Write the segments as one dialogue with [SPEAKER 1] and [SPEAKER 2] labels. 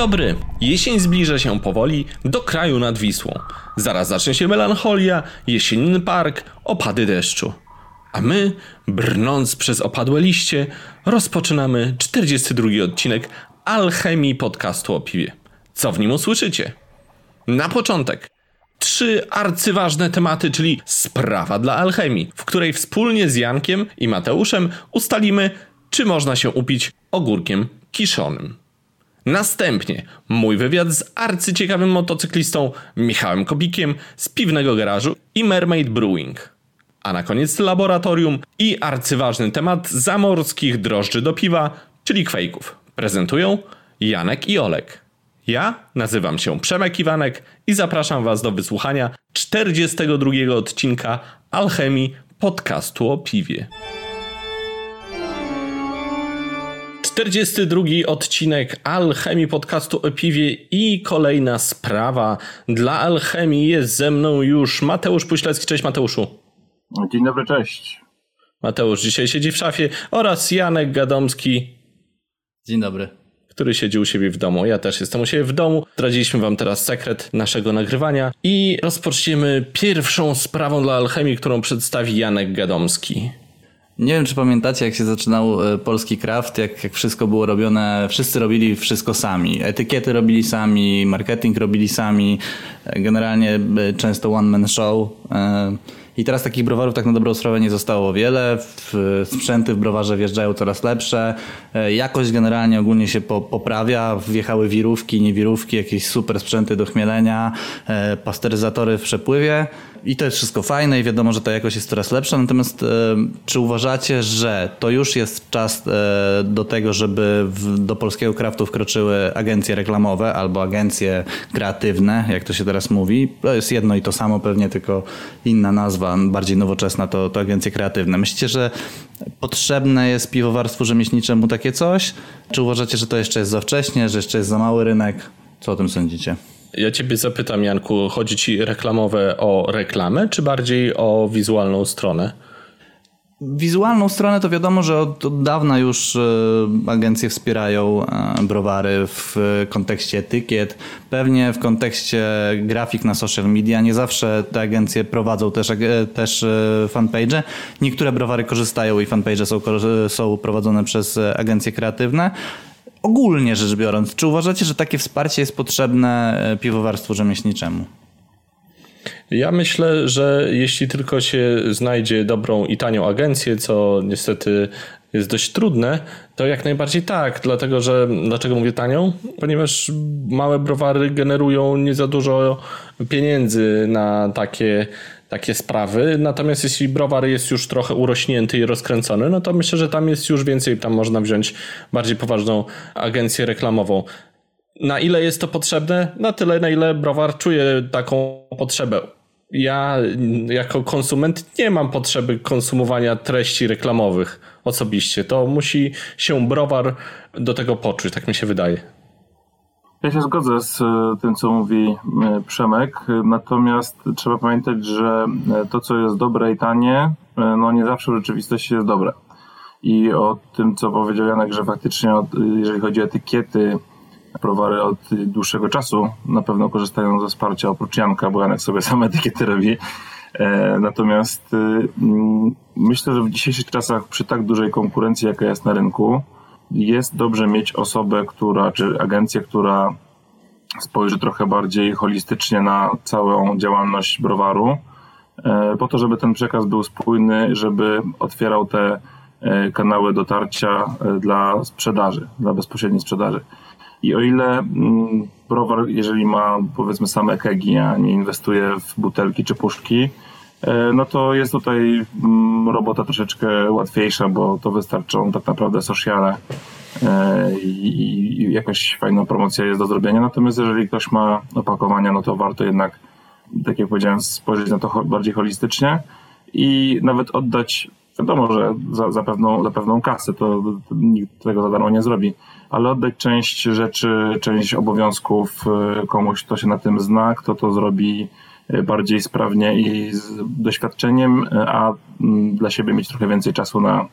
[SPEAKER 1] dobry. Jesień zbliża się powoli do kraju nad Wisłą. Zaraz zacznie się melancholia, jesienny park, opady deszczu. A my, brnąc przez opadłe liście, rozpoczynamy 42 odcinek Alchemii podcastu o piwie. Co w nim usłyszycie? Na początek trzy arcyważne tematy, czyli sprawa dla alchemii, w której wspólnie z Jankiem i Mateuszem ustalimy, czy można się upić ogórkiem kiszonym. Następnie mój wywiad z arcyciekawym motocyklistą Michałem Kobikiem z piwnego garażu i Mermaid Brewing. A na koniec laboratorium i arcyważny temat zamorskich drożdży do piwa, czyli kwejków. Prezentują Janek i Olek. Ja nazywam się Przemek Iwanek i zapraszam Was do wysłuchania 42 odcinka Alchemii podcastu o piwie. 42 odcinek Alchemii podcastu o piwie i kolejna sprawa. Dla Alchemii jest ze mną już Mateusz Puślecki. Cześć Mateuszu.
[SPEAKER 2] Dzień dobry, cześć.
[SPEAKER 1] Mateusz dzisiaj siedzi w szafie oraz Janek Gadomski.
[SPEAKER 3] Dzień dobry.
[SPEAKER 1] Który siedzi u siebie w domu. Ja też jestem u siebie w domu. Zdradziliśmy wam teraz sekret naszego nagrywania i rozpoczniemy pierwszą sprawą dla Alchemii, którą przedstawi Janek Gadomski.
[SPEAKER 3] Nie wiem, czy pamiętacie, jak się zaczynał e, polski craft, jak, jak wszystko było robione, wszyscy robili wszystko sami. Etykiety robili sami, marketing robili sami, e, generalnie e, często one-man show. I teraz takich browarów tak na dobrą sprawę nie zostało wiele. Sprzęty w browarze wjeżdżają coraz lepsze. Jakość generalnie ogólnie się poprawia. Wjechały wirówki, niewirówki, jakieś super sprzęty do chmielenia, pasteryzatory w przepływie. I to jest wszystko fajne i wiadomo, że ta jakość jest coraz lepsza. Natomiast e, czy uważacie, że to już jest czas e, do tego, żeby w, do polskiego kraftu wkroczyły agencje reklamowe albo agencje kreatywne, jak to się teraz mówi? To jest jedno i to samo, pewnie tylko inna nazwa, bardziej nowoczesna to, to agencje kreatywne. Myślicie, że potrzebne jest piwowarstwu rzemieślniczemu takie coś? Czy uważacie, że to jeszcze jest za wcześnie, że jeszcze jest za mały rynek? Co o tym sądzicie?
[SPEAKER 1] Ja ciebie zapytam, Janku, chodzi ci reklamowe o reklamę, czy bardziej o wizualną stronę?
[SPEAKER 3] Wizualną stronę to wiadomo, że od, od, dawna już e, agencje wspierają e, browary w kontekście etykiet, pewnie w kontekście grafik na social media. Nie zawsze te agencje prowadzą też, też e, fanpage. Niektóre browary korzystają i fanpage są, są prowadzone przez agencje kreatywne ogólnie rzecz biorąc, czy uważacie, że takie wsparcie jest potrzebne e, piwowarstwu rzemieślniczemu?
[SPEAKER 1] Ja myślę, że jeśli tylko się znajdzie dobrą i tanią agencję, co niestety jest dość trudne, to jak najbardziej tak, dlatego że dlaczego mówię tanią? Ponieważ małe browary generują nie za dużo pieniędzy na takie takie sprawy. Natomiast jeśli browar jest już trochę urośnięty i rozkręcony, no to myślę, że tam jest już więcej, tam można wziąć bardziej poważną agencję reklamową. Na ile jest to potrzebne? Na tyle, na ile browar czuje taką potrzebę. Ja jako konsument nie mam potrzeby konsumowania treści reklamowych osobiście. To musi się browar do tego poczuć, tak mi się wydaje.
[SPEAKER 2] Ja się zgodzę z e, tym, co mówi e, Przemek, natomiast trzeba pamiętać, że e, to, co jest dobre i tanie, no nie zawsze w rzeczywistości jest dobre. I o tym, co powiedział Janek, że faktycznie, jeżeli chodzi o etykiety, prowary od dłuższego czasu na pewno korzystają ze wsparcia oprócz Janka, bo Janek sobie sam etykiety robi. Natomiast mm, myślę, że w dzisiejszych czasach przy tak dużej konkurencji, jaka jest na rynku, jest dobrze mieć osobę, która, czy agencję, która spojrzy trochę bardziej holistycznie na całą działalność browaru, e, po to, żeby ten przekaz był spójny, żeby otwierał te e, kanały dotarcia e, dla sprzedaży, dla bezpośredniej sprzedaży. I o ile mm, browar, jeżeli ma powiedzmy same kegi, a nie inwestuje w butelki czy puszki, no to jest tutaj mm, robota troszeczkę łatwiejsza, bo to wystarczą tak naprawdę sociale E, i, i jakaś fajna promocja jest do zrobienia. Natomiast jeżeli ktoś ma opakowania, no to warto jednak, tak jak powiedziałem, spojrzeć na to bardziej holistycznie i nawet oddać, wiadomo, że za, za, pewną, za pewną kasę, to, nikt tego za darmo nie zrobi, ale oddać część rzeczy, część obowiązków e, komuś, kto się na tym zna, kto to zrobi e, bardziej sprawnie i z doświadczeniem, a dla siebie mieć trochę więcej czasu na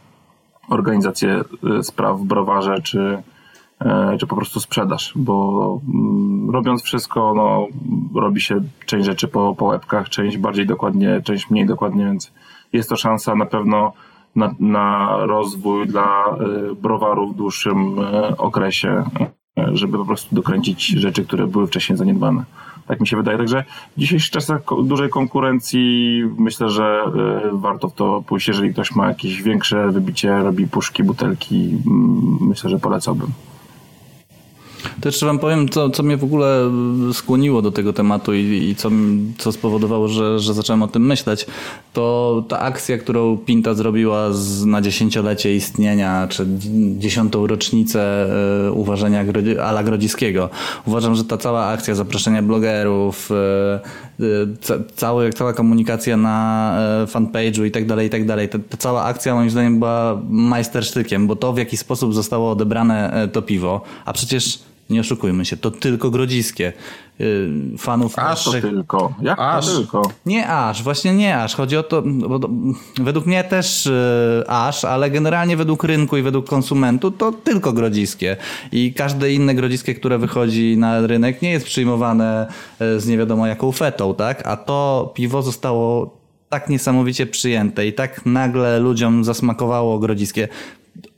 [SPEAKER 2] organizację y, spraw w browarze, czy, e, czy po prostu sprzedaż, bo mm, robiąc wszystko, no, robi się część rzeczy po, po łebkach, część bardziej dokładnie, część mniej dokładnie, więc jest to szansa na pewno na, na rozwój dla y, browaru w dłuższym okresie, żeby po prostu dokręcić rzeczy, które były wcześniej zaniedbane. Tak mi się wydaje. Także w dzisiejszych czasach dużej konkurencji myślę, że warto w to pójść. Jeżeli ktoś ma jakieś większe wybicie, robi puszki, butelki, mm, myślę, że polecałbym.
[SPEAKER 3] To jeszcze wam powiem, co, co mnie w ogóle skłoniło do tego tematu i, i co, co spowodowało, że, że zacząłem o tym myśleć. To ta akcja, którą Pinta zrobiła z, na dziesięciolecie istnienia, czy dziesiątą rocznicę y, uważania Ala Grodziskiego. Uważam, że ta cała akcja zaproszenia blogerów, y, y, ca, cały, cała komunikacja na fanpage'u i tak dalej, i tak dalej. Ta, ta cała akcja moim zdaniem była majstersztykiem, bo to w jaki sposób zostało odebrane to piwo, a przecież nie oszukujmy się, to tylko grodziskie. Y, fanów
[SPEAKER 2] aż to tylko. Jak aż. to tylko?
[SPEAKER 3] Nie aż, właśnie nie aż. Chodzi o to, bo według mnie też yy, aż, ale generalnie według rynku i według konsumentu to tylko grodziskie. I każde inne grodziskie, które wychodzi na rynek nie jest przyjmowane y, z nie wiadomo jaką fetą, tak? A to piwo zostało tak niesamowicie przyjęte i tak nagle ludziom zasmakowało grodziskie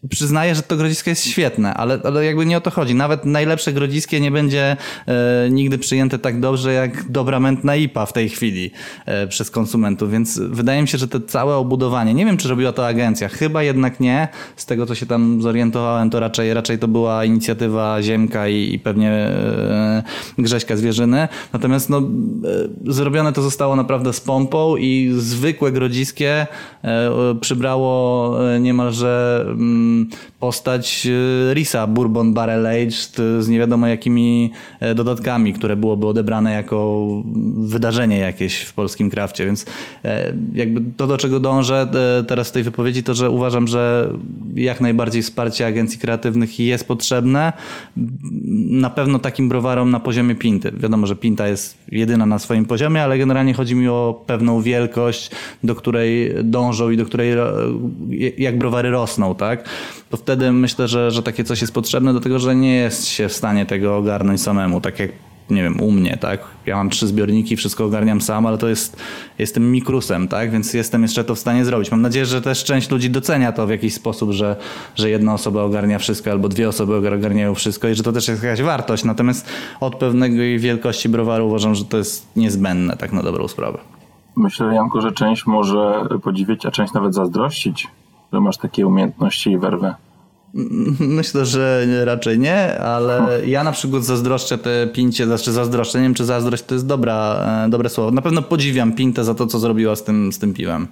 [SPEAKER 3] przyznaję, że to grodzisko jest świetne, ale, ale jakby nie o to chodzi. Nawet najlepsze grodziskie nie będzie e, nigdy przyjęte tak dobrze jak dobra mętna IPA w tej chwili e, przez konsumentów, więc wydaje mi się, że to całe obudowanie, nie wiem czy robiła to agencja, chyba jednak nie. Z tego co się tam zorientowałem, to raczej, raczej to była inicjatywa Ziemka i, i pewnie e, Grześka Zwierzyny. Natomiast no, e, zrobione to zostało naprawdę z pompą i zwykłe grodziskie e, przybrało e, niemalże mm, postać e, Risa Bourbon Barrel Aged z nie wiadomo jakimi e, dodatkami, które byłoby odebrane jako wydarzenie jakieś w polskim krafcie, więc e, jakby to do czego dążę teraz w tej wypowiedzi to, że uważam, że jak najbardziej wsparcie agencji kreatywnych jest potrzebne. Na pewno takim browarom na poziomie Pinty. Wiadomo, że Pinta jest jedyna na swoim poziomie, ale generalnie chodzi mi o pewną wielkość, do której dążą i do której jak browary rosną, tak? To wtedy myślę, że, że takie coś jest potrzebne, do tego, że nie jest się w stanie tego ogarnąć samemu, tak jak nie wiem, u mnie, tak? Ja mam trzy zbiorniki, wszystko ogarniam sam, ale to jest, jestem mikrusem, tak? Więc jestem jeszcze to w stanie zrobić. Mam nadzieję, że też część ludzi docenia to w jakiś sposób, że, że jedna osoba ogarnia wszystko albo dwie osoby ogarniają wszystko i że to też jest jakaś wartość. Natomiast od pewnej wielkości browaru uważam, że to jest niezbędne, tak na dobrą sprawę.
[SPEAKER 2] Myślę, Janku, że część może podziwiać, a część nawet zazdrościć że masz takie umiejętności i werwę?
[SPEAKER 3] Myślę, że raczej nie, ale ja na przykład zazdroszczę te pincie, znaczy zazdroszczę, nie wiem czy zazdrość to jest dobra, e, dobre słowo. Na pewno podziwiam pintę za to, co zrobiła z tym, z tym piwem.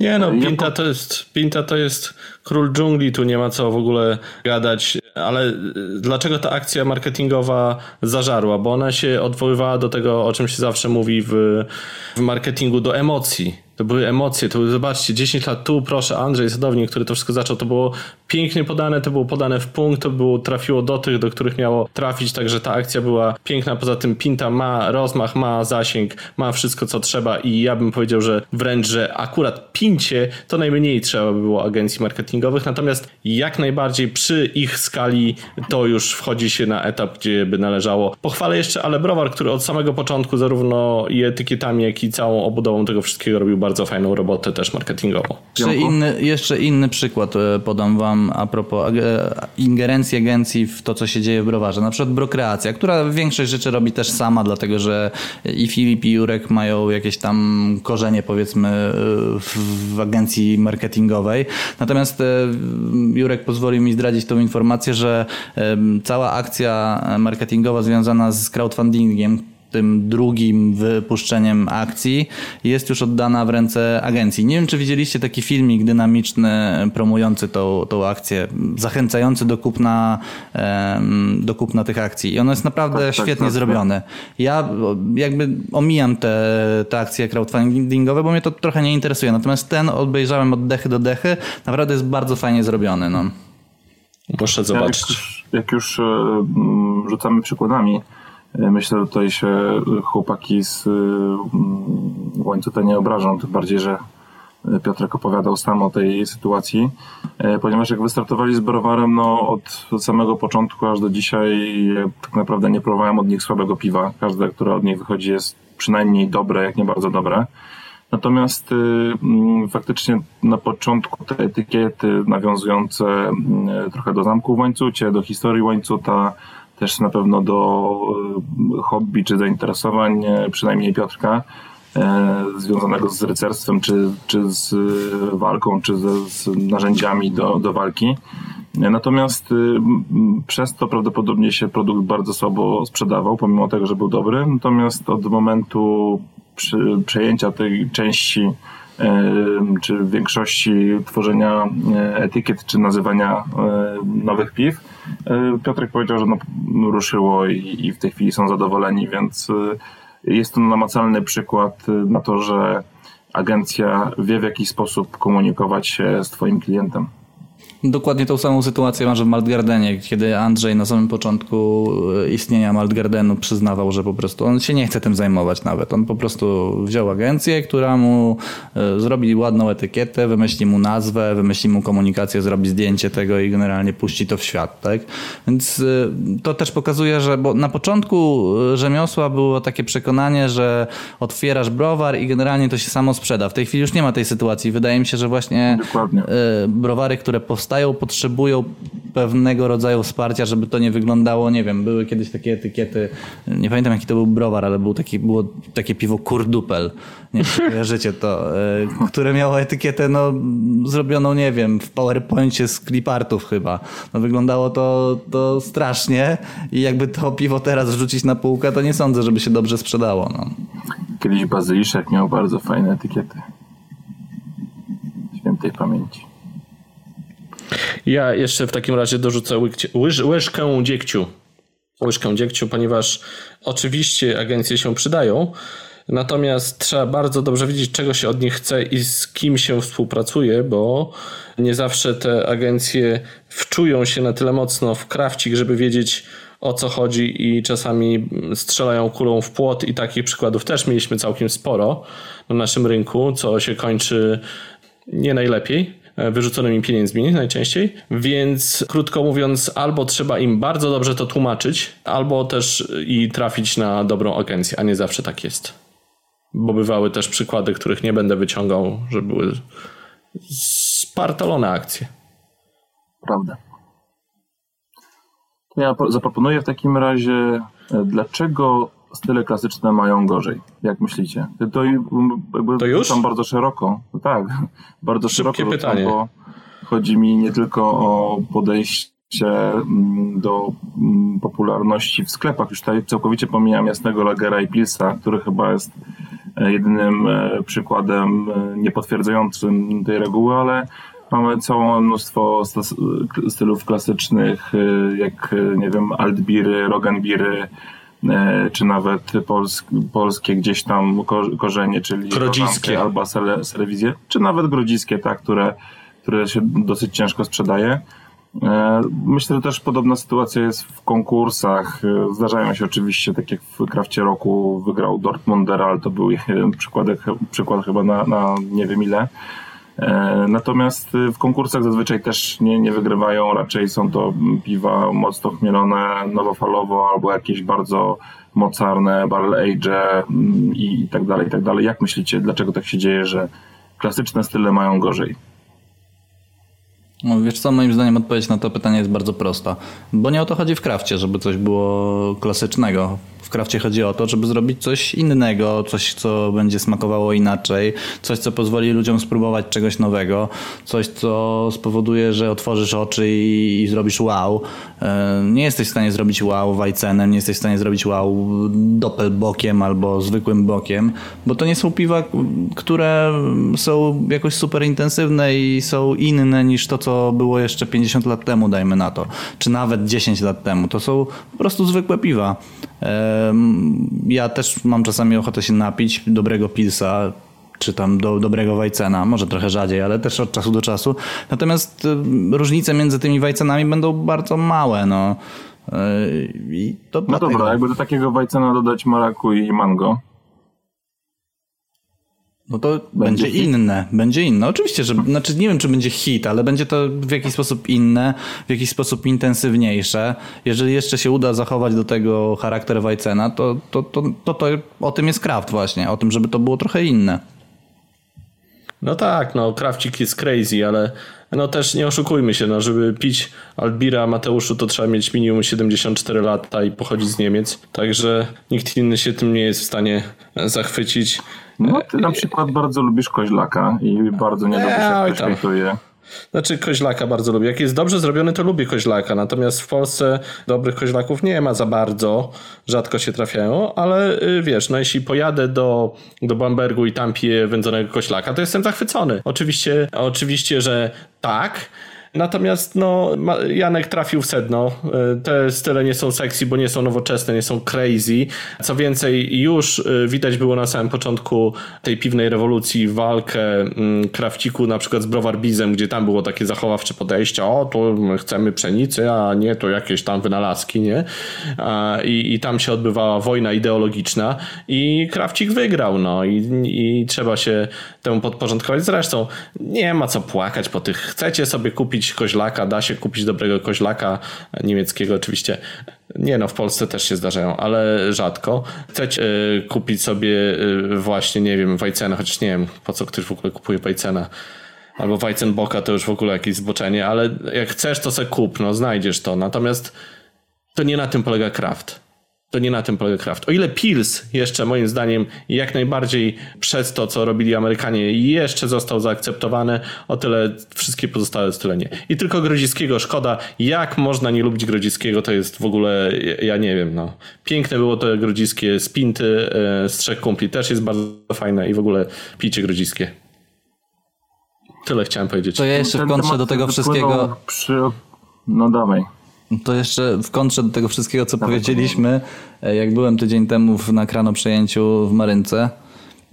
[SPEAKER 1] Nie no, Pinta to jest, Pinta to jest król dżungli, tu nie ma co w ogóle gadać, ale e, dlaczego ta akcja marketingowa zażarła? Bo ona się odwoływała do tego, o czym się zawsze mówi w, w marketingu, do emocji to były emocje, to zobaczcie, 10 lat tu, proszę, Andrzej Sadownik, który to wszystko zaczął, to było pięknie podane, to było podane w punkt, to było, trafiło do tych, do których miało trafić, także ta akcja była piękna, poza tym Pinta ma rozmach, ma zasięg, ma wszystko, co trzeba i ja bym powiedział, że wręcz, że akurat Pincie to najmniej trzeba by było agencji marketingowych, natomiast jak najbardziej przy ich skali to już wchodzi się na etap, gdzie by należało. Pochwalę jeszcze Ale Browar, który od samego początku zarówno i etykietami, jak i całą obudową tego wszystkiego robił bardzo bardzo fajną robotę też marketingową.
[SPEAKER 3] Jeszcze inny, jeszcze inny przykład e, podam wam a propos e, ingerencji agencji w to, co się dzieje w browarze. Na przykład Brokreacja, która większość rzeczy robi też sama, dlatego że i Filip i Jurek mają jakieś tam korzenie powiedzmy e, w agencji marketingowej. Natomiast Jurek pozwolił mi zdradzić tą informację, że cała akcja marketingowa związana z crowdfundingiem, tym drugim wypuszczeniem akcji jest już oddana w ręce agencji. Nie wiem, czy widzieliście taki filmik dynamiczny promujący tą, tą akcję, zachęcający do kupna, do kupna tych akcji. I ono jest naprawdę tak, tak świetnie tak, tak, zrobione. Ja jakby omijam te, te akcje crowdfundingowe, bo mnie to trochę nie interesuje. Natomiast ten obejrzałem od dechy do dechy. Naprawdę jest bardzo fajnie zrobiony. No.
[SPEAKER 1] Muszę zobaczyć.
[SPEAKER 2] Jak już, jak już e, rzucamy przykładami, myślę, że tutaj się chłopaki z mm, łańcucha nie obrażą, tym bardziej, że e, Piotrek opowiadał sam o tej sytuacji, ponieważ jak wystartowali z browarem, no od, samego początku aż do dzisiaj tak naprawdę nie próbowałem od nich słabego piwa. Każde, które od nich wychodzi jest przynajmniej dobre, jak nie bardzo dobre. Natomiast mm, faktycznie na początku te etykiety nawiązujące y, trochę do zamku w łańcucie, do historii łańcuta, też na pewno do y, hobby czy zainteresowań, przynajmniej Piotrka, związanego z rycerstwem, czy, czy z walką, czy ze, z narzędziami do, do walki. Natomiast przez to prawdopodobnie się produkt bardzo słabo sprzedawał, pomimo tego, że był dobry. Natomiast od momentu przejęcia tej części czy większości tworzenia e, etykiet, czy nazywania e, nowych piw, e, Piotrek powiedział, że no, ruszyło i, i w tej chwili są zadowoleni, więc jest to namacalny przykład na to, że agencja wie w jaki sposób komunikować się z Twoim klientem.
[SPEAKER 3] Dokładnie tą samą sytuację masz w Maltgardenie, kiedy Andrzej na samym początku e, istnienia Maltgardenu przyznawał, że po prostu on się nie chce tym zajmować nawet. On po prostu wziął agencję, która mu e, zrobi ładną etykietę, wymyśli mu nazwę, wymyśli mu komunikację, zrobi zdjęcie tego i generalnie puści to w świat. Tak? Więc e, to też pokazuje, że bo na początku rzemiosła było takie przekonanie, że otwierasz browar i generalnie to się samo sprzeda. W tej chwili już nie ma tej sytuacji. Wydaje mi się, że właśnie Dokładnie. browary, które powstają powstają, potrzebują pewnego rodzaju wsparcia, żeby to nie wyglądało, nie wiem, były kiedyś takie etykiety, nie pamiętam jaki to był browar, ale był taki, było takie piwo Kurdupel, nie wiem, to, e, które miało etykietę, no, zrobioną, nie wiem, w PowerPoincie z clipartów chyba. No, wyglądało to, to strasznie i jakby to piwo teraz wrzucić na półkę, to nie sądzę, żeby się dobrze sprzedało, no.
[SPEAKER 2] Kiedyś Bazyliszek miał bardzo fajne etykiety. Świętej pamięci.
[SPEAKER 1] Ja jeszcze w takim razie dorzucę łyż, łyżkę dziegciu. Łyżkę dziegciu, ponieważ oczywiście agencje się przydają, natomiast trzeba bardzo dobrze wiedzieć, czego się od nich chce i z kim się współpracuje, bo nie zawsze te agencje wczują się na tyle mocno w krawcik, żeby wiedzieć o co chodzi i czasami strzelają kulą w płot i takich przykładów też mieliśmy całkiem sporo na naszym rynku, co się kończy nie najlepiej. E, wyrzuconymi pieniędzmi najczęściej. Więc krótko mówiąc, albo trzeba im bardzo dobrze to tłumaczyć, albo też i trafić na dobrą agencję, a nie zawsze tak jest. Bo bywały też przykłady, których nie będę wyciągał, że były spartolone akcje.
[SPEAKER 2] Prawda. Ja zaproponuję w takim razie, e, dlaczego style klasyczne mają gorzej? Jak myślicie? To,
[SPEAKER 1] to już?
[SPEAKER 2] Tam bardzo szeroko. Tak, bardzo Szybkie szeroko. pytanie. Bo chodzi mi nie tylko o podejście mm, do mm, popularności w sklepach. Już tutaj całkowicie pomijam jasnego Lagera i Pilsa, który chyba jest e, jedynym e, przykładem e, niepotwierdzającym tej reguły, ale mamy całe mnóstwo stylów klasycznych, jak nie wiem, altbiry, roganbiry, czy nawet polsk, polskie gdzieś tam korzenie, czyli
[SPEAKER 1] grodziskie
[SPEAKER 2] albo telewizje, czy nawet grodziskie, tak, które, które się dosyć ciężko sprzedaje. E, myślę, że też podobna sytuacja jest w konkursach. E, zdarzają się oczywiście, tak jak w Krafcie Roku wygrał Dortmunder, ale to był jeden przykład, przykład chyba na, na nie wiem ile. E, natomiast w konkursach zazwyczaj też nie, nie wygrywają, raczej są to piwa mocno chmielone nowofalowo albo jakieś bardzo mocarne, barrel age mm, i tak dalej, i tak dalej. Jak myślicie, dlaczego tak się dzieje, że klasyczne style mają gorzej?
[SPEAKER 3] No, wiesz co, moim zdaniem odpowiedź na to pytanie jest bardzo prosta. Bo nie o to chodzi w krafcie, żeby coś było klasycznego w krafcie chodzi o to, żeby zrobić coś innego, coś, co będzie smakowało inaczej, coś, co pozwoli ludziom spróbować czegoś nowego, coś, co spowoduje, że otworzysz oczy i, i zrobisz wow. E, nie jesteś w stanie zrobić wow wajcenem, nie jesteś w stanie zrobić wow doppelbokiem albo zwykłym bokiem, bo to nie są piwa, które są jakoś super intensywne i są inne niż to, co było jeszcze 50 lat temu, dajmy na to, czy nawet 10 lat temu. To są po prostu zwykłe piwa. Ja też mam czasami ochotę się napić dobrego pilsa, czy tam do, dobrego wajcena, może trochę rzadziej, ale też od czasu do czasu. Natomiast różnice między tymi wajcenami będą bardzo małe. No,
[SPEAKER 2] I to no dlatego... dobra, jakby do takiego wajcena dodać maraku i mango.
[SPEAKER 3] No to będzie, będzie inne, będzie inne. Oczywiście, że znaczy nie wiem, czy będzie hit, ale będzie to w jakiś sposób inne, w jakiś sposób intensywniejsze. Jeżeli jeszcze się uda zachować do tego charakter Wajcena, to, to, to, to, to o tym jest Kraft właśnie, o tym, żeby to było trochę inne.
[SPEAKER 1] No tak, no Krawcik jest crazy, ale no też nie oszukujmy się, no żeby pić Albira Mateuszu to trzeba mieć minimum 74 lata i pochodzić z Niemiec, także nikt inny się tym nie jest w stanie zachwycić.
[SPEAKER 2] No ty na przykład bardzo lubisz koźlaka i bardzo nie lubisz jak ktoś hejtuje.
[SPEAKER 1] Znaczy koźlaka bardzo lubię. Jak jest dobrze zrobiony, to lubię koźlaka. Natomiast w Polsce dobrych koźlaków nie ma za bardzo. Rzadko się trafiają, ale y, wiesz, no jeśli pojadę do, do Bambergu i tam piję wędzonego koźlaka, to jestem zachwycony. Oczywiście, oczywiście, że tak. Natomiast no, Janek trafił w sedno. E, te style nie są sexy, bo nie są nowoczesne, nie są crazy. Co więcej, już e, widać było na samym początku tej piwnej rewolucji walkę mm, krawciku na przykład z Browar Bizem, gdzie tam było takie zachowawcze podejście, o tu chcemy pszenicy, a nie to jakieś tam wynalazki, nie? I, i tam się odbywała wojna ideologiczna i krawcik wygrał, no i, i trzeba się temu podporządkować. Zresztą nie ma co płakać po tych, chcecie sobie kupić koźlaka, da się kupić dobrego koźlaka niemieckiego oczywiście. Nie no, w Polsce też się zdarzają, ale rzadko. Chcecie y, kupić sobie y, właśnie, nie wiem, Wajcena, chociaż nie wiem, po co ktoś w ogóle kupuje Wajcena. Albo Weizenboka to już w ogóle jakieś zboczenie, ale jak chcesz, to se kup, no znajdziesz to. Natomiast to nie na tym polega Kraft to nie na tym polega Kraft. O ile Pils jeszcze moim zdaniem jak najbardziej przez to, co robili Amerykanie jeszcze został zaakceptowany, o tyle wszystkie pozostałe style nie. I tylko Grodziskiego szkoda. Jak można nie lubić Grodziskiego, to jest w ogóle, ja nie wiem, no. Piękne było to Grodziskie z Pinty, e, z Trzech Kumpli też jest bardzo fajne i w ogóle picie Grodziskie. Tyle chciałem powiedzieć.
[SPEAKER 3] To ja jeszcze w kontrze do tego wszystkiego...
[SPEAKER 2] Przy... No dawaj.
[SPEAKER 3] To jeszcze w kontrze do tego wszystkiego, co powiedzieliśmy, e, jak byłem tydzień temu na krano przejęciu w Marynce,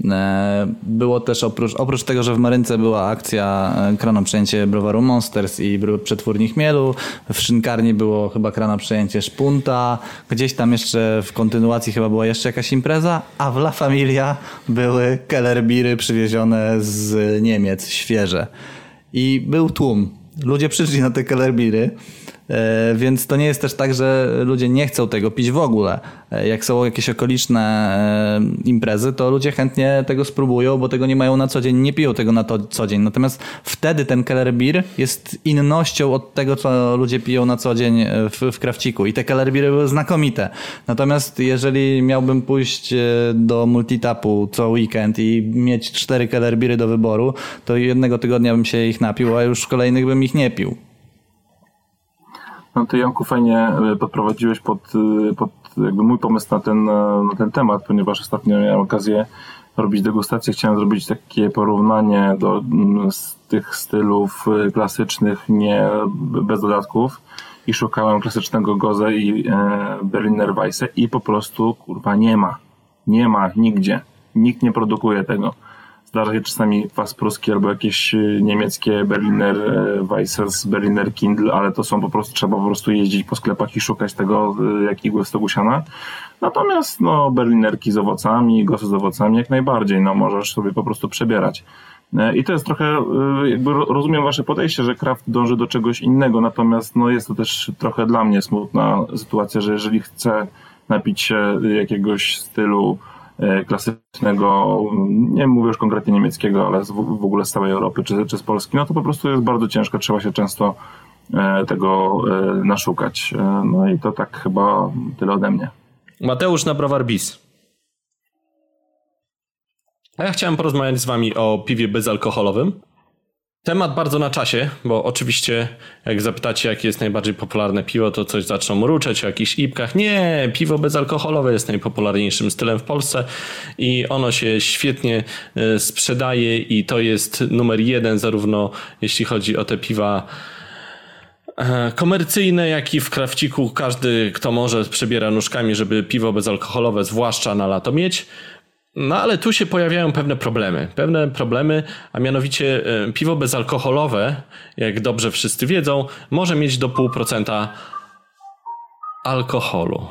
[SPEAKER 3] e, było też oprócz, oprócz tego, że w Marynce była akcja e, krano przejęcie browaru Monsters i przetwórni chmielu, w szynkarni było chyba krano przejęcie szpunta, gdzieś tam jeszcze w kontynuacji chyba była jeszcze jakaś impreza, a w La Familia były kellerbiry przywiezione z Niemiec, świeże. I był tłum. Ludzie przyszli na te kellerbiry więc to nie jest też tak, że ludzie nie chcą tego pić w ogóle. E, jak są jakieś okoliczne e, imprezy, to ludzie chętnie tego spróbują, bo tego nie mają na co dzień, nie piją tego na to co dzień. Natomiast wtedy ten Keller Beer jest innością od tego, co ludzie piją na co dzień w, w krawciku. I te Keller Beery były znakomite. Natomiast jeżeli miałbym pójść do multitapu co weekend i mieć cztery Keller Beery do wyboru, to jednego tygodnia bym się ich napił, a już kolejnych bym ich nie pił.
[SPEAKER 2] No ty Janku fajnie e, podprowadziłeś pod, e, pod jakby mój pomysł na ten, e, na ten temat, ponieważ ostatnio miałem okazję robić degustację. Chciałem zrobić takie porównanie do z tych stylów klasycznych, nie bez dodatków i szukałem klasycznego Goze i e, Berliner Weisse i po prostu kurwa nie ma. Nie ma nigdzie. Nikt nie produkuje tego. Zdarza się czasami kwas pruski albo jakieś y, niemieckie Berliner e, Weissers, Berliner Kindle, ale to są po prostu, trzeba po prostu jeździć po sklepach i szukać tego, y, jak igły siana. Natomiast no, berlinerki z owocami, gosy z owocami jak najbardziej, no możesz sobie po prostu przebierać. E, I to jest trochę, jakby rozumiem wasze podejście, że Kraft dąży do czegoś innego, natomiast no jest to też trochę dla mnie smutna sytuacja, że jeżeli chcę napić się jakiegoś stylu E, klasycznego, nie mówię już konkretnie niemieckiego, ale w ogóle z całej Europy czy, czy z Polski, no to po prostu jest bardzo ciężko, trzeba się często e, tego e, naszukać. No i to tak chyba tyle ode mnie.
[SPEAKER 1] Mateusz na Browar Bis. A ja chciałem porozmawiać z wami o piwie bezalkoholowym. Temat bardzo na czasie, bo oczywiście jak zapytacie, jakie jest najbardziej popularne piwo, to coś zaczną mruczeć o jakichś ipkach. Nie, piwo bezalkoholowe jest najpopularniejszym stylem w Polsce i ono się świetnie e, sprzedaje i to jest numer jeden zarówno jeśli chodzi o te piwa e, komercyjne, jak i w krawciku każdy, kto może, przebiera nóżkami, żeby piwo bezalkoholowe, zwłaszcza na lato mieć. No ale tu się pojawiają pewne problemy. Pewne problemy, a mianowicie e, piwo bezalkoholowe, jak dobrze wszyscy wiedzą, może mieć do pół procenta alkoholu.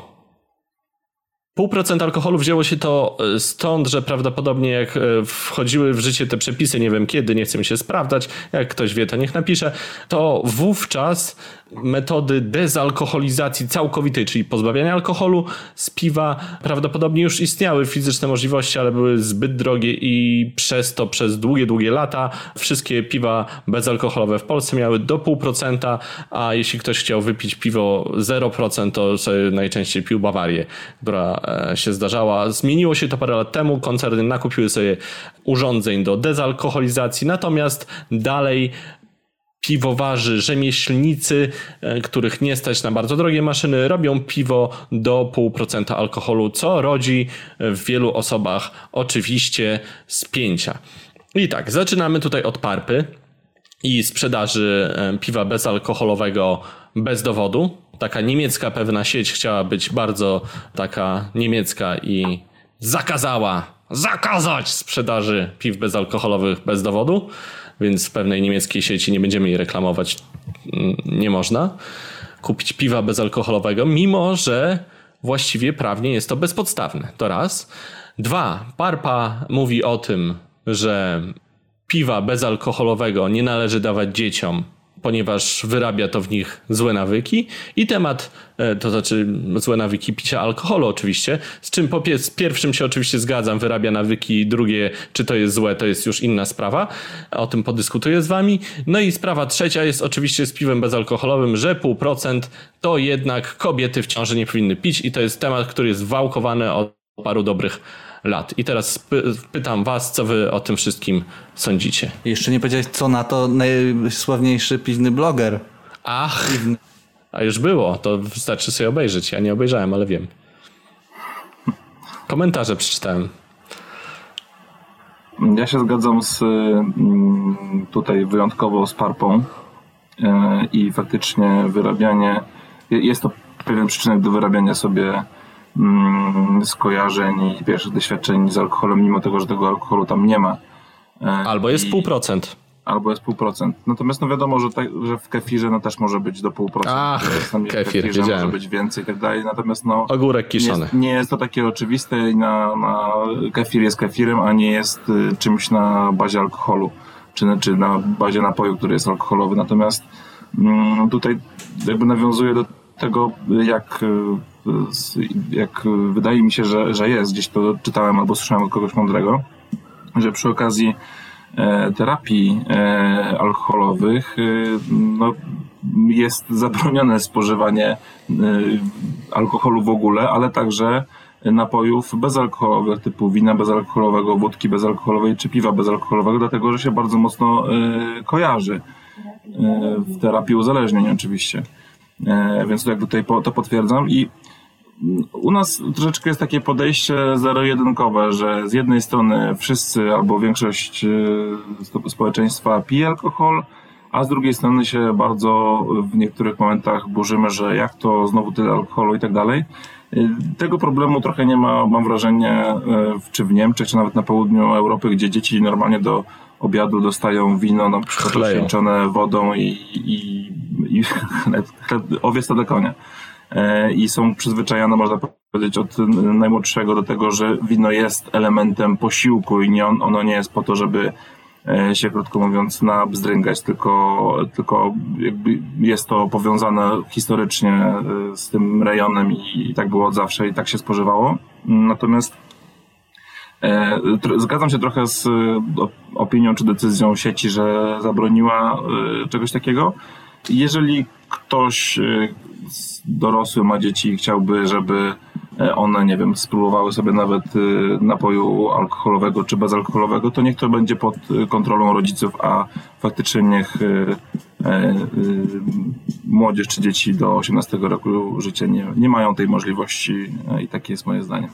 [SPEAKER 1] Pół procent alkoholu wzięło się to e, stąd, że prawdopodobnie jak e, wchodziły w życie te przepisy, nie wiem kiedy, nie chcę się sprawdzać, jak ktoś wie, to niech napisze, to wówczas metody dezalkoholizacji całkowitej, czyli pozbawiania alkoholu z piwa, prawdopodobnie już istniały fizyczne możliwości, ale były zbyt drogie i przez to przez długie, długie lata wszystkie piwa bezalkoholowe w Polsce miały do pół procenta, a jeśli ktoś chciał wypić piwo 0%, to najczęściej pił Bawarię, która się zdarzała. Zmieniło się to parę lat temu, koncerny nakupiły sobie urządzeń do dezalkoholizacji, natomiast dalej piwowarzy, rzemieślnicy, e, których nie stać na bardzo drogie maszyny, robią piwo do 0,5% alkoholu, co rodzi w wielu osobach oczywiście spięcia. I tak, zaczynamy tutaj od parpy i sprzedaży e, piwa bezalkoholowego bez dowodu. Taka niemiecka pewna sieć chciała być bardzo taka niemiecka i zakazała zakazać sprzedaży piw bezalkoholowych bez dowodu więc w pewnej niemieckiej sieci nie będziemy jej reklamować, mm, nie można kupić piwa bezalkoholowego, mimo że właściwie prawnie jest to bezpodstawne. To raz. Dwa, Parpa mówi o tym, że piwa bezalkoholowego nie należy dawać dzieciom ponieważ wyrabia to w nich złe nawyki i temat, e, to znaczy złe nawyki picia alkoholu oczywiście, z czym po pierwszym się oczywiście zgadzam, wyrabia nawyki, drugie, czy to jest złe, to jest już inna sprawa, o tym podyskutuję z wami. No i sprawa trzecia jest oczywiście z piwem bezalkoholowym, że pół procent to jednak kobiety w ciąży nie powinny pić i to jest temat, który jest wałkowany od paru dobrych lat. I teraz pytam was, co wy o tym wszystkim sądzicie.
[SPEAKER 3] Jeszcze nie powiedziałeś, co na to najsławniejszy piwny bloger.
[SPEAKER 1] Ach, piwny. a już było, to wystarczy sobie obejrzeć. Ja nie obejrzałem, ale wiem. Komentarze przeczytałem.
[SPEAKER 2] Ja się zgadzam z mm, tutaj wyjątkowo z parpą e, i faktycznie wyrabianie, jest to pewien przyczynek do wyrabiania sobie skojarzeń i pierwszych doświadczeń z alkoholem, mimo tego, że tego alkoholu tam nie ma.
[SPEAKER 1] E, albo jest pół procent.
[SPEAKER 2] Albo jest pół procent. Natomiast no wiadomo, że, tak, że w kefirze no też może być do pół procent.
[SPEAKER 1] Kefir,
[SPEAKER 2] kefirze wiedziałem. może być więcej i tak dalej. Natomiast no...
[SPEAKER 1] Ogórek kiszony.
[SPEAKER 2] Nie, nie jest to takie oczywiste i na, na kefir jest kefirem, a nie jest y, czymś na bazie alkoholu. Czy, czy na bazie napoju, który jest alkoholowy. Natomiast mm, tutaj jakby nawiązuje do tego, jak y, jak wydaje mi się, że, że jest, gdzieś to czytałem albo słyszałem od kogoś mądrego, że przy okazji e, terapii e, alkoholowych e, no, jest zabronione spożywanie alkoholu w ogóle, ale także napojów bezalkoholowych typu wina bezalkoholowego, wódki bezalkoholowej czy piwa bezalkoholowego, dlatego że się bardzo mocno kojarzy w terapii uzależnień oczywiście. Więc jakby tutaj to potwierdzam i u nas troszeczkę jest takie podejście zero-jedynkowe, że z jednej strony wszyscy albo większość e, społeczeństwa pije alkohol, a z drugiej strony się bardzo w niektórych momentach burzymy, że jak to znowu tyle alkoholu i tak dalej. E, tego problemu trochę nie ma, mam wrażenie, e, czy w Niemczech, czy nawet na południu Europy, gdzie dzieci normalnie do obiadu dostają wino, na przykład święczone wodą i, i, i owiec do konia. E, i są przyzwyczajone, można powiedzieć, od najmłodszego do tego, że wino jest elementem posiłku i nie on, ono nie jest po to, żeby e, się krótko mówiąc nabzdryngać, tylko, tylko jakby jest to powiązane historycznie e, z tym rejonem i, tak było od zawsze i tak się spożywało. Natomiast zgadzam się trochę z opinią czy decyzją sieci, że zabroniła e, czegoś takiego. Jeżeli ktoś dorosły ma dzieci i chciałby, żeby e, one, nie wiem, spróbowały sobie nawet e, napoju alkoholowego czy bezalkoholowego, to niech to będzie pod e, kontrolą rodziców, a faktycznie niech młodzież czy dzieci do 18 roku życia nie, nie mają tej możliwości i takie jest moje zdanie.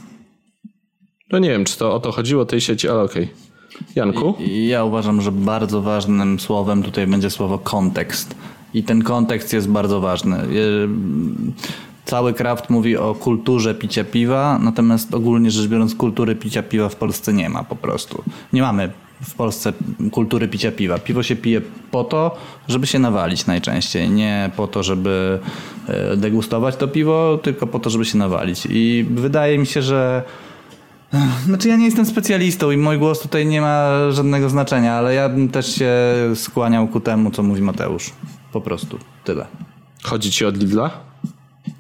[SPEAKER 1] No nie wiem, czy to o to chodziło tej sieci, ale okej. Okay. Janku?
[SPEAKER 3] Ja uważam, że bardzo ważnym słowem tutaj będzie słowo kontekst. I ten kontekst jest bardzo ważny. Cały kraft mówi o kulturze picia piwa, natomiast ogólnie rzecz biorąc kultury picia piwa w Polsce nie ma po prostu. Nie mamy w Polsce kultury picia piwa. Piwo się pije po to, żeby się nawalić najczęściej, nie po to, żeby e, degustować to piwo, tylko po to, żeby się nawalić. I wydaje mi się, że znaczy ja nie jestem specjalistą i mój głos tutaj nie ma żadnego znaczenia, ale ja bym też się skłaniał ku temu, co mówi Mateusz. Po prostu. Tyle.
[SPEAKER 1] Chodzi ci od Lidla?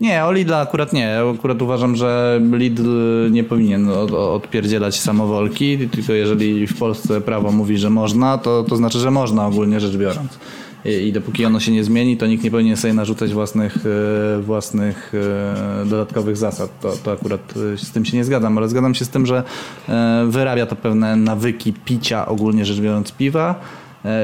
[SPEAKER 3] Nie, o Lidla akurat nie. Akurat uważam, że Lidl nie powinien od, odpierdzielać samowolki, tylko jeżeli w Polsce prawo mówi, że można, to, to znaczy, że można ogólnie rzecz biorąc. I, I dopóki ono się nie zmieni, to nikt nie powinien sobie narzucać własnych, e, własnych e, dodatkowych zasad. To, to akurat e, z tym się nie zgadzam, ale zgadzam się z tym, że wyrabia to pewne nawyki picia, ogólnie rzecz biorąc, piwa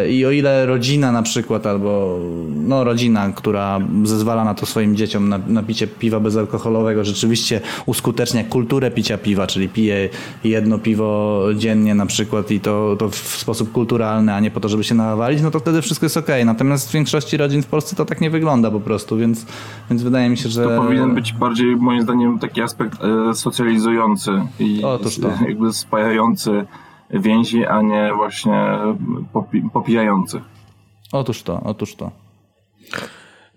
[SPEAKER 3] I o ile rodzina na przykład, albo no, rodzina, która zezwala na to swoim dzieciom na, na picie piwa bezalkoholowego, rzeczywiście uskutecznia kulturę picia piwa, czyli pije jedno piwo dziennie na przykład i to, to w sposób kulturalny, a nie po to, żeby się nawalić, no to wtedy wszystko jest ok. Natomiast w większości rodzin w Polsce to tak nie wygląda po prostu, więc, więc wydaje mi się, że...
[SPEAKER 2] To powinien być bardziej moim zdaniem taki aspekt e, socjalizujący i
[SPEAKER 3] Otóż to.
[SPEAKER 2] jakby spajający więzi, a nie właśnie popi popijających.
[SPEAKER 3] Otóż to, otóż to.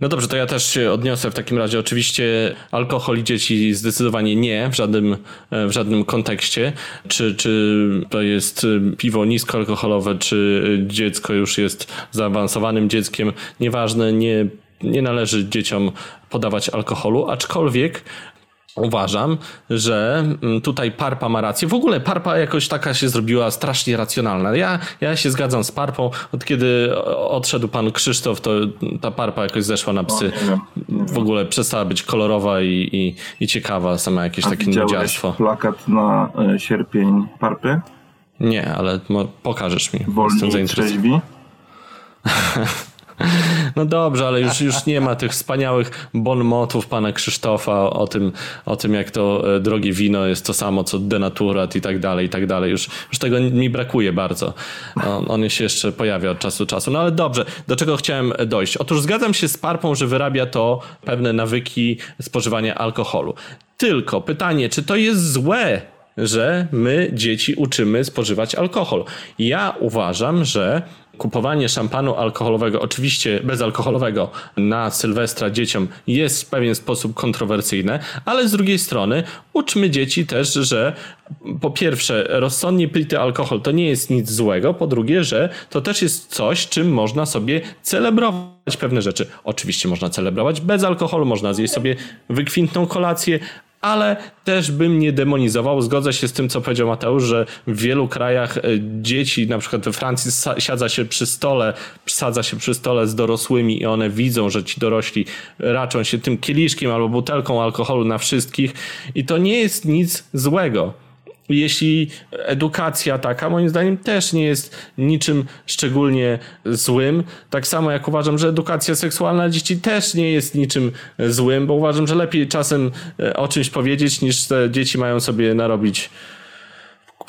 [SPEAKER 1] No dobrze, to ja też się odniosę w takim razie. Oczywiście alkohol i dzieci zdecydowanie nie w żadnym, w żadnym kontekście. Czy, czy to jest piwo niskoalkoholowe, czy dziecko już jest zaawansowanym dzieckiem, nieważne, nie, nie należy dzieciom podawać alkoholu, aczkolwiek Uważam, że mm, tutaj Parpa ma rację. W ogóle Parpa jakoś taka się zrobiła strasznie racjonalna. Ja, ja się zgadzam z Parpą. Od kiedy odszedł pan Krzysztof, to ta Parpa jakoś zeszła na psy. O, nie wiem, nie wiem. W ogóle przestała być kolorowa i, i, i ciekawa, sama jakieś A takie nudziarstwo.
[SPEAKER 2] plakat na y, sierpień Parpy?
[SPEAKER 1] Nie, ale pokażesz mi.
[SPEAKER 2] Wolni Jestem zainteresowany.
[SPEAKER 1] No dobrze, ale już, już nie ma tych wspaniałych bonmotów pana Krzysztofa o tym, o tym, jak to e, drogie wino jest to samo, co denaturat i tak dalej, i tak dalej. Już, już tego mi brakuje bardzo. On, się jeszcze pojawia od czasu do czasu. No ale dobrze, do czego chciałem dojść? Otóż zgadzam się z Parpą, że wyrabia to pewne nawyki spożywania alkoholu. Tylko pytanie, czy to jest złe, że my dzieci uczymy spożywać alkohol? Ja uważam, że kupowanie szampanu alkoholowego, oczywiście bezalkoholowego, na Sylwestra dzieciom jest w pewien sposób kontrowersyjne, ale z drugiej strony uczmy dzieci też, że po pierwsze, rozsądnie pity alkohol to nie jest nic złego, po drugie, że to też jest coś, czym można sobie celebrować pewne rzeczy. Oczywiście można celebrować bez alkoholu, można zjeść sobie wykwintną kolację, ale też bym nie demonizował. Zgodzę się z tym, co powiedział Mateusz, że w wielu krajach e, dzieci, na przykład we Francji, siadza się przy stole, sadza się przy stole z dorosłymi i one widzą, że ci dorośli raczą się tym kieliszkiem albo butelką alkoholu na wszystkich i to nie jest nic złego jeśli edukacja taka, moim zdaniem, też nie jest niczym szczególnie złym. Tak samo jak uważam, że edukacja seksualna dzieci też nie jest niczym złym, bo uważam, że lepiej czasem e, o czymś powiedzieć, niż te dzieci mają sobie narobić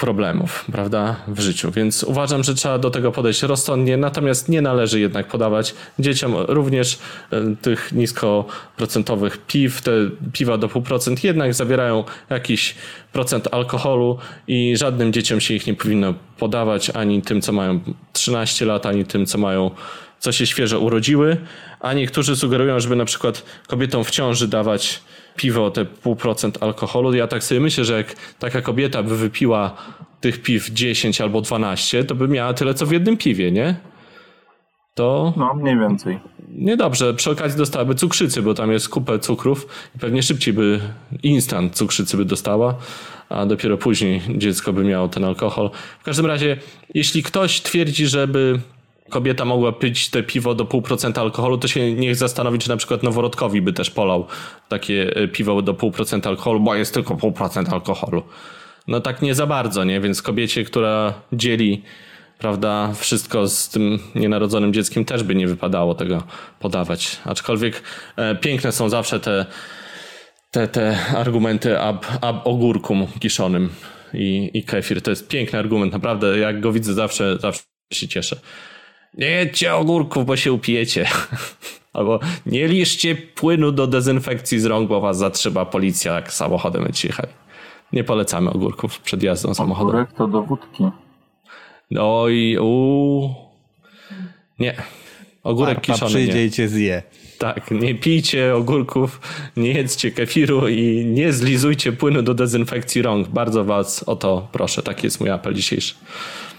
[SPEAKER 1] problemów, prawda, w życiu. Więc uważam, że trzeba do tego podejść rozsądnie, natomiast nie należy jednak podawać dzieciom również e, tych niskoprocentowych piw. Te piwa do pół procent jednak zawierają jakiś procent alkoholu i żadnym dzieciom się ich nie powinno podawać, ani tym, co mają 13 lat, ani tym, co mają co się świeżo urodziły, a niektórzy sugerują, żeby na przykład kobietom w ciąży dawać piwo, te pół procent alkoholu. Ja tak sobie myślę, że jak taka kobieta by wypiła tych piw 10 albo 12, to by miała tyle co w jednym piwie, nie? To.
[SPEAKER 2] No, mniej więcej.
[SPEAKER 1] Niedobrze. Przy okazji dostałaby cukrzycy, bo tam jest kupę cukrów i pewnie szybciej by instant cukrzycy by dostała, a dopiero później dziecko by miało ten alkohol. W każdym razie, jeśli ktoś twierdzi, żeby kobieta mogła pić te piwo do pół procenta alkoholu, to się niech zastanowi, czy na przykład noworodkowi by też polał takie e, piwo do pół procenta alkoholu, bo jest tylko pół procenta alkoholu. No tak nie za bardzo, nie? Więc kobiecie, która dzieli prawda, wszystko z tym nienarodzonym dzieckiem też by nie wypadało tego podawać. Aczkolwiek e, piękne są zawsze te, te, te argumenty ab, ab ogórkum kiszonym i, i kefir. To jest piękny argument, naprawdę. Jak go widzę zawsze, zawsze się cieszę. Nie jedźcie ogórków, bo się upijecie. Albo nie liszcie płynu do dezynfekcji z rąk, bo was zatrzyma policja, jak samochodem będziecie jechali. Nie polecamy ogórków przed jazdą samochodem.
[SPEAKER 2] Ogórek to do wódki.
[SPEAKER 1] Oj, u. Nie. Ogórek
[SPEAKER 3] Parpa
[SPEAKER 1] kiszony
[SPEAKER 3] przyjdzie
[SPEAKER 1] nie.
[SPEAKER 3] i cię zje.
[SPEAKER 1] Tak, nie pijcie ogórków, nie jedzcie kefiru i nie zlizujcie płynu do dezynfekcji rąk. Bardzo was o to proszę. Taki jest mój apel dzisiejszy.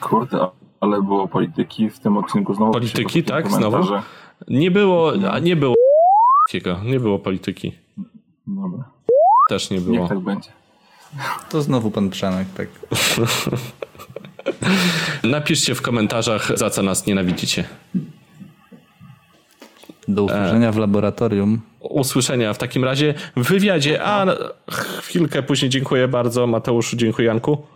[SPEAKER 2] Kurde, ale było polityki w tym odcinku znowu.
[SPEAKER 1] Polityki, tak? Znowu? Nie było, a nie było nie było polityki.
[SPEAKER 2] Dobra,
[SPEAKER 1] Też nie
[SPEAKER 2] niech
[SPEAKER 1] było.
[SPEAKER 2] tak będzie.
[SPEAKER 3] To znowu pan Przemek, tak.
[SPEAKER 1] Napiszcie w komentarzach, za co nas nienawidzicie.
[SPEAKER 3] Do usłyszenia w laboratorium.
[SPEAKER 1] usłyszenia w takim razie w wywiadzie, a chwilkę później dziękuję bardzo Mateuszu, dziękuję Janku.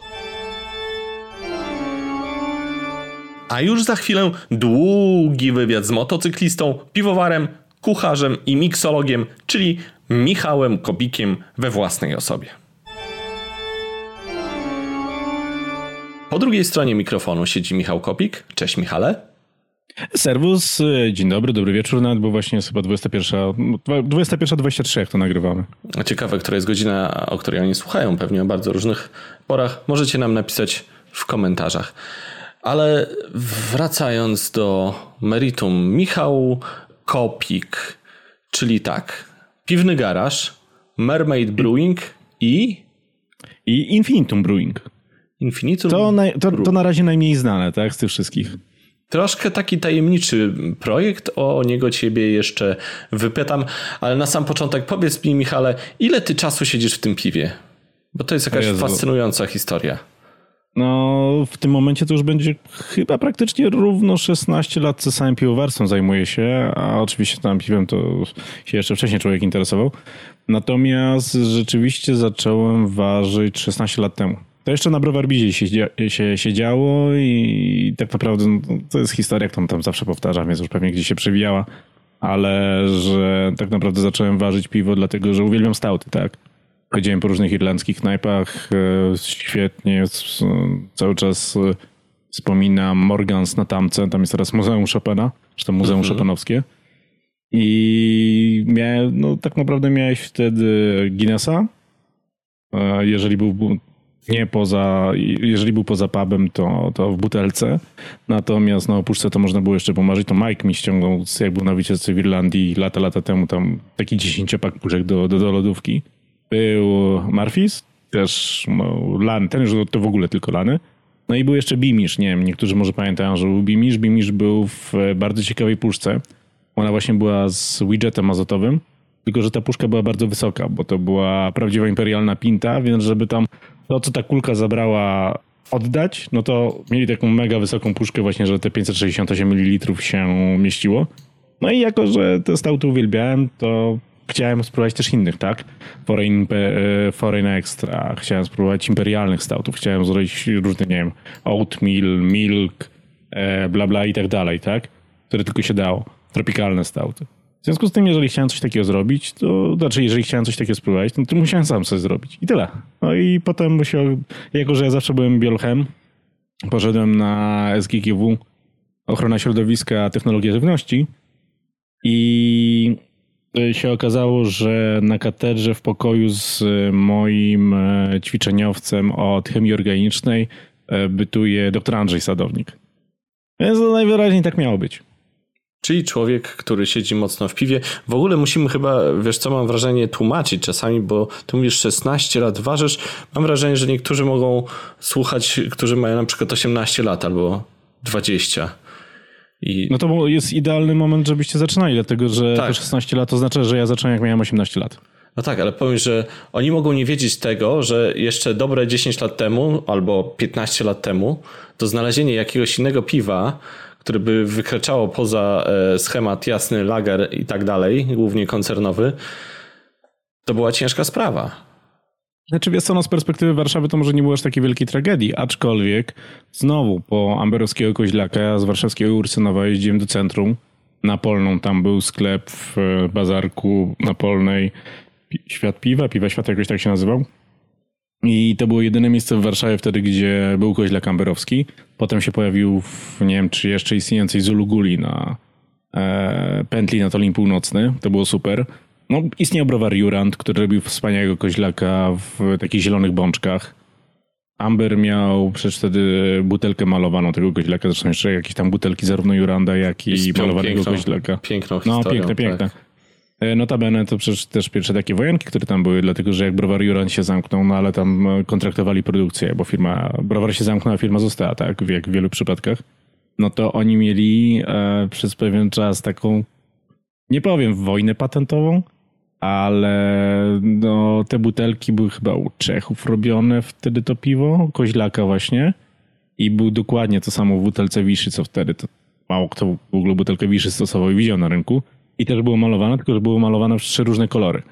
[SPEAKER 1] A już za chwilę długi wywiad z motocyklistą, piwowarem, kucharzem i miksologiem, czyli Michałem Kopikiem we własnej osobie. Po drugiej stronie mikrofonu siedzi Michał Kopik. Cześć Michale.
[SPEAKER 4] Serwus, y, dzień dobry, dobry wieczór, nawet bo właśnie jest chyba 21, 21.23 jak to nagrywamy.
[SPEAKER 1] Ciekawe, która jest godzina, o której oni słuchają, pewnie o bardzo różnych porach. Możecie nam napisać w komentarzach. Ale wracając do meritum, Michał Kopik, czyli tak, piwny garaż, Mermaid Brewing i
[SPEAKER 4] I Infinitum Brewing.
[SPEAKER 1] Infinitum.
[SPEAKER 4] To, to, to na razie najmniej znane, tak, z tych wszystkich.
[SPEAKER 1] Troszkę taki tajemniczy projekt, o niego ciebie jeszcze wypytam, ale na sam początek powiedz mi, Michale, ile ty czasu siedzisz w tym piwie? Bo to jest jakaś fascynująca historia.
[SPEAKER 4] No, w tym momencie to już będzie chyba praktycznie równo 16 lat, co samym piwowarstwem zajmuję się, a oczywiście tam piwem to się jeszcze wcześniej człowiek interesował. Natomiast rzeczywiście zacząłem ważyć 16 lat temu. To jeszcze na Browarbizie się, się, się działo i tak naprawdę no, to jest historia, którą tam zawsze powtarzam, więc już pewnie gdzieś się przewijała, ale że tak naprawdę zacząłem ważyć piwo dlatego, że uwielbiam stauty, tak? Chodziłem po różnych irlandzkich knajpach, e, świetnie, cały czas e, wspominam Morgans na Tamce, tam jest teraz Muzeum Chopina, czy to Muzeum Chopinowskie. I miałem, no tak naprawdę miałeś wtedy Guinnessa, jeżeli był nie poza, jeżeli był poza pubem, to, to w butelce. Natomiast na opuszce to można było jeszcze pomarzyć. To Mike mi ściągnął, jak był na wycieczce w Irlandii lata, lata temu, tam taki dziesięciopak puszek do, do, do lodówki. Był Marfis, też no, ten już to w ogóle tylko Lany. No i był jeszcze Bimisz, nie wiem, niektórzy może pamiętają, że był Bimisz. Bimisz był w bardzo ciekawej puszce. Ona właśnie była z widgetem azotowym, tylko że ta puszka była bardzo wysoka, bo to była prawdziwa imperialna pinta, więc żeby tam to, co ta kulka zabrała oddać, no to mieli taką mega wysoką puszkę właśnie, że te 568 ml się mieściło. No i jako, że te stauty uwielbiałem, to chciałem spróbować też innych, tak? Foreign, e, foreign Extra, chciałem spróbować imperialnych stautów, chciałem zrobić różne, nie wiem, oatmeal, milk, e, bla bla i tak dalej, tak? Które tylko się dało. Tropikalne stauty. W związku z tym, jeżeli chciałem coś takiego zrobić, to znaczy, jeżeli chciałem coś takiego spróbować, no to musiałem sam coś zrobić. I tyle. No i potem się, jako że ja zawsze byłem biolchem, poszedłem na SGGW, ochrona środowiska, technologia żywności i się okazało, że na katedrze w pokoju z moim e, ćwiczeniowcem od chemii organicznej bytuje dr Andrzej Sadownik. Więc to najwyraźniej tak miało być.
[SPEAKER 1] Czyli człowiek, który siedzi mocno w piwie. W ogóle musimy chyba, wiesz co, mam wrażenie, tłumaczyć czasami, bo ty mówisz 16 lat ważysz. Mam wrażenie, że niektórzy mogą słuchać, którzy mają na przykład 18 lat albo 20. I
[SPEAKER 4] No to jest idealny moment, żebyście zaczynali, dlatego że
[SPEAKER 1] Tak.
[SPEAKER 4] te 16 lat oznacza, że ja zacząłem jak miałem 18 lat.
[SPEAKER 1] No tak, ale powiem, że oni mogą nie wiedzieć tego, że jeszcze dobre 10 lat temu albo 15 lat temu to znalezienie jakiegoś innego piwa, które by wykraczało poza e, schemat jasny, lager i tak dalej, głównie koncernowy, to była ciężka sprawa.
[SPEAKER 4] Znaczy, wiesz co, no z perspektywy Warszawy to może nie było aż takiej wielkiej tragedii, aczkolwiek znowu po amberowskiego koźlaka, z warszawskiego Ursynowa jeździłem do centrum, na Polną, tam był sklep w e, bazarku na Polnej, Świat Piwa, Piwa Świata jakoś tak się nazywał. I to było jedyne miejsce w Warszawie wtedy, gdzie był koźlak amberowski. Potem się pojawił w, nie wiem, czy jeszcze istniejącej Zuluguli na e, pętli na Tolin Północny. To było super. No, istniał browar Jurand, który robił wspaniałego koźlaka w takich zielonych bączkach. Amber miał przecież wtedy butelkę malowaną tego koźlaka, zresztą jeszcze jakieś tam butelki zarówno Juranda, jak i, malowanego
[SPEAKER 1] piękną-
[SPEAKER 4] koźlaka.
[SPEAKER 1] Piękną
[SPEAKER 4] No,
[SPEAKER 1] historią.
[SPEAKER 4] piękne, piękne.
[SPEAKER 1] Tak.
[SPEAKER 4] E, Notabene to przecież też pierwsze takie wojenki, które tam były, dlatego że jak Browar Juran się zamknął, no ale tam e, kontraktowali produkcję, bo firma, Browar się zamknął, a firma została, tak, jak w wielu przypadkach. No to oni mieli e, przez pewien czas taką, nie powiem wojnę patentową, ale no, te butelki były chyba u Czechów robione wtedy to piwo, koźlaka właśnie. I był dokładnie to samo w butelce Wiszy, co wtedy. To mało kto w ogóle butelkę Wiszy stosował i widział na rynku. I też było malowane, tylko że było malowane w trzy różne kolory.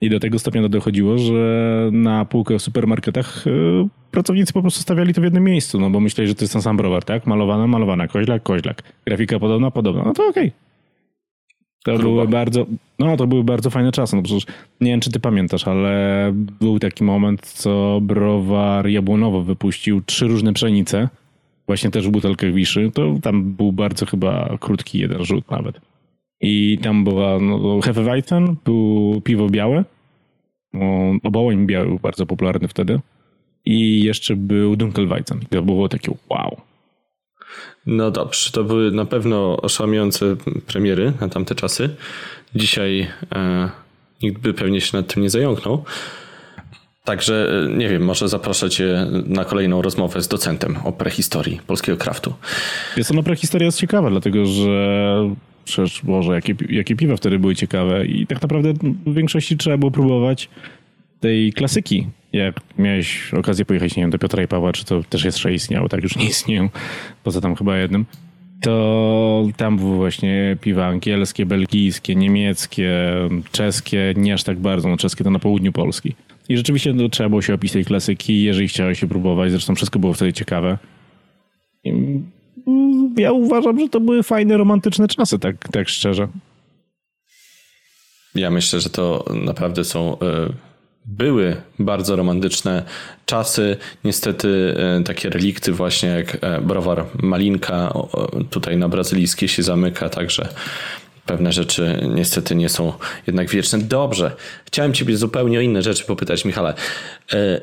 [SPEAKER 4] I do tego stopnia to dochodziło, że na półkę w supermarketach yy, pracownicy po prostu stawiali to w jednym miejscu, no bo myśleli, że to jest ten sam browar, tak? Malowana, malowana, koźlak, koźlak. Grafika podobna, podobna. No to okej. To
[SPEAKER 1] Grubo.
[SPEAKER 4] były bardzo, no to były bardzo fajne czasy. No przecież nie wiem, czy ty pamiętasz, ale był taki moment, co browar Jabłonowo wypuścił trzy różne pszenice, właśnie też w butelkach Wiszy. To tam był bardzo chyba krótki jeden rzut nawet. I tam była no, Hefeweizen, był piwo białe, o, obołoń biały był bardzo popularny wtedy. I jeszcze był Dunkelweizen. I to było takie wow.
[SPEAKER 1] No dobrze, to były na pewno oszałamiające premiery na tamte czasy. Dzisiaj e, nikt by pewnie się nad tym nie zająknął. Także e, nie wiem, może zaproszę cię na kolejną rozmowę z docentem o prehistorii polskiego kraftu.
[SPEAKER 4] Jest ona prehistoria jest ciekawa, dlatego że przecież Boże, jakie, jakie piwa wtedy były ciekawe i tak naprawdę w większości trzeba było próbować tej klasyki. Jak miałeś okazję pojechać, nie wiem, do Piotra i Pawła, czy to też jeszcze istniało, tak już nie istnieją, poza tam chyba jednym, to tam były właśnie piwa angielskie, belgijskie, niemieckie, czeskie, nie aż tak bardzo, no czeskie to na południu Polski. I rzeczywiście no, trzeba było się opisać tej klasyki, jeżeli chciałeś się próbować, zresztą wszystko było wtedy ciekawe. Ja uważam, że to były fajne, romantyczne czasy, tak, tak szczerze.
[SPEAKER 1] Ja myślę, że to naprawdę są. e, Były bardzo romantyczne czasy. Niestety e, takie relikty właśnie jak e, browar Malinka tutaj na brazylijskie się zamyka, także pewne rzeczy niestety nie są jednak wieczne. Dobrze, chciałem ciebie zupełnie o inne rzeczy popytać, Michale. E,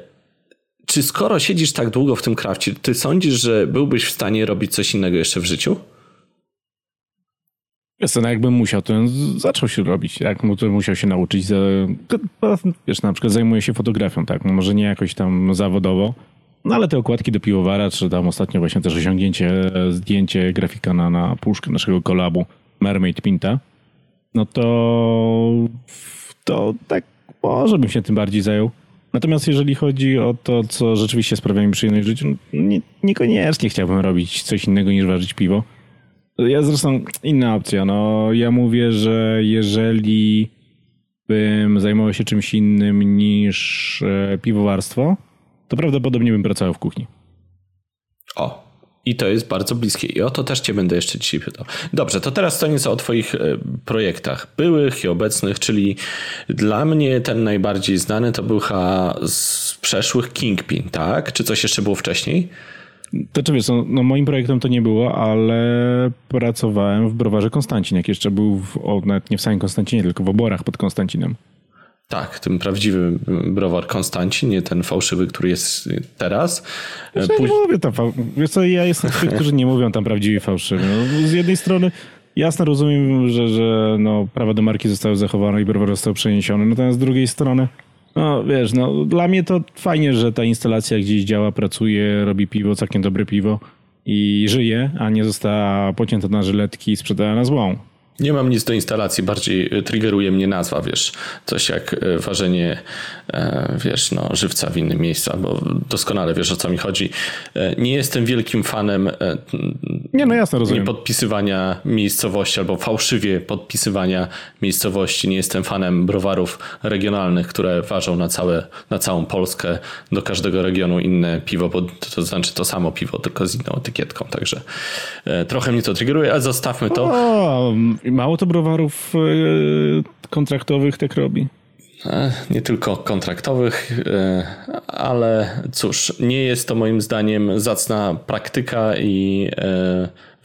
[SPEAKER 1] Czy skoro siedzisz tak długo w tym krafcie, ty sądzisz, że byłbyś w stanie robić coś innego jeszcze w życiu?
[SPEAKER 4] Wiesz no jakbym musiał, to zaczął się robić, jak mu to musiał się nauczyć. Wiesz, na przykład zajmuję się fotografią, tak, no może nie jakoś tam zawodowo, no ale te okładki do piwowara, czy tam ostatnio właśnie też osiągnięcie, zdjęcie grafika na, na puszkę naszego kolabu Mermaid Pinta, no to to tak może bym się tym bardziej zajął. Natomiast jeżeli chodzi o to, co rzeczywiście sprawia mi przyjemność w życiu, no nie, niekoniecznie chciałbym robić coś innego niż ważyć piwo. Ja zresztą inna opcja. No, ja mówię, że jeżeli bym zajmował się czymś innym niż e, piwowarstwo, to prawdopodobnie bym pracował w kuchni.
[SPEAKER 1] O, i to jest bardzo bliskie. I o to też Cię będę jeszcze dzisiaj pytał. Dobrze, to teraz co nieco o Twoich e, projektach byłych i obecnych, czyli dla mnie ten najbardziej znany to był z przeszłych Kingpin, tak? Czy coś jeszcze było wcześniej?
[SPEAKER 4] To czy wiesz, no, no moim projektem to nie było, ale pracowałem w browarze Konstancin, jak jeszcze był w, o, nawet nie w samym Konstancinie, tylko w oborach pod Konstancinem.
[SPEAKER 1] Tak, ten prawdziwy browar Konstancin, nie ten fałszywy, który jest teraz. E,
[SPEAKER 4] Ja nie mówię tam, wiesz co, ja jestem z tych, którzy nie mówią tam prawdziwie fałszywie. No, z jednej strony jasno rozumiem, że, że no, prawa do marki zostały zachowane i browar został przeniesiony, natomiast z drugiej strony, no wiesz, no dla mnie to fajnie, że ta instalacja gdzieś działa, pracuje, robi piwo, całkiem dobre piwo i żyje, a nie została pocięta na żyletki i sprzedana na złą.
[SPEAKER 1] Nie mam nic do instalacji, bardziej y, triggeruje mnie nazwa, wiesz, coś jak y, ważenie, e, wiesz, no, żywca w innym miejscu, bo doskonale wiesz o co mi chodzi. E, Nie jestem wielkim fanem e,
[SPEAKER 4] Nie, no jasno
[SPEAKER 1] nie
[SPEAKER 4] rozumiem.
[SPEAKER 1] podpisywania miejscowości albo fałszywie podpisywania miejscowości. Nie jestem fanem browarów regionalnych, które ważą na, całe, na całą Polskę, do każdego regionu inne piwo, bo to znaczy to samo piwo, tylko z inną etykietką, także e, trochę mnie to triggeruje, ale zostawmy to.
[SPEAKER 4] O, mało to browarów e, kontraktowych tak robi.
[SPEAKER 1] E, nie tylko kontraktowych, e, ale cóż, nie jest to moim zdaniem zacna praktyka i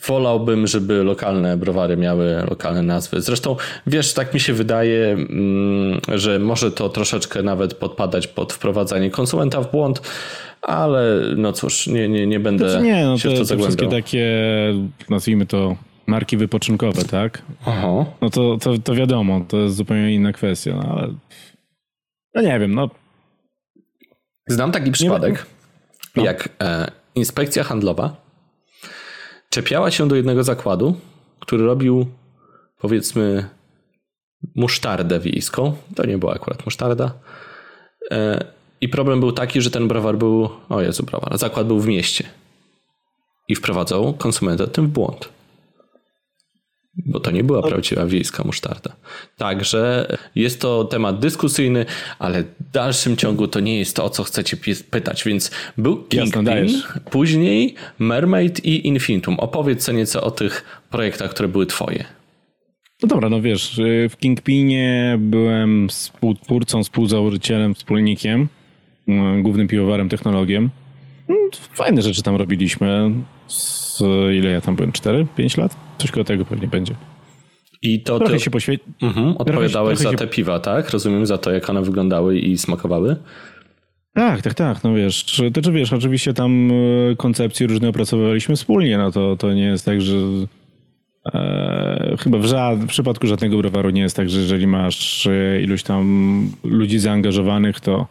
[SPEAKER 1] wolałbym, żeby lokalne browary miały lokalne nazwy. Zresztą, wiesz, tak mi się wydaje, mm, że może to troszeczkę nawet podpadać pod wprowadzanie konsumenta w błąd, ale no cóż, nie, nie, nie będę
[SPEAKER 4] Znaczy nie, no
[SPEAKER 1] się w
[SPEAKER 4] te,
[SPEAKER 1] to zagłębiał.
[SPEAKER 4] wszystkie takie, nazwijmy to, marki wypoczynkowe, tak?
[SPEAKER 1] Aha.
[SPEAKER 4] No to, to, to wiadomo, to jest zupełnie inna kwestia, no ale no nie wiem, no
[SPEAKER 1] Znam taki przypadek,
[SPEAKER 4] No.
[SPEAKER 1] jak e, inspekcja handlowa czepiała się do jednego zakładu, który robił powiedzmy musztardę wiejską. To nie była akurat musztarda. E, I problem był taki, że ten browar był, o Jezu, browar, zakład był w mieście. I wprowadzał konsumenta tym w błąd. Bo to nie była prawdziwa wiejska musztarda. Także jest to temat dyskusyjny, ale w dalszym ciągu to nie jest to, o co chcecie pytać. Więc był Kingpin, później Mermaid i Infinitum. Opowiedz co nieco o tych projektach, które były twoje.
[SPEAKER 4] No dobra, no wiesz, y, w Kingpinie byłem współtwórcą, współzałożycielem, wspólnikiem, y, głównym piwowarem, technologiem. No, Fajne rzeczy tam robiliśmy. Z, ile ja tam byłem? 4? 5 lat? Coś koło tego pewnie będzie.
[SPEAKER 1] I to
[SPEAKER 4] Trochę
[SPEAKER 1] ty
[SPEAKER 4] się poświęcić.
[SPEAKER 1] mhm, odpowiadałeś
[SPEAKER 4] trochę
[SPEAKER 1] za
[SPEAKER 4] się-
[SPEAKER 1] te piwa, tak? Rozumiem, za to, jak one wyglądały i smakowały.
[SPEAKER 4] Tak, tak, tak, no wiesz, czy- to czy wiesz, oczywiście tam e, koncepcje różne opracowywaliśmy wspólnie, no to, to nie jest tak, że e, chyba w, ża- w przypadku żadnego browaru nie jest tak, że jeżeli masz e, iluś tam ludzi zaangażowanych, to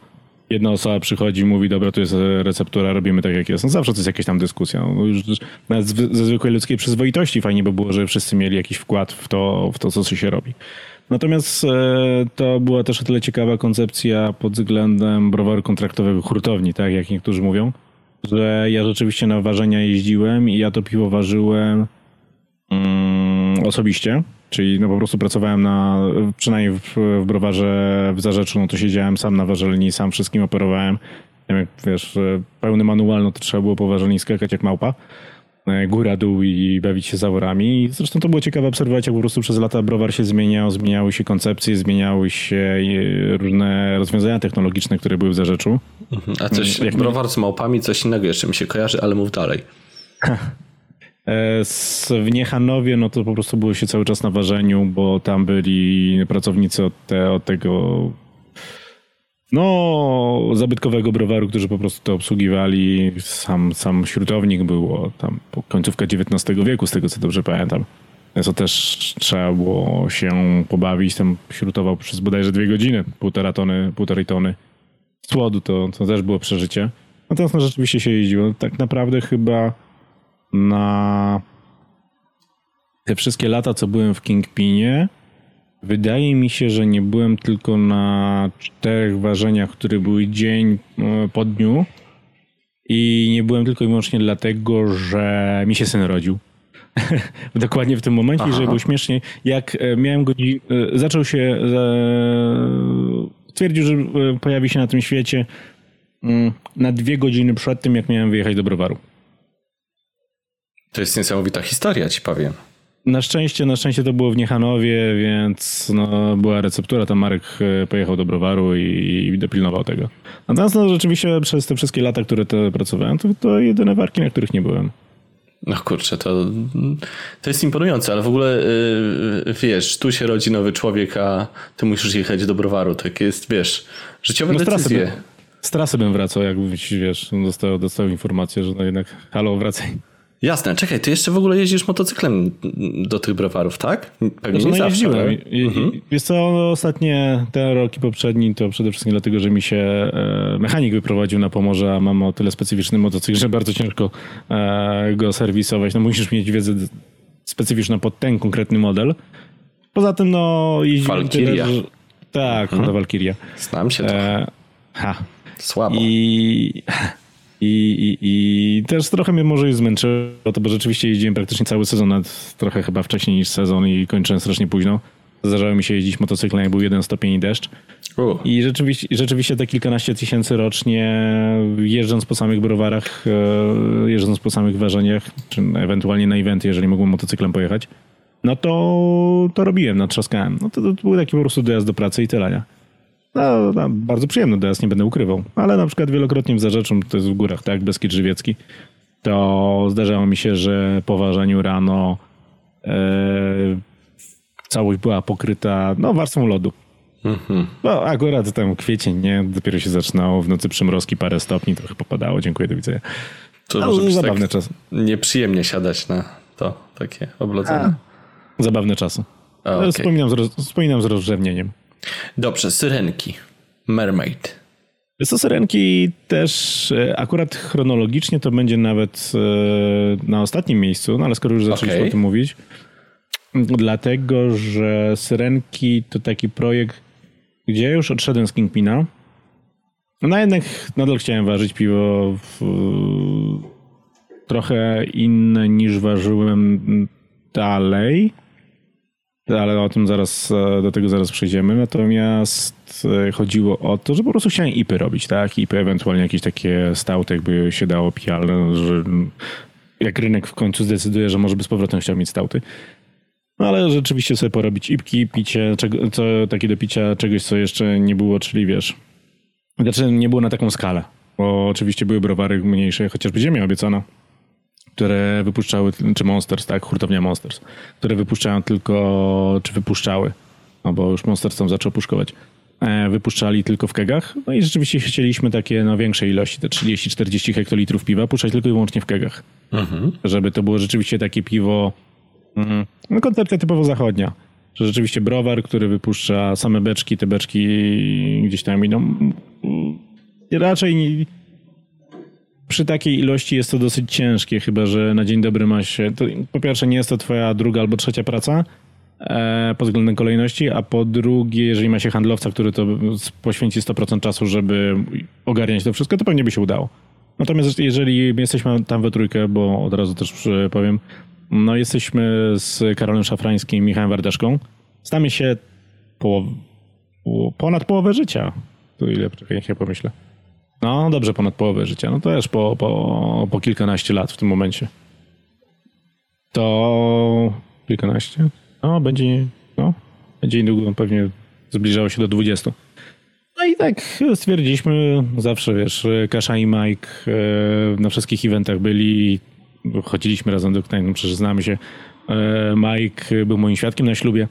[SPEAKER 4] jedna osoba przychodzi i mówi, dobra, tu jest e, receptura, robimy tak jak jest. No zawsze to jest jakaś tam dyskusja. No, już, nawet ze zwykłej ludzkiej przyzwoitości fajnie by było, żeby wszyscy mieli jakiś wkład w to, w to co się robi. Natomiast e, to była też o tyle ciekawa koncepcja pod względem browaru kontraktowego hurtowni, tak jak niektórzy mówią, że ja rzeczywiście na ważenia jeździłem i ja to piwo ważyłem osobiście, czyli no po prostu pracowałem na, przynajmniej w, w browarze w Zarzeczu, no to siedziałem sam na ważelni, sam wszystkim operowałem. Nie wiem, jak wiesz, e, pełny manual, no to trzeba było po ważelni skakać jak małpa e, góra, dół i bawić się zaworami. I zresztą to było ciekawe obserwować, jak po prostu przez lata browar się zmieniał, zmieniały się koncepcje, zmieniały się e, różne rozwiązania technologiczne, które były w Zarzeczu.
[SPEAKER 1] A coś,
[SPEAKER 4] Jak-
[SPEAKER 1] browar z małpami, coś innego jeszcze mi się kojarzy, ale mów dalej.
[SPEAKER 4] E, Z, w Niechanowie, no to po prostu było się cały czas na ważeniu, bo tam byli pracownicy od, te, od tego no, zabytkowego browaru, którzy po prostu to obsługiwali. Sam, sam śrutownik było tam końcówka XIX wieku, z tego co dobrze pamiętam. To też trzeba było się pobawić. Tam śrutował przez bodajże dwie godziny, półtora tony, półtorej tony słodu. To, to też było przeżycie. Natomiast no, rzeczywiście się jeździło. Tak naprawdę chyba na te wszystkie lata, co byłem w Kingpinie, wydaje mi się, że nie byłem tylko na czterech ważeniach, które były dzień e, po dniu. I nie byłem tylko i wyłącznie dlatego, że mi się syn rodził. Dokładnie w tym momencie,
[SPEAKER 1] Aha.
[SPEAKER 4] żeby było śmiesznie, jak e, miałem godzinę, zaczął się, e, stwierdził, że e, pojawi się na tym świecie mm, na dwie godziny przed tym, jak miałem wyjechać do browaru.
[SPEAKER 1] To jest niesamowita historia, ci powiem.
[SPEAKER 4] Na szczęście, na szczęście to było w Niechanowie, więc no, była receptura, tam Marek e, pojechał do browaru i, i dopilnował tego. Natomiast no, rzeczywiście przez te wszystkie lata, które te pracowałem, to, to jedyne warki, na których nie byłem.
[SPEAKER 1] No kurczę, to, to jest imponujące, ale w ogóle yy, wiesz, tu się rodzi nowy człowiek, a ty musisz jechać do browaru. Tak jest, wiesz, życiowe
[SPEAKER 4] No, z trasy,
[SPEAKER 1] decyzje.
[SPEAKER 4] bym, z trasy bym wracał, jakbyś, wiesz, dostał, dostał informację, że no jednak halo, wracaj.
[SPEAKER 1] Jasne, czekaj, ty jeszcze w ogóle jeździsz motocyklem do tych browarów, tak? Pewnie
[SPEAKER 4] Znaczy,
[SPEAKER 1] nie
[SPEAKER 4] no jeździłem.
[SPEAKER 1] ale...
[SPEAKER 4] I- i- Wiesz co, no, ostatnie te roki poprzedni to przede wszystkim dlatego, że mi się e, mechanik wyprowadził na Pomorze, a mam o tyle specyficzny motocykl, że bardzo ciężko e, go serwisować. No musisz mieć wiedzę specyficzną pod ten konkretny model. Poza tym no jeździłem
[SPEAKER 1] Valkyria.
[SPEAKER 4] tyle, że... Tak, Honda Valkyria.
[SPEAKER 1] Znam się trochę.
[SPEAKER 4] E, ha.
[SPEAKER 1] Słabo.
[SPEAKER 4] I, i, i, I też trochę mnie może już zmęczyło to, bo rzeczywiście jeździłem praktycznie cały sezon, nawet trochę chyba wcześniej niż sezon i kończyłem strasznie późno. Zdarzało mi się jeździć motocyklem, jak był jeden stopień i deszcz.
[SPEAKER 1] U.
[SPEAKER 4] I rzeczywiście, rzeczywiście te kilkanaście tysięcy rocznie, jeżdżąc po samych browarach, e, jeżdżąc po samych ważeniach, czy ewentualnie na eventy, jeżeli mógłbym motocyklem pojechać, no to, to robiłem, natrzaskałem. No to, to był taki po prostu dojazd do pracy i tyle, nie? No, no, bardzo przyjemny dojazd, nie będę ukrywał. Ale na przykład wielokrotnie w Zarzeczym, to jest w górach, tak, Beskid Żywiecki, to zdarzało mi się, że po ważeniu rano e, całość była pokryta no, warstwą lodu. No akurat tam kwiecień, nie? Dopiero się zaczynało, w nocy przymrozki, parę stopni, trochę popadało, dziękuję, do widzenia.
[SPEAKER 1] To
[SPEAKER 4] No,
[SPEAKER 1] może być
[SPEAKER 4] zabawny
[SPEAKER 1] tak
[SPEAKER 4] czas.
[SPEAKER 1] nieprzyjemnie siadać na to, takie oblodzenie.
[SPEAKER 4] Zabawne czasy.
[SPEAKER 1] A, okej.
[SPEAKER 4] Wspominam, z roz, wspominam z rozrzewnieniem.
[SPEAKER 1] Dobrze, syrenki. Mermaid.
[SPEAKER 4] Co, Syrenki też e, akurat chronologicznie to będzie nawet e, na ostatnim miejscu, no ale skoro już zaczęliśmy
[SPEAKER 1] Okej.
[SPEAKER 4] o tym mówić, dlatego, że Syrenki to taki projekt, gdzie ja już odszedłem z Kingpina, no jednak nadal chciałem ważyć piwo w, trochę inne niż ważyłem dalej, ale o tym zaraz, e, do tego zaraz przejdziemy. Natomiast e, chodziło o to, że po prostu chciałem IPy robić, tak? IPy, ewentualnie jakieś takie stałty, jakby się dało pijalne, że jak rynek w końcu zdecyduje, że może by z powrotem chciał mieć stałty. No ale rzeczywiście sobie porobić ipki, picie, czego, co, takie do picia czegoś, co jeszcze nie było, czyli wiesz, znaczy nie było na taką skalę, bo oczywiście były browary mniejsze, chociażby Ziemia obiecana, które wypuszczały, czy Monsters, tak, hurtownia Monsters, które wypuszczają tylko, czy wypuszczały, no bo już Monsters tam zaczął puszkować, e, wypuszczali tylko w kegach, no i rzeczywiście chcieliśmy takie no, większe ilości, te 30-40 hektolitrów piwa, puszczać tylko i wyłącznie w kegach, żeby to było rzeczywiście takie piwo, mm, no koncepcja typowo zachodnia, że rzeczywiście browar, który wypuszcza same beczki, te beczki gdzieś tam idą, mm, raczej nie, przy takiej ilości jest to dosyć ciężkie, chyba że na dzień dobry ma się. To, po pierwsze, nie jest to twoja druga albo trzecia praca e, pod względem kolejności, a po drugie, jeżeli ma się handlowca, który to poświęci 100% czasu, żeby ogarniać to wszystko, to pewnie by się udało. Natomiast jeżeli jesteśmy tam we trójkę, bo od razu też powiem, no jesteśmy z Karolem Szafrańskim i Michałem Wardeszką. Znamy się po, po, ponad połowę życia. To ile, czekaj, niech ja pomyślę. No dobrze, ponad połowę życia. No to też po, po, po kilkanaście lat w tym momencie. To kilkanaście? No będzie, no, będzie niedługo pewnie zbliżało się do 20. No i tak stwierdziliśmy, zawsze wiesz, Kasza i Mike e, na wszystkich eventach byli, chodziliśmy razem do Knajnu, przecież znamy się. E, Mike był moim świadkiem na ślubie,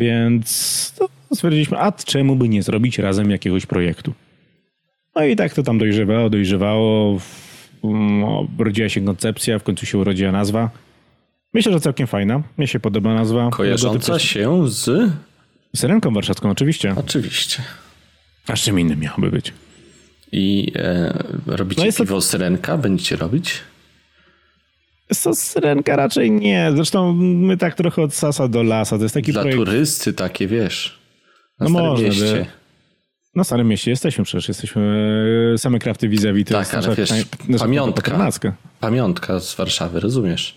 [SPEAKER 4] więc no, stwierdziliśmy, a czemu by nie zrobić razem jakiegoś projektu? No i tak to tam dojrzewało, dojrzewało. No, rodziła się koncepcja, w końcu się urodziła nazwa. Myślę, że całkiem fajna. Mnie się podoba nazwa.
[SPEAKER 1] Kojarząca
[SPEAKER 4] Logotyp
[SPEAKER 1] się z...
[SPEAKER 4] Syrenką warszawską, oczywiście.
[SPEAKER 1] Oczywiście.
[SPEAKER 4] A z czym innym miałoby być?
[SPEAKER 1] I e, robicie
[SPEAKER 4] No jest to-
[SPEAKER 1] piwo syrenka? Będziecie robić?
[SPEAKER 4] Co Syrenka raczej nie. Zresztą my tak trochę od sasa do lasa. To jest taki
[SPEAKER 1] Dla
[SPEAKER 4] projekt.
[SPEAKER 1] turysty takie, wiesz. Na
[SPEAKER 4] No by. Na Starym Mieście jesteśmy przecież. Jesteśmy e, same krafty vis-a-vis.
[SPEAKER 1] Tak,
[SPEAKER 4] jest
[SPEAKER 1] ale wiesz,
[SPEAKER 4] nasza
[SPEAKER 1] pamiątka. Pamiątka z Warszawy, rozumiesz?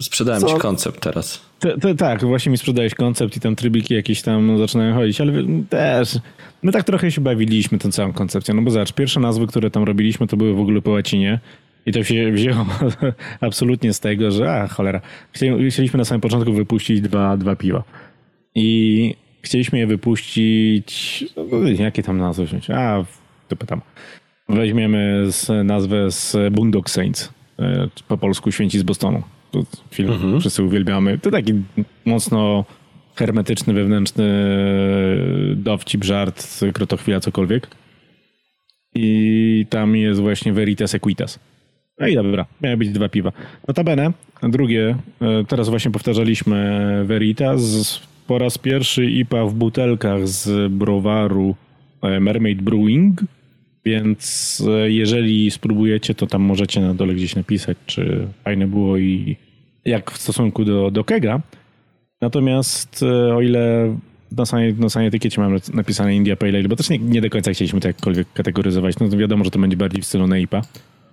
[SPEAKER 1] Sprzedałem
[SPEAKER 4] Co?
[SPEAKER 1] ci koncept teraz.
[SPEAKER 4] Te, te, tak, właśnie mi sprzedałeś koncept i tam trybiki jakieś tam zaczynają chodzić, ale też my tak trochę się bawiliśmy tą całą koncepcją, no bo zobacz, pierwsze nazwy, które tam robiliśmy, to były w ogóle po łacinie i to się wzięło absolutnie z tego, że a cholera, chcieli- chcieliśmy na samym początku wypuścić dwa, dwa piwa i chcieliśmy je wypuścić, no, jakie tam nazwy wziąć, a to pytam. Weźmiemy z, nazwę z Boondock Saints, e, po polsku Święci z Bostonu. To film wszyscy uwielbiamy. To taki mocno hermetyczny, wewnętrzny dowcip, żart, krotochwila, cokolwiek. I tam jest właśnie Veritas Equitas. No i dobra, miały być dwa piwa. Notabene, drugie, e, teraz właśnie powtarzaliśmy Veritas. Po raz pierwszy IPA w butelkach z browaru e, Mermaid Brewing. Więc e, jeżeli spróbujecie, to tam możecie na dole gdzieś napisać, czy fajne było i jak w stosunku do, do kega. Natomiast e, o ile na samej, na samej etykiecie mamy napisane India Pale Ale, bo też nie, nie do końca chcieliśmy to jakkolwiek kategoryzować, no to wiadomo, że to będzie bardziej w stylu Neipa.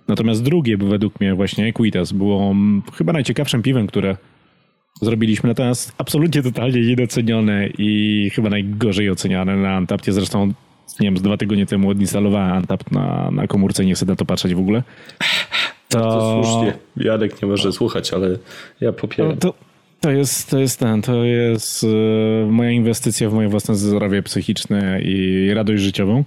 [SPEAKER 4] Natomiast drugie, według mnie właśnie Equitas było chyba najciekawszym piwem, które zrobiliśmy, natomiast absolutnie totalnie niedocenione i chyba najgorzej oceniane na Antapcie. Zresztą, nie wiem, z dwa tygodnie temu odinstalowałem Antap na, na komórce i nie chcę na to patrzeć w ogóle. To,
[SPEAKER 1] To słusznie. Jadek nie może słuchać, ale ja popieram.
[SPEAKER 4] to, To jest, to jest ten, to jest e, moja inwestycja w moje własne zdrowie psychiczne i radość życiową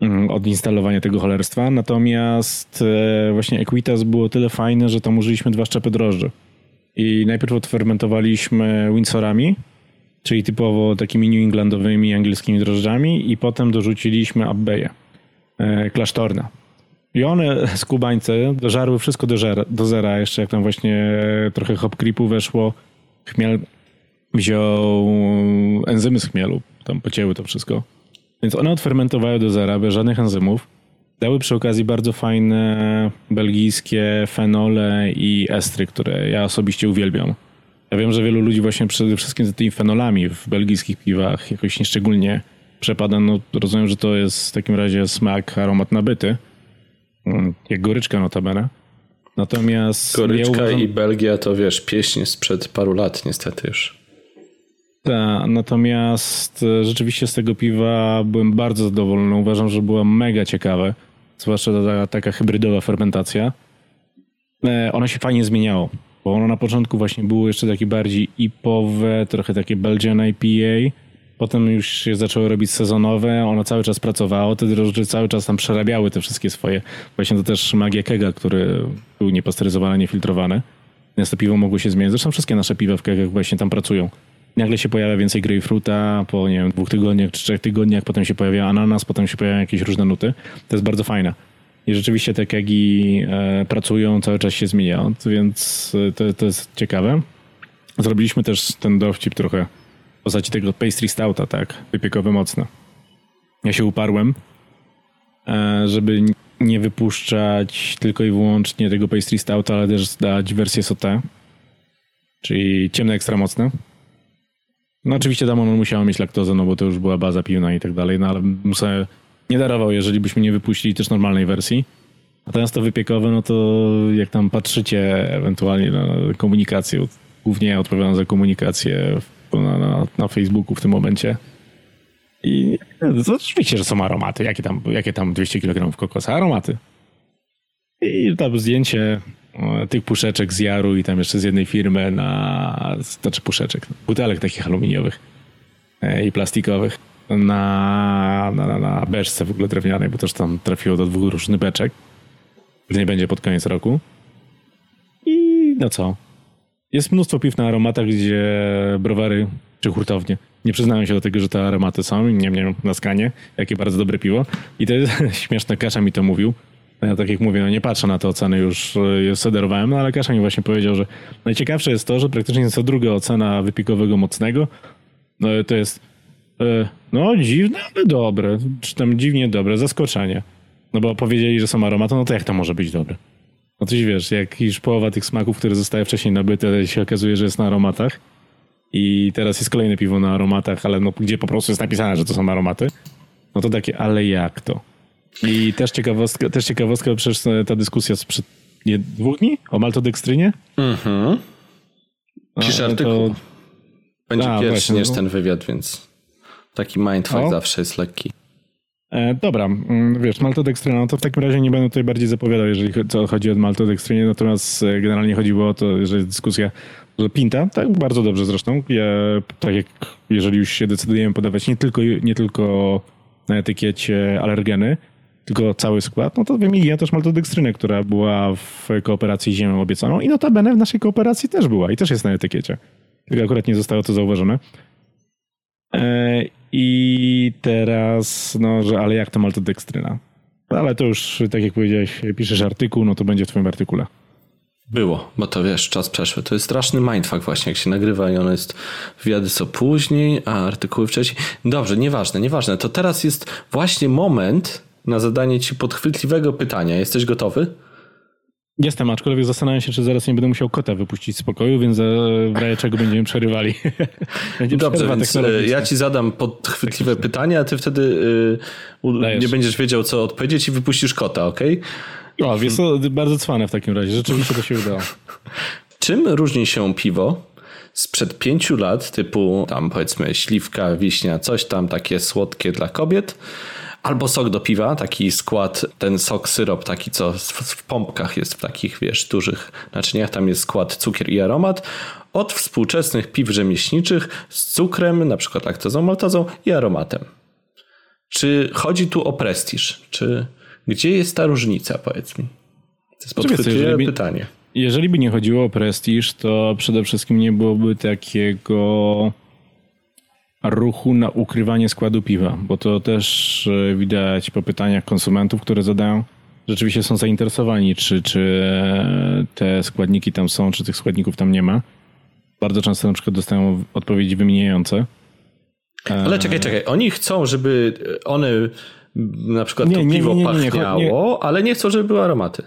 [SPEAKER 4] mm, od instalowania tego cholerstwa. Natomiast e, właśnie Equitas było tyle fajne, że tam użyliśmy dwa szczepy drożdży. I najpierw odfermentowaliśmy Windsorami, czyli typowo takimi New Englandowymi angielskimi drożdżami i potem dorzuciliśmy Abbeje, e, klasztorne. I one skubańce dożarły wszystko do, żera, do zera, jeszcze jak tam właśnie trochę hop creepu weszło, chmiel wziął enzymy z chmielu, tam pocięły to wszystko. Więc one odfermentowały do zera bez żadnych enzymów. Dały przy okazji bardzo fajne belgijskie fenole i estry, które ja osobiście uwielbiam. Ja wiem, że wielu ludzi właśnie przede wszystkim za tymi fenolami w belgijskich piwach jakoś nieszczególnie przepada. No rozumiem, że to jest w takim razie smak, aromat nabyty. Mm, jak goryczka notabene. Natomiast
[SPEAKER 1] Goryczka ja uważam... i Belgia to wiesz, pieśń sprzed paru lat niestety już.
[SPEAKER 4] Tak, natomiast e, rzeczywiście z tego piwa byłem bardzo zadowolony. Uważam, że była mega ciekawe. Zwłaszcza ta taka hybrydowa fermentacja. E, ono się fajnie zmieniało, bo ono na początku właśnie było jeszcze takie bardziej ipowe, trochę takie Belgian IPA Potem już się zaczęły robić sezonowe, ono cały czas pracowało, te drożdże cały czas tam przerabiały te wszystkie swoje. Właśnie to też magia kega, który był niepasteryzowany, niefiltrowany. Więc to piwo mogło się zmienić. Zresztą wszystkie nasze piwa w kegach właśnie tam pracują. Nagle się pojawia więcej grapefruita po, nie wiem, dwóch tygodniach czy trzech tygodniach, potem się pojawia ananas, potem się pojawiają jakieś różne nuty. To jest bardzo fajne. I rzeczywiście te kegi e, pracują, cały czas się zmieniają, więc e, to, to jest ciekawe. Zrobiliśmy też ten dowcip trochę postaci tego pastry stouta, tak, wypiekowe mocno. Ja się uparłem, e, żeby nie wypuszczać tylko i wyłącznie tego pastry stouta, ale też dać wersję sauté, czyli ciemne ekstra mocne. No oczywiście tam ono musiało mieć laktozę, no bo to już była baza piwna i tak dalej, no ale muszę nie darował, jeżeli byśmy nie wypuścili też normalnej wersji. Natomiast to wypiekowe, no to jak tam patrzycie ewentualnie na komunikację, głównie ja odpowiadam za komunikację na, na, na Facebooku w tym momencie. I to oczywiście, że są aromaty. Jakie tam, jakie tam 200 kg kokosa? Aromaty. I tam zdjęcie tych puszeczek z Jaru i tam jeszcze z jednej firmy na, znaczy puszeczek, butelek takich aluminiowych e, i plastikowych na, na, na, beczce w ogóle drewnianej, bo też tam trafiło do dwóch różnych beczek. Nie będzie pod koniec roku. I no co? Jest mnóstwo piw na aromatach, gdzie browary czy hurtownie nie przyznają się do tego, że te aromaty są. Nie wiem, na skanie, jakie bardzo dobre piwo. I to jest śmieszne, Kasza mi to mówił. Ja tak jak mówię, no nie patrzę na te oceny, już je sederowałem, no ale Kasza mi właśnie powiedział, że najciekawsze jest to, że praktycznie co druga ocena wypikowego mocnego no, to jest e, no dziwne, ale dobre, czy tam dziwnie dobre, zaskoczenie. No bo powiedzieli, że są aromaty, no to jak to może być dobre? No coś wiesz, jak już połowa tych smaków, które zostały wcześniej nabyte, się okazuje, że jest na aromatach. I teraz jest kolejne piwo na aromatach, ale no, gdzie po prostu jest napisane, że to są aromaty. No to takie, ale jak to? I też ciekawostka, też ciekawostka przecież ta dyskusja sprzed nie, dwóch dni o maltodekstrynie. Mhm.
[SPEAKER 1] Pisze artykuł. To... Będzie A, pierwszy niż no. ten wywiad, więc taki mindfuck zawsze jest lekki.
[SPEAKER 4] E, dobra, mm, wiesz, maltodekstryna, no to w takim razie nie będę tutaj bardziej zapowiadał, jeżeli chodzi o maltodekstrynie, natomiast e, generalnie chodziło o to, że jest dyskusja, że pinta, tak, bardzo dobrze zresztą, ja, tak jak jeżeli już się decydujemy podawać nie tylko, nie tylko na etykiecie alergeny, tylko cały skład, no to wymieniłem też maltodekstrynę, która była w kooperacji z ziemią obiecaną i notabene w naszej kooperacji też była i też jest na etykiecie. Tylko akurat nie zostało to zauważone. E, I teraz, no, że ale jak to maltodekstryna? Ale to już, tak jak powiedziałeś, piszesz artykuł, no to będzie w twoim artykule.
[SPEAKER 1] Było, bo to wiesz, czas przeszły. To jest straszny mindfuck właśnie, jak się nagrywa i ono jest, wywiady co później, a artykuły wcześniej. Dobrze, nieważne, nieważne. To teraz jest właśnie moment na zadanie ci podchwytliwego pytania. Jesteś gotowy?
[SPEAKER 4] Jestem, aczkolwiek zastanawiam się, czy zaraz nie będę musiał kota wypuścić z pokoju, więc e, w razie czego będziemy przerywali.
[SPEAKER 1] Będzie Dobrze, więc e, ja ci zadam podchwytliwe pytanie, a ty wtedy y, nie będziesz wiedział, co odpowiedzieć i wypuścisz kota, ok?
[SPEAKER 4] O, jest to bardzo cwane w takim razie. Rzeczywiście to się udało.
[SPEAKER 1] Czym różni się piwo sprzed pięciu lat, typu tam powiedzmy śliwka, wiśnia, coś tam takie słodkie dla kobiet, Albo sok do piwa, taki skład, ten sok, syrop taki, co w, w pompkach jest w takich, wiesz, dużych naczyniach, tam jest skład cukier i aromat, od współczesnych piw rzemieślniczych z cukrem, na przykład laktozą, maltozą i aromatem. Czy chodzi tu o prestiż? Czy gdzie jest ta różnica, powiedz mi? To jest podchwytliwe pytanie.
[SPEAKER 4] Jeżeli by nie chodziło o prestiż, to przede wszystkim nie byłoby takiego ruchu na ukrywanie składu piwa, bo to też e, widać po pytaniach konsumentów, które zadają. Rzeczywiście są zainteresowani, czy, czy e, te składniki tam są, czy tych składników tam nie ma. Bardzo często na przykład dostają odpowiedzi wymieniające.
[SPEAKER 1] Ale czekaj, czekaj. Oni chcą, żeby one na przykład
[SPEAKER 4] Nie,
[SPEAKER 1] to
[SPEAKER 4] nie,
[SPEAKER 1] piwo
[SPEAKER 4] nie,
[SPEAKER 1] pachniało, ale nie chcą, żeby były aromaty.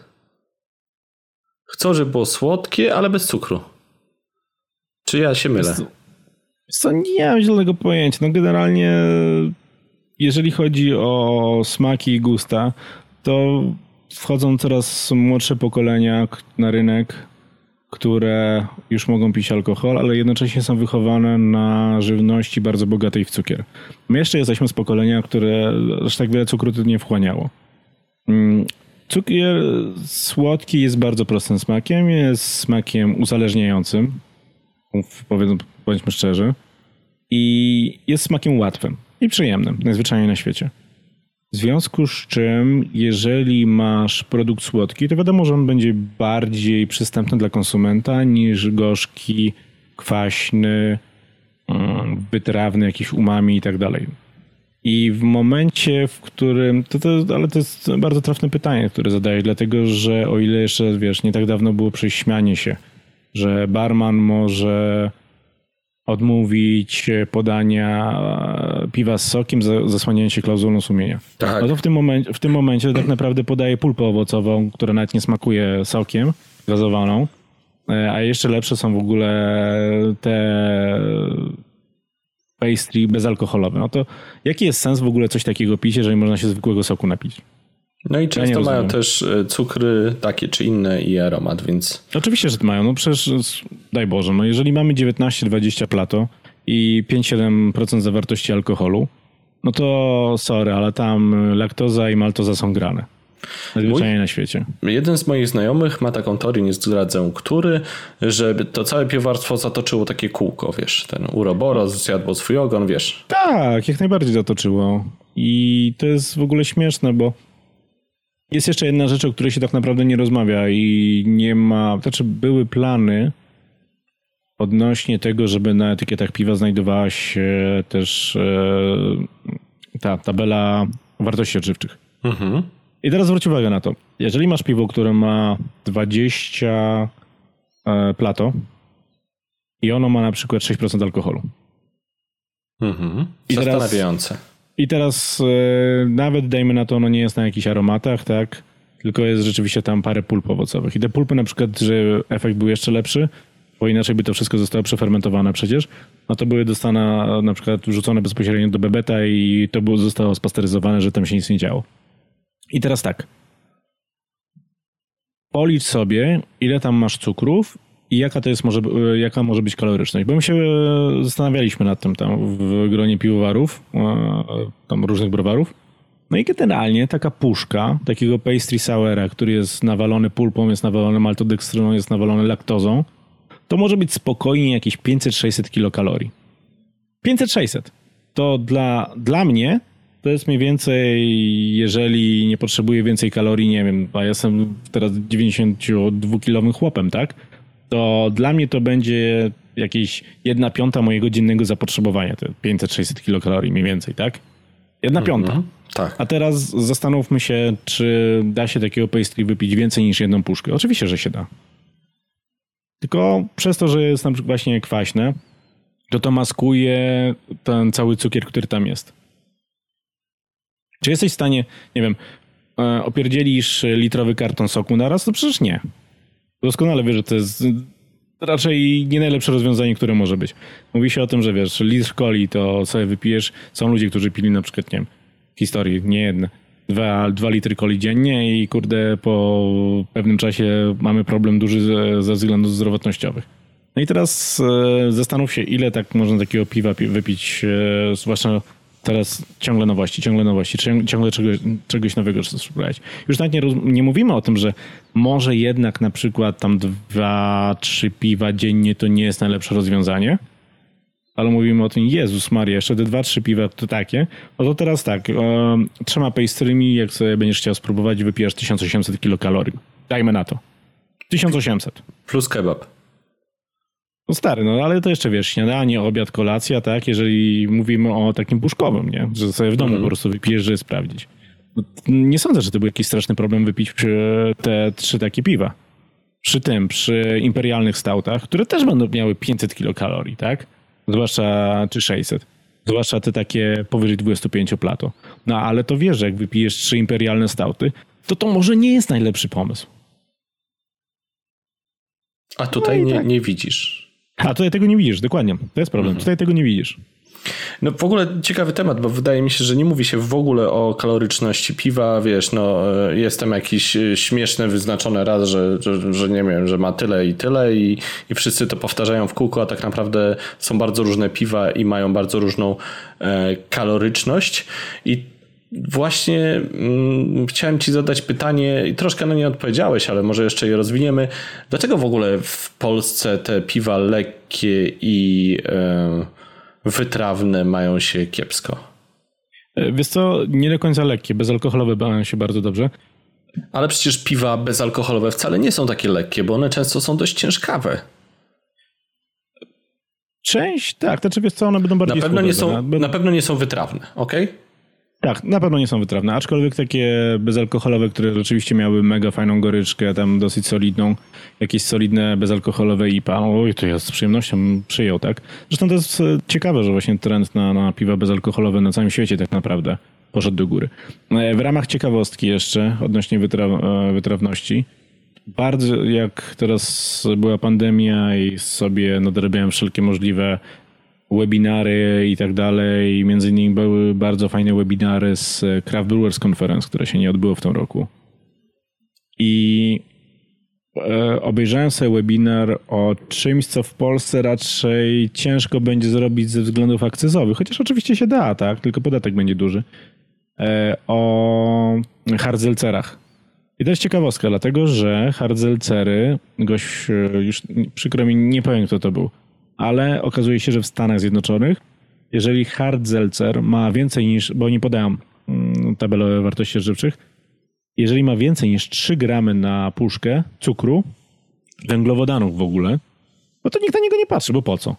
[SPEAKER 1] Chcą, żeby było słodkie, ale bez cukru. Czy ja się mylę?
[SPEAKER 4] Co, nie mam zielonego pojęcia. No generalnie, jeżeli chodzi o smaki i gusta, to wchodzą coraz młodsze pokolenia na rynek, które już mogą pić alkohol, ale jednocześnie są wychowane na żywności bardzo bogatej w cukier. My jeszcze jesteśmy z pokolenia, które aż tak wiele cukru nie wchłaniało. Mm, Cukier słodki jest bardzo prostym smakiem, jest smakiem uzależniającym, powiedzmy, bądźmy szczerzy. I jest smakiem łatwym i przyjemnym, najzwyczajniej na świecie. W związku z czym, jeżeli masz produkt słodki, to wiadomo, że on będzie bardziej przystępny dla konsumenta niż gorzki, kwaśny, mm, wytrawny, jakiś umami i tak dalej. I w momencie, w którym. To, to, ale to jest bardzo trafne pytanie, które zadaję, dlatego że o ile jeszcze, wiesz, nie tak dawno było prześmianie się, że barman może odmówić podania e, piwa z sokiem, za- zasłaniając się klauzulą sumienia.
[SPEAKER 1] Tak.
[SPEAKER 4] No to w tym, momencie, w tym momencie tak naprawdę podaje pulpę owocową, która nawet nie smakuje sokiem, gazowaną. E, A jeszcze lepsze są w ogóle te pastry bezalkoholowe. No to jaki jest sens w ogóle coś takiego pić, jeżeli można się zwykłego soku napić?
[SPEAKER 1] No i często
[SPEAKER 4] nie
[SPEAKER 1] mają też e, cukry takie czy inne i aromat, więc
[SPEAKER 4] Oczywiście, że mają. No przecież, s- daj Boże, no jeżeli mamy 19-20 plato i 5-7% zawartości alkoholu, no to sorry, ale tam laktoza i maltoza są grane. Najzwyczajniej na świecie.
[SPEAKER 1] jeden z moich znajomych ma taką teorię, nie zdradzę, który, żeby to całe piewarstwo zatoczyło takie kółko, wiesz, ten uroboros zjadł swój ogon, wiesz.
[SPEAKER 4] Tak, jak najbardziej zatoczyło. I to jest w ogóle śmieszne, bo jest jeszcze jedna rzecz, o której się tak naprawdę nie rozmawia i nie ma, znaczy były plany odnośnie tego, żeby na etykietach piwa znajdowała się też e, ta tabela wartości odżywczych.
[SPEAKER 1] Mhm.
[SPEAKER 4] I teraz zwróć uwagę na to. Jeżeli masz piwo, które ma 20 e, plato i ono ma na przykład 6% alkoholu,
[SPEAKER 1] Mhm.
[SPEAKER 4] I teraz-
[SPEAKER 1] Zastanawiające.
[SPEAKER 4] I teraz e, nawet dajmy na to, ono nie jest na jakichś aromatach, tak? Tylko jest rzeczywiście tam parę pulp owocowych. I te pulpy na przykład, że efekt był jeszcze lepszy, bo inaczej by to wszystko zostało przefermentowane przecież, no to były dostane na przykład wrzucone bezpośrednio do bebeta i to było, zostało spasteryzowane, że tam się nic nie działo. I teraz tak. Policz sobie, ile tam masz cukrów i jaka to jest może, e, jaka może być kaloryczność. Bo my się e, zastanawialiśmy nad tym tam w gronie piwowarów, e, tam różnych browarów. No i generalnie taka puszka takiego pastry soura, który jest nawalony pulpą, jest nawalony maltodekstryną, jest nawalony laktozą, to może być spokojnie jakieś 500-600 kilokalorii. 500-600. To dla, dla mnie to jest mniej więcej, jeżeli nie potrzebuję więcej kalorii, nie wiem, a ja jestem teraz 92-kilowym chłopem, tak? To dla mnie to będzie jakieś 1 piąta mojego dziennego zapotrzebowania, te 500-600 kilokalorii mniej więcej, tak? Jedna piąta.
[SPEAKER 1] Mhm. Tak.
[SPEAKER 4] A teraz zastanówmy się, czy da się takiego pastry wypić więcej niż jedną puszkę. Oczywiście, że się da. Tylko przez to, że jest na przykład właśnie kwaśne, to to maskuje ten cały cukier, który tam jest. Czy jesteś w stanie, nie wiem, e, opierdzielisz litrowy karton soku naraz? To przecież nie. Doskonale wiesz, że to jest raczej nie najlepsze rozwiązanie, które może być. Mówi się o tym, że wiesz, litr coli to sobie wypijesz. Są ludzie, którzy pili na przykład, nie wiem, historii, nie jedne, dwa, dwa litry coli dziennie i kurde, po pewnym czasie mamy problem duży ze, ze względów zdrowotnościowych. No i teraz e, zastanów się, ile tak można takiego piwa pi- wypić, e, zwłaszcza Teraz ciągle nowości, ciągle nowości, ciągle czegoś, czegoś nowego spróbować. Już nawet nie, nie mówimy o tym, że może jednak na przykład tam dwa, trzy piwa dziennie to nie jest najlepsze rozwiązanie, ale mówimy o tym, Jezus Maria, jeszcze te dwa, trzy piwa to takie, no to teraz tak, e, trzema pastrymi, jak sobie będziesz chciał spróbować, wypijasz 1800 kilokalorii. Dajmy na to. 1800.
[SPEAKER 1] Plus kebab.
[SPEAKER 4] No stary, no ale to jeszcze wiesz, śniadanie, obiad, kolacja, tak? Jeżeli mówimy o takim puszkowym, nie? Że sobie w domu mm. po prostu wypijesz, żeby sprawdzić. No, nie sądzę, że to był jakiś straszny problem wypić te trzy takie piwa. Przy tym, przy imperialnych stautach, które też będą miały 500 kilokalorii, tak? Zwłaszcza, czy 600. Zwłaszcza te takie powyżej 25 plato. No ale to wiesz, że jak wypijesz trzy imperialne stauty, to to może nie jest najlepszy pomysł.
[SPEAKER 1] A tutaj no nie, tak. nie widzisz.
[SPEAKER 4] A tutaj tego nie widzisz, dokładnie. To jest problem. Mhm. Tutaj tego nie widzisz.
[SPEAKER 1] No w ogóle ciekawy temat, bo wydaje mi się, że nie mówi się w ogóle o kaloryczności piwa, wiesz, no e, jest tam jakiś e, śmieszne wyznaczone raz, że, że, że nie wiem, że ma tyle i tyle i, i wszyscy to powtarzają w kółko, a tak naprawdę są bardzo różne piwa i mają bardzo różną e, kaloryczność i Właśnie mm, chciałem Ci zadać pytanie i troszkę na nie odpowiedziałeś, ale może jeszcze je rozwiniemy. Dlaczego w ogóle w Polsce te piwa lekkie i e, wytrawne mają się kiepsko?
[SPEAKER 4] E, wiesz co, nie do końca lekkie, bezalkoholowe mają się bardzo dobrze.
[SPEAKER 1] Ale przecież piwa bezalkoholowe wcale nie są takie lekkie, bo one często są dość ciężkawe.
[SPEAKER 4] Część, tak, to czy wiesz co, one będą bardziej
[SPEAKER 1] na pewno, nie są, na pewno nie są wytrawne, ok?
[SPEAKER 4] Tak, na pewno nie są wytrawne, aczkolwiek takie bezalkoholowe, które rzeczywiście miały mega fajną goryczkę, tam dosyć solidną, jakieś solidne bezalkoholowe IPA, oj, to ja z przyjemnością przyjął, tak? Zresztą to jest e, ciekawe, że właśnie trend na, na piwa bezalkoholowe na całym świecie tak naprawdę poszedł do góry. E, w ramach ciekawostki jeszcze odnośnie wytra e, wytrawności, bardzo jak teraz była pandemia i sobie nadrabiałem wszelkie możliwe webinary i tak dalej. Między innymi były bardzo fajne webinary z Craft Brewers Conference, które się nie odbyło w tym roku. I e, obejrzałem sobie webinar o czymś, co w Polsce raczej ciężko będzie zrobić ze względów akcyzowych, chociaż oczywiście się da, tak? Tylko podatek będzie duży. E, o hardzelcerach. I to jest ciekawostka, dlatego że hardzelcery, gość, e, już przykro mi, nie powiem kto to był, ale okazuje się, że w Stanach Zjednoczonych, jeżeli hard seltzer ma więcej niż, bo nie podałem mm, tabelę wartości żywczych, jeżeli ma więcej niż 3 gramy na puszkę cukru, węglowodanów w ogóle, no to nikt na niego nie patrzy, bo po co?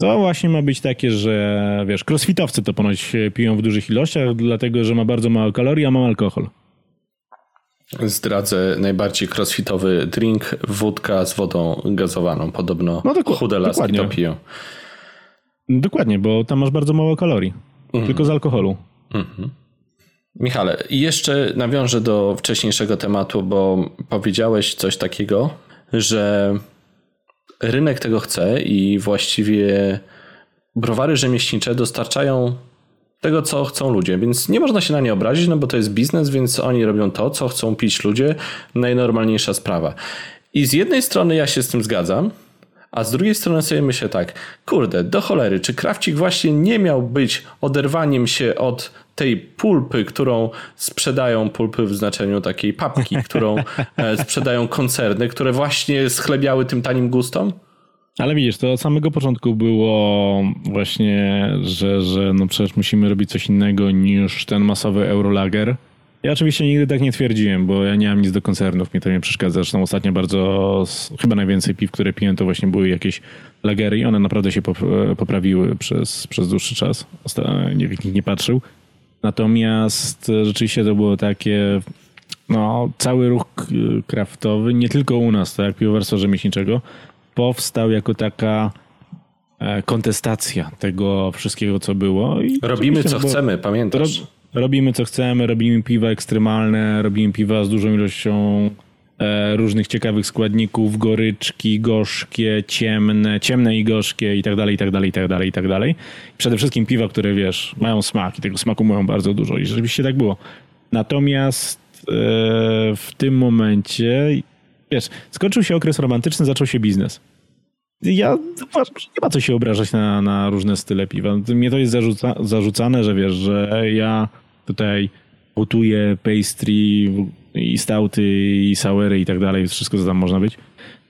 [SPEAKER 4] To właśnie ma być takie, że wiesz, crossfitowcy to ponoć piją w dużych ilościach, dlatego że ma bardzo mało kalorii, a ma alkohol.
[SPEAKER 1] Zdradzę najbardziej crossfitowy drink, wódka z wodą gazowaną. Podobno no doku- chude laski dokładnie. to piją.
[SPEAKER 4] Dokładnie, bo tam masz bardzo mało kalorii. Mhm. Tylko z alkoholu. Mhm.
[SPEAKER 1] Michale, jeszcze nawiążę do wcześniejszego tematu, bo powiedziałeś coś takiego, że rynek tego chce i właściwie browary rzemieślnicze dostarczają tego, co chcą ludzie, więc nie można się na nie obrazić, no bo to jest biznes, więc oni robią to, co chcą pić ludzie, najnormalniejsza sprawa. I z jednej strony ja się z tym zgadzam, a z drugiej strony sobie myślę tak, kurde, do cholery, czy krawcik właśnie nie miał być oderwaniem się od tej pulpy, którą sprzedają, pulpy w znaczeniu takiej papki, którą e, sprzedają koncerny, które właśnie schlebiały tym tanim gustom?
[SPEAKER 4] Ale widzisz, to od samego początku było właśnie, że, że no przecież musimy robić coś innego niż ten masowy Eurolager. Ja oczywiście nigdy tak nie twierdziłem, bo ja nie mam nic do koncernów, mnie to nie przeszkadza. Zresztą ostatnio bardzo, chyba najwięcej piw, które piłem, to właśnie były jakieś lagery i one naprawdę się poprawiły przez, przez dłuższy czas. Nikt nie patrzył. Natomiast rzeczywiście to było takie, no, cały ruch kraftowy, nie tylko u nas, tak, piwowarstwa rzemieślniczego, powstał jako taka e, kontestacja tego wszystkiego, co było.
[SPEAKER 1] I robimy co chcemy, pamiętasz?
[SPEAKER 4] Ro, robimy co chcemy, robimy piwa ekstremalne, robimy piwa z dużą ilością e, różnych ciekawych składników, goryczki, gorzkie, ciemne, ciemne i gorzkie i tak dalej, i tak dalej, i tak dalej, i tak dalej. Przede wszystkim piwa, które wiesz, mają smak i tego smaku mają bardzo dużo i rzeczywiście tak było. Natomiast e, w tym momencie wiesz, skończył się okres romantyczny, zaczął się biznes. ja uważam, że nie ma co się obrażać na, na różne style piwa. Mnie to jest zarzuca, zarzucane, że wiesz, że ja tutaj gotuję pastry i stouty i sauery i tak dalej, wszystko co tam można być.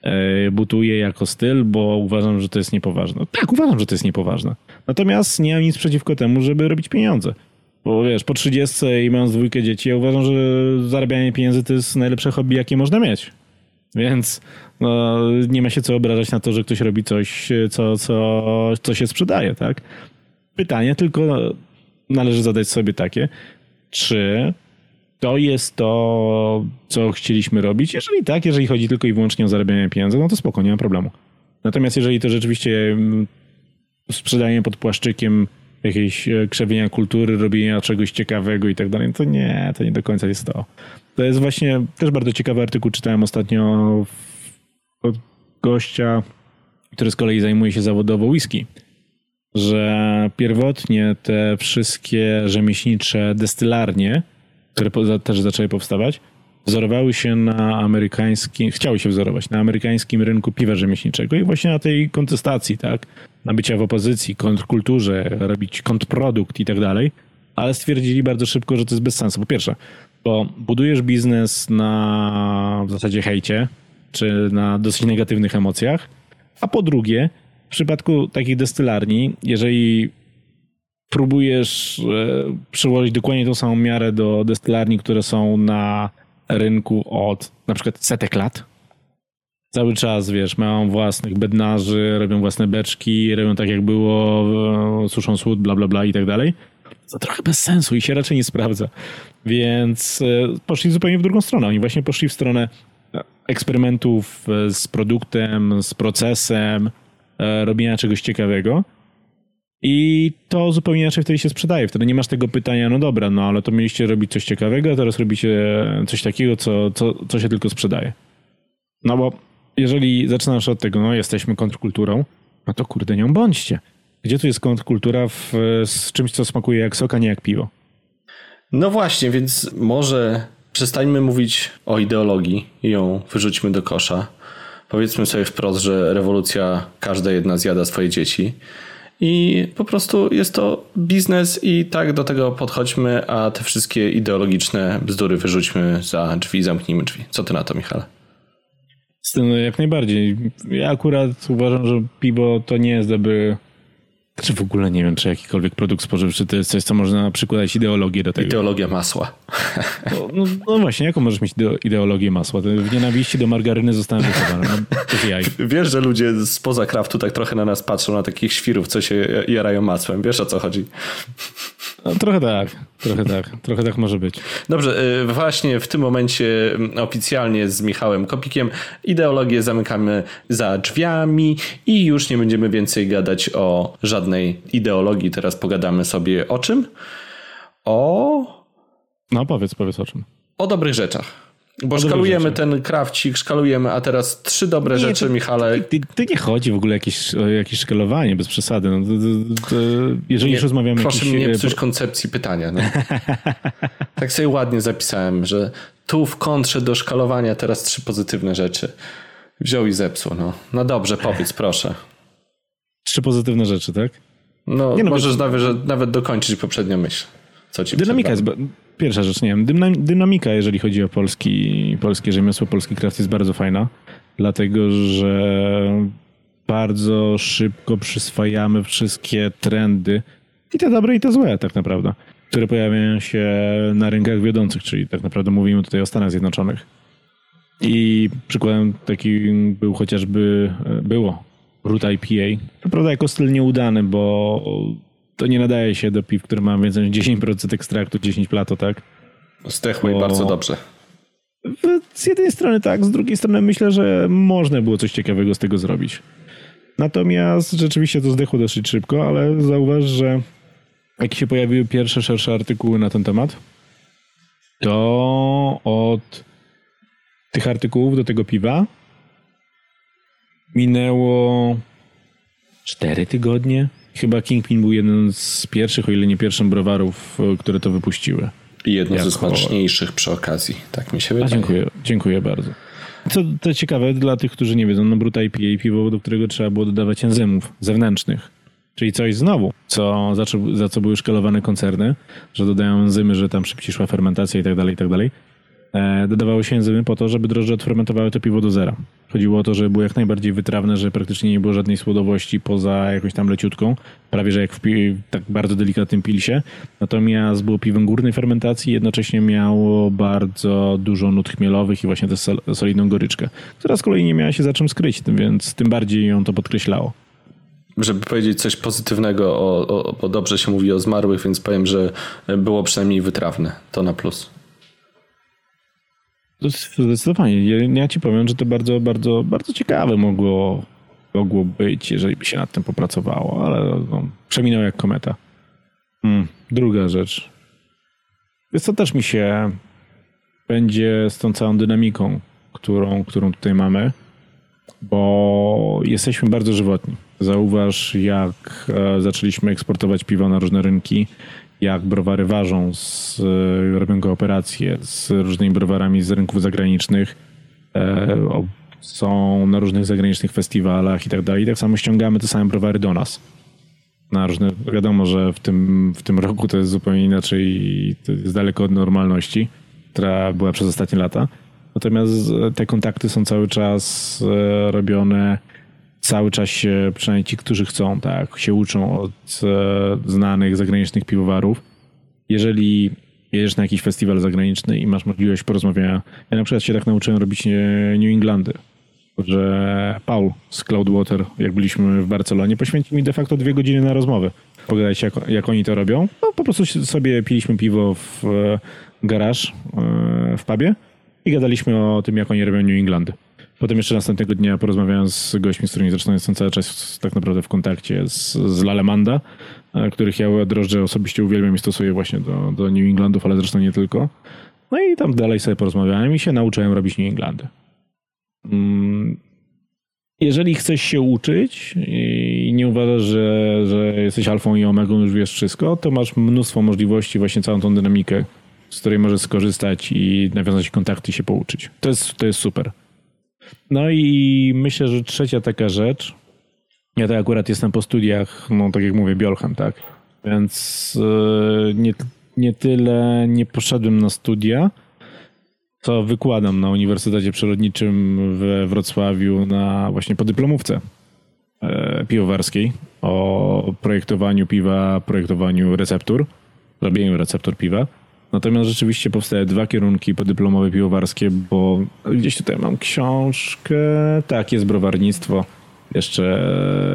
[SPEAKER 4] E, butuję jako styl, bo uważam, że to jest niepoważne. Tak, uważam, że to jest niepoważne. Natomiast nie mam nic przeciwko temu, żeby robić pieniądze. Bo wiesz, po 30 i mając dwójkę dzieci, ja uważam, że zarabianie pieniędzy to jest najlepsze hobby, jakie można mieć. Więc no, nie ma się co obrażać na to, że ktoś robi coś, co, co, co się sprzedaje, tak? Pytanie tylko należy zadać sobie takie, czy to jest to, co chcieliśmy robić? Jeżeli tak, jeżeli chodzi tylko i wyłącznie o zarabianie pieniędzy, no to spoko, nie ma problemu. Natomiast jeżeli to rzeczywiście mm, sprzedanie pod płaszczykiem jakieś e, krzewienia kultury, robienia czegoś ciekawego i tak dalej, to nie, to nie do końca jest to. To jest właśnie też bardzo ciekawy artykuł, czytałem ostatnio od gościa, który z kolei zajmuje się zawodowo whisky, że pierwotnie te wszystkie rzemieślnicze destylarnie, które też zaczęły powstawać, wzorowały się na amerykańskim, chciały się wzorować na amerykańskim rynku piwa rzemieślniczego i właśnie na tej kontestacji, tak? Na bycia w opozycji, kontrkulturze, robić kontrprodukt i tak dalej, ale stwierdzili bardzo szybko, że to jest bez sensu. Po pierwsze, bo budujesz biznes na w zasadzie hejcie, czy na dosyć negatywnych emocjach, a po drugie, w przypadku takich destylarni, jeżeli próbujesz e, przyłożyć dokładnie tą samą miarę do destylarni, które są na rynku od na przykład setek lat. Cały czas, wiesz, mają własnych bednarzy, robią własne beczki, robią tak jak było, e, suszą słód, bla, bla, bla i tak dalej. To trochę bez sensu i się raczej nie sprawdza. Więc e, poszli zupełnie w drugą stronę. Oni właśnie poszli w stronę eksperymentów z produktem, z procesem, robienia czegoś ciekawego. I to zupełnie inaczej wtedy się sprzedaje. Wtedy nie masz tego pytania, no dobra, no ale to mieliście robić coś ciekawego, a teraz robicie coś takiego, co, co, co się tylko sprzedaje. No bo jeżeli zaczynasz od tego, no jesteśmy kontrkulturą, no to kurde nią bądźcie. Gdzie tu jest kontrkultura w, z czymś, co smakuje jak sok, a nie jak piwo?
[SPEAKER 1] No właśnie, więc może przestańmy mówić o ideologii i ją wyrzućmy do kosza. Powiedzmy sobie wprost, że rewolucja każda jedna zjada swoje dzieci. I po prostu jest to biznes i tak do tego podchodźmy, a te wszystkie ideologiczne bzdury wyrzućmy za drzwi, zamknijmy drzwi. Co ty na to, Michale?
[SPEAKER 4] Jak najbardziej. Ja akurat uważam, że piwo to nie jest aby czy w ogóle nie wiem, czy jakikolwiek produkt spożywczy to jest coś, co można przykładać ideologię do tego.
[SPEAKER 1] Ideologia masła.
[SPEAKER 4] No, no, no właśnie, jaką możesz mieć ideologię masła? W nienawiści do margaryny zostałem wychowany.
[SPEAKER 1] No, Wiesz, że ludzie spoza kraftu tak trochę na nas patrzą, na takich świrów, co się jarają masłem. Wiesz, o co chodzi?
[SPEAKER 4] No, trochę tak, trochę tak, trochę tak może być.
[SPEAKER 1] Dobrze, y, właśnie w tym momencie mm, oficjalnie z Michałem Kopikiem ideologię zamykamy za drzwiami i już nie będziemy więcej gadać o żadnej ideologii. Teraz pogadamy sobie o czym? O...
[SPEAKER 4] No powiedz, powiedz o czym.
[SPEAKER 1] O dobrych rzeczach. Bo szkalujemy ten krawcik, szkalujemy, a teraz trzy dobre nie, rzeczy, to, Michale.
[SPEAKER 4] Ty, ty, nie chodzi w ogóle jakieś, o jakieś szkalowanie, bez przesady. No, to, to, jeżeli nie, już rozmawiamy...
[SPEAKER 1] Proszę jakiś, mnie nie psuć koncepcji pytania. No. tak sobie ładnie zapisałem, że tu w kontrze do szkalowania teraz trzy pozytywne rzeczy. Wziął i zepsuł. No, no dobrze, powiedz, proszę.
[SPEAKER 4] Trzy pozytywne rzeczy, tak?
[SPEAKER 1] No, nie, no możesz nawet, nawet dokończyć poprzednią myśl. Co ci
[SPEAKER 4] Dynamika jest, pierwsza rzecz, nie wiem, dynamika, jeżeli chodzi o polski, polskie rzemiosło, polski kraft jest bardzo fajna, dlatego że bardzo szybko przyswajamy wszystkie trendy, i te dobre, i te złe tak naprawdę, które pojawiają się na rynkach wiodących, czyli tak naprawdę mówimy tutaj o Stanach Zjednoczonych. I przykładem takim był chociażby, było Root IPA. To prawda jako styl nieudany, bo to nie nadaje się do piw, które mają więcej niż 10% ekstraktu, 10 plato, tak?
[SPEAKER 1] Zdechło Bo... i bardzo dobrze.
[SPEAKER 4] Z jednej strony tak, z drugiej strony myślę, że można było coś ciekawego z tego zrobić. Natomiast rzeczywiście to zdechło dosyć szybko, ale zauważ, że jak się pojawiły pierwsze szersze artykuły na ten temat, to od tych artykułów do tego piwa minęło 4 tygodnie, Chyba Kingpin był jeden z pierwszych, o ile nie pierwszym browarów, e, które to wypuściły.
[SPEAKER 1] I jedno jako... ze smaczniejszych przy okazji, tak mi się wydaje.
[SPEAKER 4] A dziękuję, dziękuję bardzo. Co to ciekawe dla tych, którzy nie wiedzą, no Brut IPA piwo, do którego trzeba było dodawać enzymów zewnętrznych. Czyli coś znowu, co, za, co, za co były szkalowane koncerny, że dodają enzymy, że tam szybciej szła fermentacja i tak dalej, i tak dalej. E, dodawało się enzymy po to, żeby drożdże odfermentowały to piwo do zera. Chodziło o to, żeby było jak najbardziej wytrawne, że praktycznie nie było żadnej słodowości poza jakąś tam leciutką, prawie że jak w tak bardzo delikatnym pilsie. Natomiast było piwem górnej fermentacji, jednocześnie miało bardzo dużo nut chmielowych i właśnie tę sol- solidną goryczkę, która z kolei nie miała się za czym skryć, więc tym bardziej ją to podkreślało.
[SPEAKER 1] Żeby powiedzieć coś pozytywnego, o, o, bo dobrze się mówi o zmarłych, więc powiem, że było przynajmniej wytrawne. To na plus.
[SPEAKER 4] Zdecydowanie. Ja- ci powiem, że to bardzo, bardzo, bardzo ciekawe mogło, mogło być, jeżeli by się nad tym popracowało, ale no, przeminęło jak kometa. Mm, druga rzecz. Jest to też mi się będzie z tą całą dynamiką, którą, którą tutaj mamy, bo jesteśmy bardzo żywotni. Zauważ, jak e, zaczęliśmy eksportować piwo na różne rynki, jak browary ważą, z, e, robią kooperacje z różnymi browarami z rynków zagranicznych, e, są na różnych zagranicznych festiwalach i tak dalej. I tak samo ściągamy te same browary do nas. Na różne, wiadomo, że w tym, w tym roku to jest zupełnie inaczej i to jest daleko od normalności, która była przez ostatnie lata. Natomiast e, te kontakty są cały czas robione, cały czas się, przynajmniej ci, którzy chcą, tak, się uczą od e, znanych zagranicznych piwowarów. Jeżeli jedziesz na jakiś festiwal zagraniczny i masz możliwość porozmawiania, ja na przykład się tak nauczyłem robić e, New Englandy, że Paul z Cloudwater, jak byliśmy w Barcelonie, poświęcił mi de facto dwie godziny na rozmowę. Pogadać, jak, jak oni to robią. No, po prostu sobie piliśmy piwo w e, garaż w pubie i gadaliśmy o tym, jak oni robią New Englandy. Potem jeszcze następnego dnia porozmawiałem z gośćmi, z którymi zresztą jestem cały czas tak naprawdę w kontakcie z, z Lalemanda, e, których ja drożdże osobiście uwielbiam i stosuję właśnie do, do New Englandów, ale zresztą nie tylko. No i tam dalej sobie porozmawiałem i się nauczyłem robić New Englandy. Mm, Jeżeli chcesz się uczyć i nie uważasz, że, że jesteś alfą i omegą, już wiesz wszystko, to masz mnóstwo możliwości, właśnie całą tą dynamikę, z której możesz skorzystać i nawiązać kontakty i się pouczyć. To jest, to jest super. No i myślę, że trzecia taka rzecz, ja to akurat jestem po studiach, no tak jak mówię, biolchem, tak? Więc yy, nie, nie tyle nie poszedłem na studia, co wykładam na Uniwersytecie Przyrodniczym we Wrocławiu na właśnie podyplomówce e, piwowarskiej o projektowaniu piwa, projektowaniu receptur, robieniu receptur piwa. Natomiast rzeczywiście powstały dwa kierunki podyplomowe piwowarskie, bo gdzieś tutaj mam książkę, tak, jest browarnictwo, jeszcze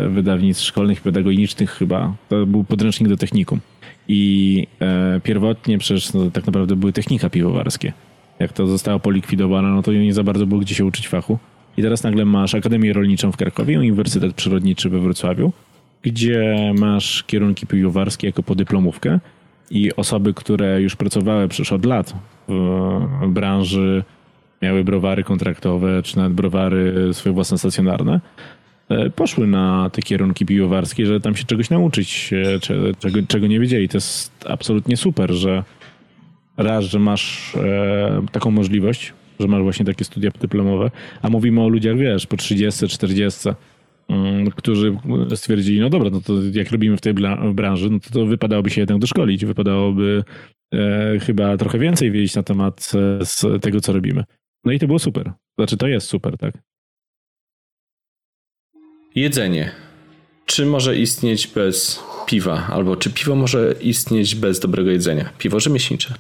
[SPEAKER 4] wydawnictw szkolnych, pedagogicznych chyba. To był podręcznik do technikum. I e, pierwotnie przecież no, tak naprawdę były technika piwowarskie. Jak to zostało polikwidowane, no to nie za bardzo było gdzie się uczyć fachu. I teraz nagle masz Akademię Rolniczą w Krakowie, Uniwersytet Przyrodniczy we Wrocławiu, gdzie masz kierunki piwowarskie jako podyplomówkę i osoby, które już pracowały przecież od lat w branży, miały browary kontraktowe, czy nawet browary swoje własne stacjonarne, e, poszły na te kierunki piwowarskie, że tam się czegoś nauczyć, e, cze- czego, czego nie wiedzieli. To jest absolutnie super, że raz, że masz e, taką możliwość, że masz właśnie takie studia dyplomowe, a mówimy o ludziach, wiesz, po 30, 40, mm, którzy stwierdzili, no dobra, no to jak robimy w tej branży, no to, to wypadałoby się jednak doszkolić, wypadałoby e, chyba trochę więcej wiedzieć na temat e, tego, co robimy. No i to było super. Znaczy, to jest super, tak?
[SPEAKER 1] Jedzenie. Czy może istnieć bez piwa? Albo czy piwo może istnieć bez dobrego jedzenia? Piwo rzemieślnicze.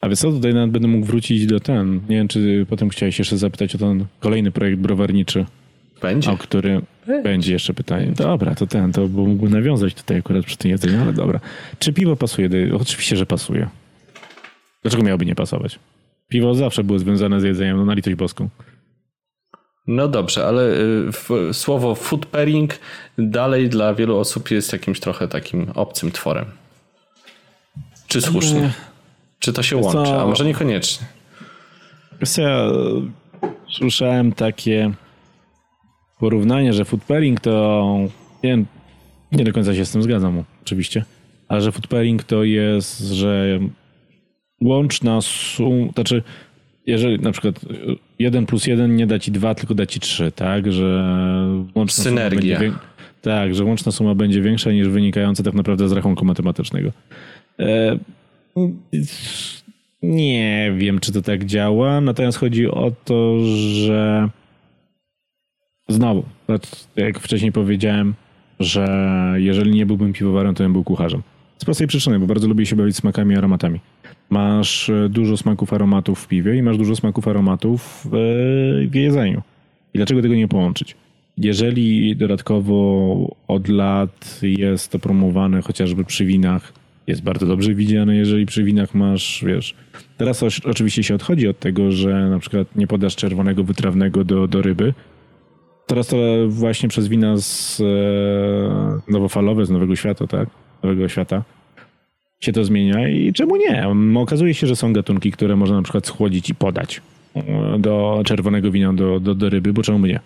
[SPEAKER 4] A wiesz co, tutaj nawet będę mógł wrócić do ten. Nie wiem, czy potem chciałeś jeszcze zapytać o ten kolejny projekt browarniczy,
[SPEAKER 1] Będzie.
[SPEAKER 4] o który będzie jeszcze pytanie. Dobra, to ten, to bo mógłbym nawiązać tutaj akurat przy tym jedzeniu, ale dobra. Czy piwo pasuje? Do... Oczywiście, że pasuje. Dlaczego miałoby nie pasować? Piwo zawsze było związane z jedzeniem, no na litość boską.
[SPEAKER 1] No dobrze, ale y, w, słowo food pairing dalej dla wielu osób jest jakimś trochę takim obcym tworem. Czy słusznie? Czy to się łączy? A może niekoniecznie?
[SPEAKER 4] Ja słyszałem takie porównanie, że food pairing to nie, nie do końca się z tym zgadzam oczywiście, ale że food pairing to jest, że łączna sum, znaczy jeżeli na przykład 1 plus 1 nie da ci 2, tylko da ci 3, tak? Że łączna
[SPEAKER 1] Synergia.
[SPEAKER 4] Suma będzie, tak, że łączna suma będzie większa niż wynikająca tak naprawdę z rachunku matematycznego. E, nie wiem, czy to tak działa, natomiast chodzi o to, że znowu, jak wcześniej powiedziałem, że jeżeli nie byłbym piwowarem, to bym był kucharzem. Z prostej przyczyny, bo bardzo lubię się bawić smakami i aromatami. Masz e, dużo smaków aromatów w piwie i masz dużo smaków aromatów w jedzeniu. I dlaczego tego nie połączyć? Jeżeli dodatkowo od lat jest to promowane chociażby przy winach, jest bardzo dobrze widziane, jeżeli przy winach masz, wiesz, teraz oczywiście się odchodzi od tego, że na przykład nie podasz czerwonego wytrawnego do, do ryby. Teraz to właśnie przez wina z e, nowofalowe, z Nowego Świata, tak? Nowego Świata się to zmienia i czemu nie? Okazuje się, że są gatunki, które można na przykład schłodzić i podać e, do czerwonego wina, do, do, do ryby, bo czemu nie?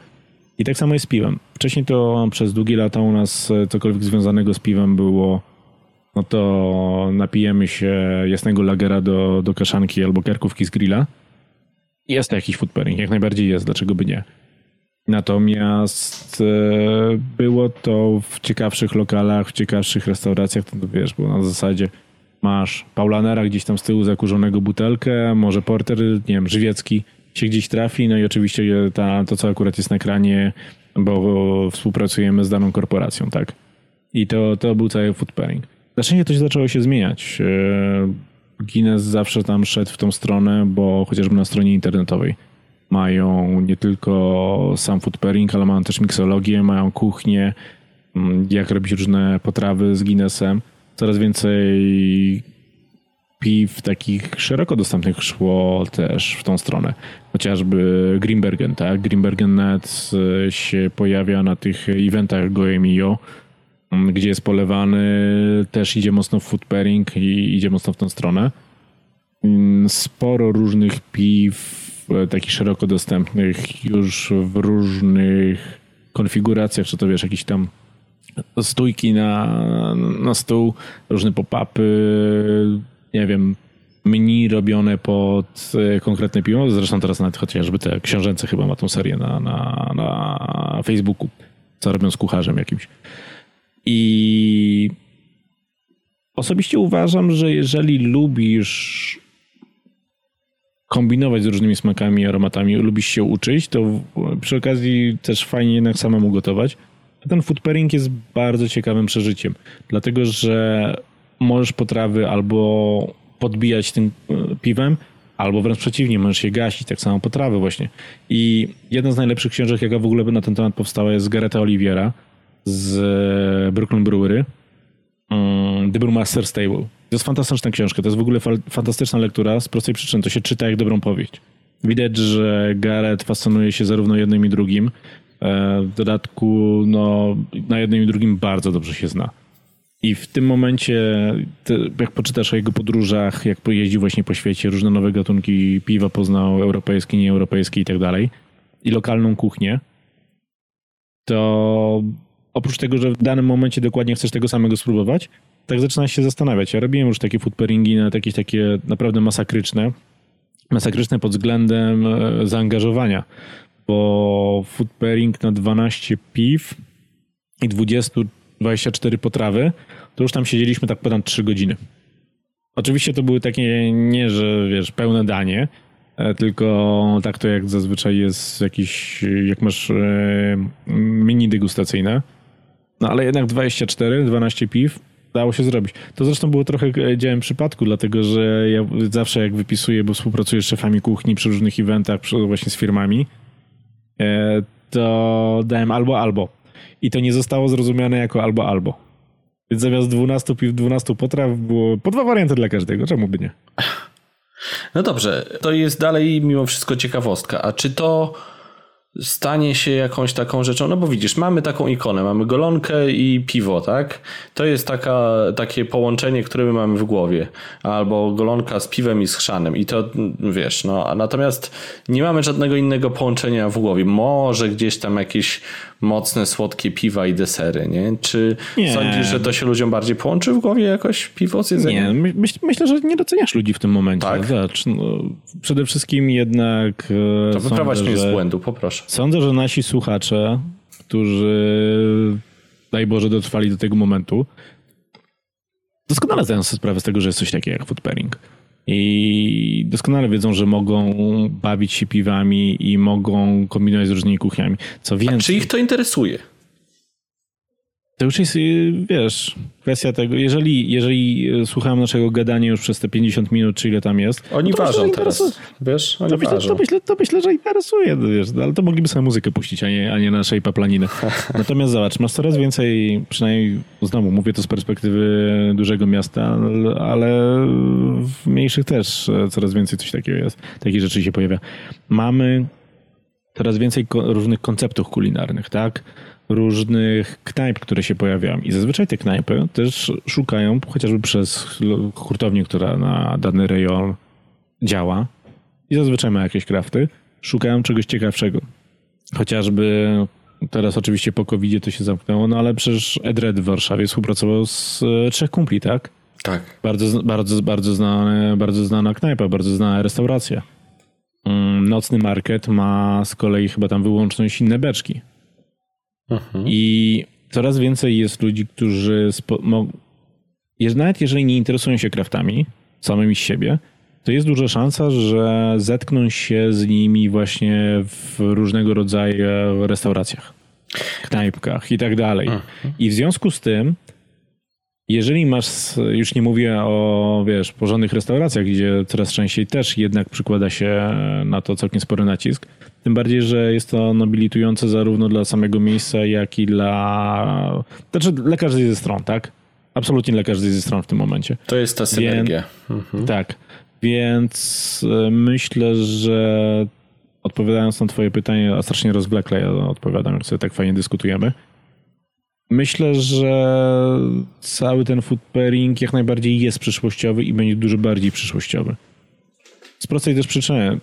[SPEAKER 4] I tak samo jest z piwem. Wcześniej to przez długie lata u nas e, cokolwiek związanego z piwem było no to napijemy się jasnego lagera do, do kaszanki albo karkówki z grilla. Jest to jakiś food pairing, jak najbardziej jest, dlaczego by nie. Natomiast e, było to w ciekawszych lokalach, w ciekawszych restauracjach, to wiesz, bo na zasadzie masz Paulanera gdzieś tam z tyłu zakurzonego butelkę, może porter, nie wiem, żywiecki się gdzieś trafi, no i oczywiście ta, to, co akurat jest na ekranie, bo współpracujemy z daną korporacją, tak? I to, to był cały food pairing. Znacznie to się zaczęło się zmieniać. E, Guinness zawsze tam szedł w tą stronę, bo chociażby na stronie internetowej mają nie tylko sam food pairing, ale mają też miksologię, mają kuchnię, mm, jak robić różne potrawy z Guinnessem. Coraz więcej piw takich szeroko dostępnych szło też w tą stronę. Chociażby Greenbergen, tak? Greenbergen net się pojawia na tych eventach Goemio, mm, gdzie jest polewany, też idzie mocno w food pairing i idzie mocno w tą stronę. Mm, sporo różnych piw takich szeroko dostępnych już w różnych konfiguracjach, czy to wiesz, jakieś tam stójki na, na stół, różne pop-upy, nie wiem, menu robione pod e, konkretne piwo. Zresztą teraz nawet chociażby te książęce chyba ma tą serię na, na, na Facebooku, co robią z kucharzem jakimś. I osobiście uważam, że jeżeli lubisz kombinować z różnymi smakami, aromatami, lubisz się uczyć, to przy okazji też fajnie jednak samemu gotować. Ten food pairing jest bardzo ciekawym przeżyciem, dlatego że możesz potrawy albo podbijać tym e, piwem, albo wręcz przeciwnie, możesz je gasić, tak samo potrawy właśnie. I jedna z najlepszych książek, jaka w ogóle na ten temat powstała, jest Gareta Oliviera z e, Brooklyn Brewery, mm, The Brewmaster's Table. To jest fantastyczna książka, to jest w ogóle fa fantastyczna lektura z prostej przyczyny, to się czyta jak dobrą powieść. Widać, że Gareth fascynuje się zarówno jednym i drugim. E, w dodatku no, na jednym i drugim bardzo dobrze się zna. I w tym momencie, jak poczytasz o jego podróżach, jak pojeździł właśnie po świecie, różne nowe gatunki piwa poznał, europejskie, nieeuropejskie i tak dalej, i lokalną kuchnię, to oprócz tego, że w danym momencie dokładnie chcesz tego samego spróbować, tak zaczyna się zastanawiać. Ja robiłem już takie food pairingi na jakieś takie naprawdę masakryczne. Masakryczne pod względem e, zaangażowania, bo food pairing na 12 piw i 20, 24 potrawy, to już tam siedzieliśmy tak ponad 3 godziny. Oczywiście to były takie nie, że wiesz, pełne danie, e, tylko tak to jak zazwyczaj jest jakiś, jak masz e, mini degustacyjne. No ale jednak 24, 12 piw, dało się zrobić. To zresztą było trochę e, dziełem przypadku, dlatego że ja zawsze jak wypisuję, bo współpracuję z szefami kuchni przy różnych eventach, właśnie z firmami, e, to dałem albo albo. I to nie zostało zrozumiane jako albo albo. Więc zamiast 12 piw, 12 potraw było po dwa warianty dla każdego. Czemu by nie?
[SPEAKER 1] No dobrze, to jest dalej mimo wszystko ciekawostka. A czy to stanie się jakąś taką rzeczą, no bo widzisz, mamy taką ikonę, mamy golonkę i piwo, tak? To jest taka, takie połączenie, które my mamy w głowie. Albo golonka z piwem i z chrzanem i to, wiesz, no, a natomiast nie mamy żadnego innego połączenia w głowie. Może gdzieś tam jakieś mocne, słodkie piwa i desery, nie? Czy
[SPEAKER 4] Nie.
[SPEAKER 1] sądzisz, że to się ludziom bardziej połączy w głowie jakoś piwo z jedzeniem?
[SPEAKER 4] Nie, my, myśl, myślę, że nie doceniasz ludzi w tym momencie.
[SPEAKER 1] Tak?
[SPEAKER 4] Zobacz, no, przede wszystkim jednak e,
[SPEAKER 1] To wyprowadź mnie z
[SPEAKER 4] że,
[SPEAKER 1] błędu, poproszę.
[SPEAKER 4] Sądzę, że nasi słuchacze, którzy daj Boże dotrwali do tego momentu, doskonale zdają sobie sprawę z tego, że jest coś takiego jak food pairing. I doskonale wiedzą, że mogą bawić się piwami i mogą kombinować z różnymi kuchniami. Co więcej,
[SPEAKER 1] Czy ich to interesuje?
[SPEAKER 4] To już jest, y, wiesz, kwestia tego, jeżeli, jeżeli y, słuchałem naszego gadania już przez te 50 minut, czy ile tam jest,
[SPEAKER 1] Oni
[SPEAKER 4] no to myślę,
[SPEAKER 1] ważą
[SPEAKER 4] że
[SPEAKER 1] teraz. Wiesz, oni
[SPEAKER 4] To myślę,
[SPEAKER 1] ważą.
[SPEAKER 4] to, myślę, to myślę, że interesuje, no wiesz, ale to mogliby sobie muzykę puścić, a nie, a nie naszej paplaniny. Natomiast zobacz, masz coraz więcej, przynajmniej znowu mówię to z perspektywy dużego miasta, ale w mniejszych też e, coraz więcej coś takiego jest, takich rzeczy się pojawia. Mamy coraz więcej różnych konceptów kulinarnych, tak? Różnych knajp, które się pojawiają. I zazwyczaj te knajpy też szukają, chociażby przez hurtownię, która na dany rejon działa i zazwyczaj ma jakieś krafty, szukają czegoś ciekawszego. Chociażby teraz oczywiście po covid to się zamknęło, no ale przecież Edred w Warszawie współpracował z e, Trzech Kumpli, tak?
[SPEAKER 1] Tak.
[SPEAKER 4] Bardzo, bardzo, bardzo, znane, bardzo znana knajpa, bardzo znana restauracja. Mm, Nocny market ma z kolei chyba tam wyłączność inne beczki.
[SPEAKER 1] Mhm.
[SPEAKER 4] I coraz więcej jest ludzi, którzy spo, jeż- nawet jeżeli nie interesują się kraftami samymi z siebie, to jest duża szansa, że zetkną się z nimi właśnie w różnego rodzaju restauracjach, knajpkach i tak dalej. I w związku z tym, jeżeli masz, już nie mówię o, wiesz, porządnych restauracjach, gdzie coraz częściej też jednak przykłada się na to całkiem spory nacisk, tym bardziej, że jest to nobilitujące zarówno dla samego miejsca, jak i dla, znaczy dla każdej ze stron, tak? Absolutnie dla każdej ze stron w tym momencie.
[SPEAKER 1] To jest ta synergia. Mhm.
[SPEAKER 4] Tak, więc e, myślę, że odpowiadając na twoje pytanie, a strasznie rozwlekle ja odpowiadam, jak sobie tak fajnie dyskutujemy. Myślę, że cały ten food pairing jak najbardziej jest przyszłościowy i będzie dużo bardziej przyszłościowy. Z prostej też przyczyny.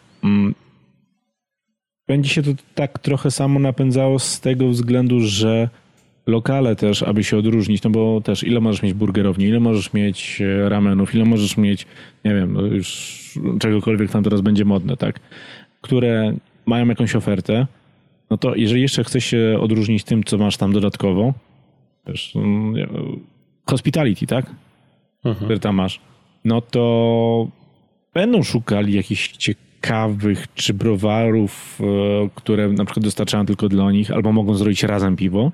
[SPEAKER 4] Będzie się to tak trochę samo napędzało z tego względu, że lokale też, aby się odróżnić, no bo też ile możesz mieć burgerowni, ile możesz mieć e, ramenów, ile możesz mieć, nie wiem, no już czegokolwiek tam teraz będzie modne, tak, które mają jakąś ofertę, no to jeżeli jeszcze chcesz się odróżnić tym, co masz tam dodatkowo, wiesz, mm, hospitality, tak, które tam masz, no to będą szukali jakichś ciekawych czy browarów, e, które na przykład dostarczają tylko dla nich, albo mogą zrobić razem piwo,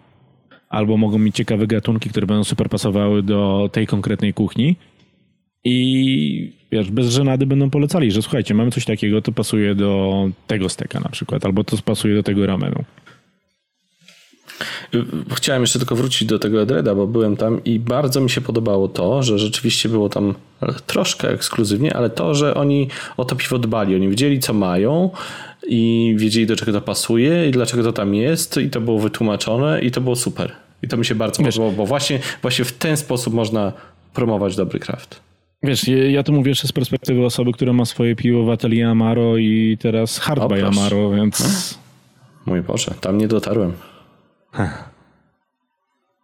[SPEAKER 4] albo mogą mieć ciekawe gatunki, które będą super pasowały do tej konkretnej kuchni. I wiesz, bez żenady będą polecali, że słuchajcie, mamy coś takiego, to pasuje do tego steka na przykład, albo to pasuje do tego ramenu.
[SPEAKER 1] Chciałem jeszcze tylko wrócić do tego Edreda, bo byłem tam i bardzo mi się podobało to, że rzeczywiście było tam troszkę ekskluzywnie, ale to, że oni o to piwo dbali. Oni wiedzieli, co mają i wiedzieli, do czego to pasuje i dlaczego to tam jest i to było wytłumaczone i to było super. I to mi się bardzo
[SPEAKER 4] Wiesz-
[SPEAKER 1] podobało, bo właśnie, właśnie w ten sposób można promować dobry kraft.
[SPEAKER 4] Wiesz, ja to mówię jeszcze z perspektywy osoby, która ma swoje piwo w Atelier Amaro i teraz Hard
[SPEAKER 1] O,
[SPEAKER 4] by
[SPEAKER 1] proszę.
[SPEAKER 4] Amaro, więc
[SPEAKER 1] Mój Boże, tam nie dotarłem.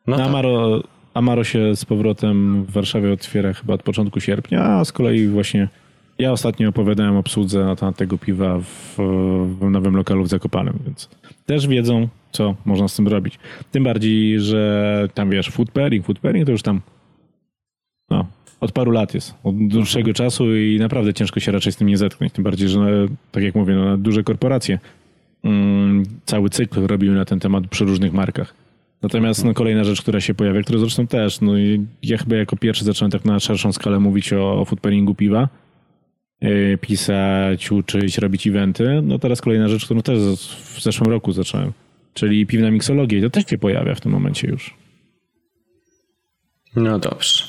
[SPEAKER 1] No tak.
[SPEAKER 4] Amaro, Amaro się z powrotem w Warszawie otwiera chyba od początku sierpnia, a z kolei właśnie ja ostatnio opowiadałem obsłudze na temat tego piwa w, w nowym lokalu w Zakopanem, więc też wiedzą, co można z tym robić. Tym bardziej, że tam wiesz, food pairing, food pairing to już tam no, od paru lat jest, od dłuższego czasu i naprawdę ciężko się raczej z tym nie zetknąć. Tym bardziej, że no, tak jak mówię, no, duże korporacje mm, cały cykl robiły na ten temat przy różnych markach. Natomiast no, kolejna rzecz, która się pojawia, która zresztą też, no ja chyba jako pierwszy zacząłem tak na szerszą skalę mówić o, o food pairingu piwa, yy, pisać, uczyć, robić eventy. No teraz kolejna rzecz, którą też w zeszłym roku zacząłem, czyli piwna miksologia i to też się pojawia w tym momencie już.
[SPEAKER 1] No dobrze.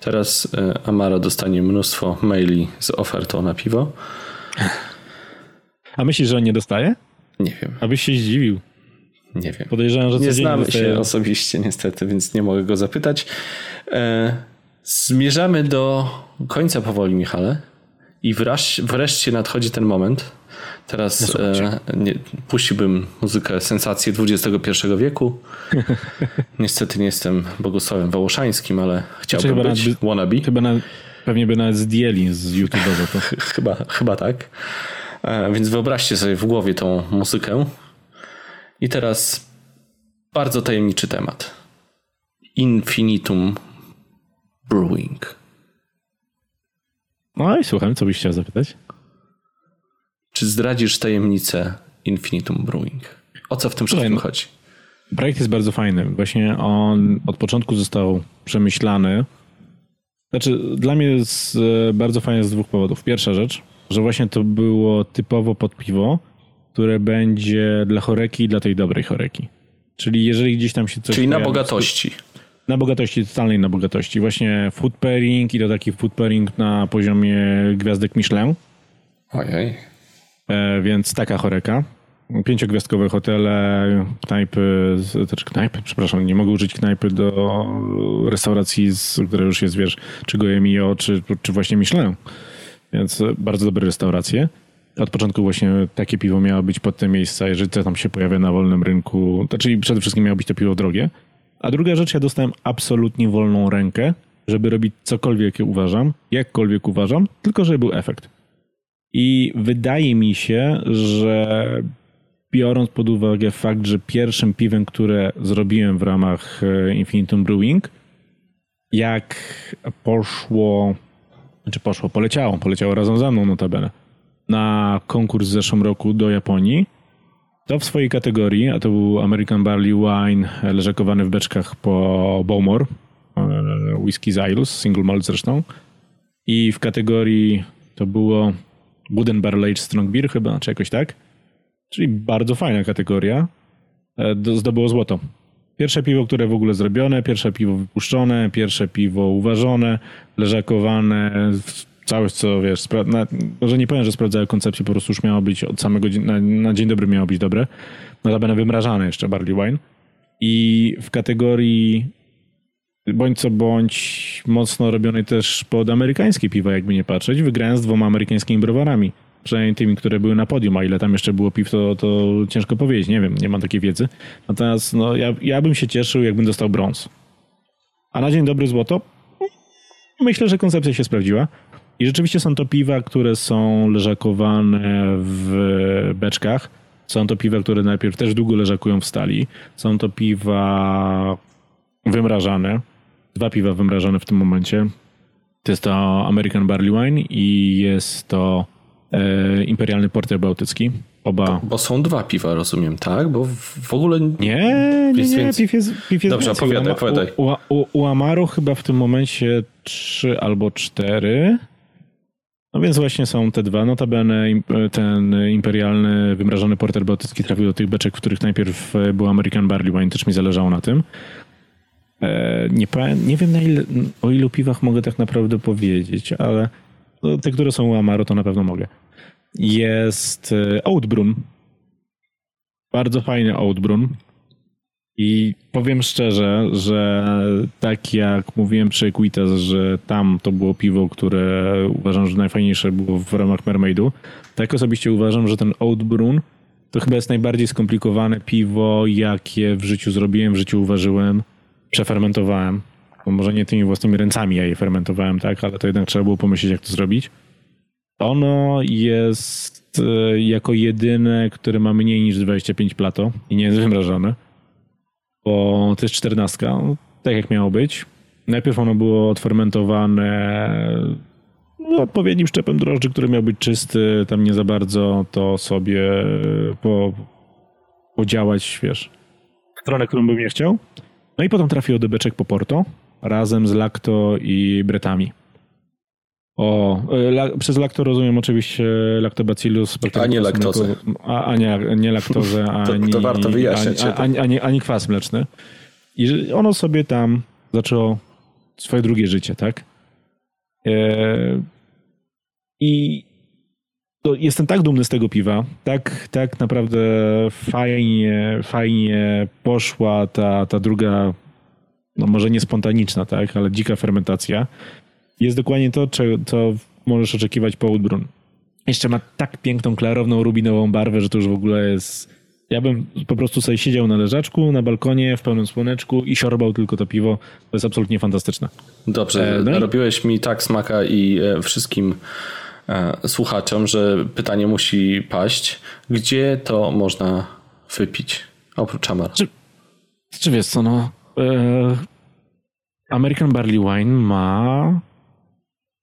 [SPEAKER 1] Teraz e, Amaro dostanie mnóstwo maili z ofertą na piwo.
[SPEAKER 4] A myślisz, że on nie dostaje?
[SPEAKER 1] Nie wiem,
[SPEAKER 4] Abyś się zdziwił.
[SPEAKER 1] nie wiem.
[SPEAKER 4] Podejrzewam, że
[SPEAKER 1] Nie znamy
[SPEAKER 4] dostaję-
[SPEAKER 1] się osobiście niestety, więc nie mogę go zapytać. E, zmierzamy do końca powoli, Michale. I wreszcie, wreszcie nadchodzi ten moment. Teraz e, nie, puściłbym muzykę sensację XXI wieku. Niestety nie jestem Bogusławem Wołoszańskim, ale chciałbym
[SPEAKER 4] chyba
[SPEAKER 1] być.
[SPEAKER 4] nawet
[SPEAKER 1] Wannabe.
[SPEAKER 4] Chyba na, pewnie by nawet zdjęli z YouTube'a to.
[SPEAKER 1] Chyba, chyba tak. E, Więc wyobraźcie sobie w głowie tą muzykę. I teraz bardzo tajemniczy temat. Infinitum Brewing.
[SPEAKER 4] No i słucham, co byś chciał zapytać?
[SPEAKER 1] Czy zdradzisz tajemnicę Infinitum Brewing? O co w tym wszystkim
[SPEAKER 4] no-
[SPEAKER 1] chodzi?
[SPEAKER 4] Projekt jest bardzo fajny. Właśnie on od początku został przemyślany. Znaczy, dla mnie jest e, bardzo fajny z dwóch powodów. Pierwsza rzecz, że właśnie to było typowo pod piwo, które będzie dla choreki i dla tej dobrej choreki. Czyli jeżeli gdzieś tam się coś...
[SPEAKER 1] Czyli na
[SPEAKER 4] pojawi-
[SPEAKER 1] bogatości.
[SPEAKER 4] Na bogatości, totalnej na bogatości. Właśnie food pairing i to taki food pairing na poziomie gwiazdek Michelin.
[SPEAKER 1] Ojej.
[SPEAKER 4] E, więc taka choreka. Pięciogwiazdkowe hotele, knajpy, znaczy knajpy, przepraszam, nie mogę użyć knajpy do restauracji, z, która już jest, wiesz, czy Goemio, czy, czy właśnie Michelin. Więc e, bardzo dobre restauracje. Od początku właśnie takie piwo miało być pod te miejsca, jeżeli to tam się pojawia na wolnym rynku. Znaczy przede wszystkim miało być to piwo drogie. A druga rzecz, ja dostałem absolutnie wolną rękę, żeby robić cokolwiek uważam, jakkolwiek uważam, tylko żeby był efekt. I wydaje mi się, że biorąc pod uwagę fakt, że pierwszym piwem, które zrobiłem w ramach e, Infinitum Brewing, jak poszło, znaczy poszło, poleciało, poleciało razem ze mną notabene, na konkurs w zeszłym roku do Japonii, to w swojej kategorii, a to był American Barley Wine e, leżakowany w beczkach po Bowmore, e, whisky z single malt zresztą, i w kategorii to było Wooden Barrel Aged Strong Beer chyba, czy jakoś tak. Czyli bardzo fajna kategoria. E, do- Zdobyło złoto. Pierwsze piwo, które w ogóle zrobione, pierwsze piwo wypuszczone, pierwsze piwo uważone, leżakowane, całość co wiesz, spra- na, może nie powiem, że sprawdzały koncepcję, po prostu już miało być od samego dzie- na, na dzień dobry miało być dobre. Notabene wymrażane jeszcze barley wine. I w kategorii bądź co bądź mocno robionej też pod amerykańskie piwa, jakby nie patrzeć, wygrałem z dwoma amerykańskimi browarami. Przynajmniej tymi, które były na podium, a ile tam jeszcze było piw, to, to ciężko powiedzieć, nie wiem, nie mam takiej wiedzy. Natomiast no, ja, ja bym się cieszył, jakbym dostał brąz. A na dzień dobry złoto? Myślę, że koncepcja się sprawdziła. I rzeczywiście są to piwa, które są leżakowane w beczkach. Są to piwa, które najpierw też długo leżakują w stali. Są to piwa wymrażane. Dwa piwa wymrażane w tym momencie. To jest to American Barley Wine i jest to e, Imperialny Porter Bałtycki. Oba.
[SPEAKER 1] Bo są dwa piwa, rozumiem, tak? Bo w, ogóle...
[SPEAKER 4] Nie, nie, nie,
[SPEAKER 1] więcej.
[SPEAKER 4] piw jest, piw jest
[SPEAKER 1] Dobrze,
[SPEAKER 4] więcej.
[SPEAKER 1] opowiadaj,
[SPEAKER 4] U-
[SPEAKER 1] opowiadaj.
[SPEAKER 4] U, u, u Amaru chyba w tym momencie trzy albo cztery. No więc właśnie są te dwa. Notabene im- ten imperialny wymrażony porter bałtycki trafił do tych beczek, w których najpierw e, był American Barley Wine, też mi zależało na tym. E, Nie, nie wiem na ile, o ilu piwach mogę tak naprawdę powiedzieć, ale te, które są u Amaro, to na pewno mogę. Jest e, Oatbrun. Bardzo fajny Oatbrun. I powiem szczerze, że tak jak mówiłem przy Equitas, że tam to było piwo, które uważam, że najfajniejsze było w ramach Mermaidu, tak osobiście uważam, że ten Oat Brun to chyba jest najbardziej skomplikowane piwo, jakie w życiu zrobiłem, w życiu uważyłem, przefermentowałem. Bo może nie tymi własnymi ręcami ja je fermentowałem, tak, ale to jednak trzeba było pomyśleć, jak to zrobić. Ono jest e, jako jedyne, które ma mniej niż 25 plato i nie jest wymrażane bo to jest czternastka, tak jak miało być. Najpierw ono było odfermentowane no, odpowiednim szczepem drożdży, który miał być czysty, tam nie za bardzo to sobie po, podziałać, wiesz, w stronę, którą bym nie chciał. No i potem trafiło do beczek po Porto razem z Lacto i Bretami. O, e, la, przez lakto rozumiem oczywiście lactobacillus.
[SPEAKER 1] A nie laktozę.
[SPEAKER 4] A, a nie, nie laktozę,
[SPEAKER 1] To-
[SPEAKER 4] ani,
[SPEAKER 1] to warto wyjaśniać
[SPEAKER 4] ani,
[SPEAKER 1] to.
[SPEAKER 4] ani, ani, ani kwas mleczny. I ono sobie tam zaczęło swoje drugie życie, tak? E, I to jestem tak dumny z tego piwa. Tak, tak naprawdę fajnie, fajnie poszła ta, ta druga, no może nie spontaniczna, tak, ale dzika fermentacja. Jest dokładnie to, co możesz oczekiwać po. Jeszcze ma tak piękną, klarowną, rubinową barwę, że to już w ogóle jest... Ja bym po prostu sobie siedział na leżaczku, na balkonie, w pełnym słoneczku i siorbał tylko to piwo. To jest absolutnie fantastyczne.
[SPEAKER 1] Dobrze, e, no robiłeś mi tak smaka i e, wszystkim e, słuchaczom, że pytanie musi paść. Gdzie to można wypić? Oprócz Amara.
[SPEAKER 4] Czy, czy wiesz co, no... E, American Barley Wine ma...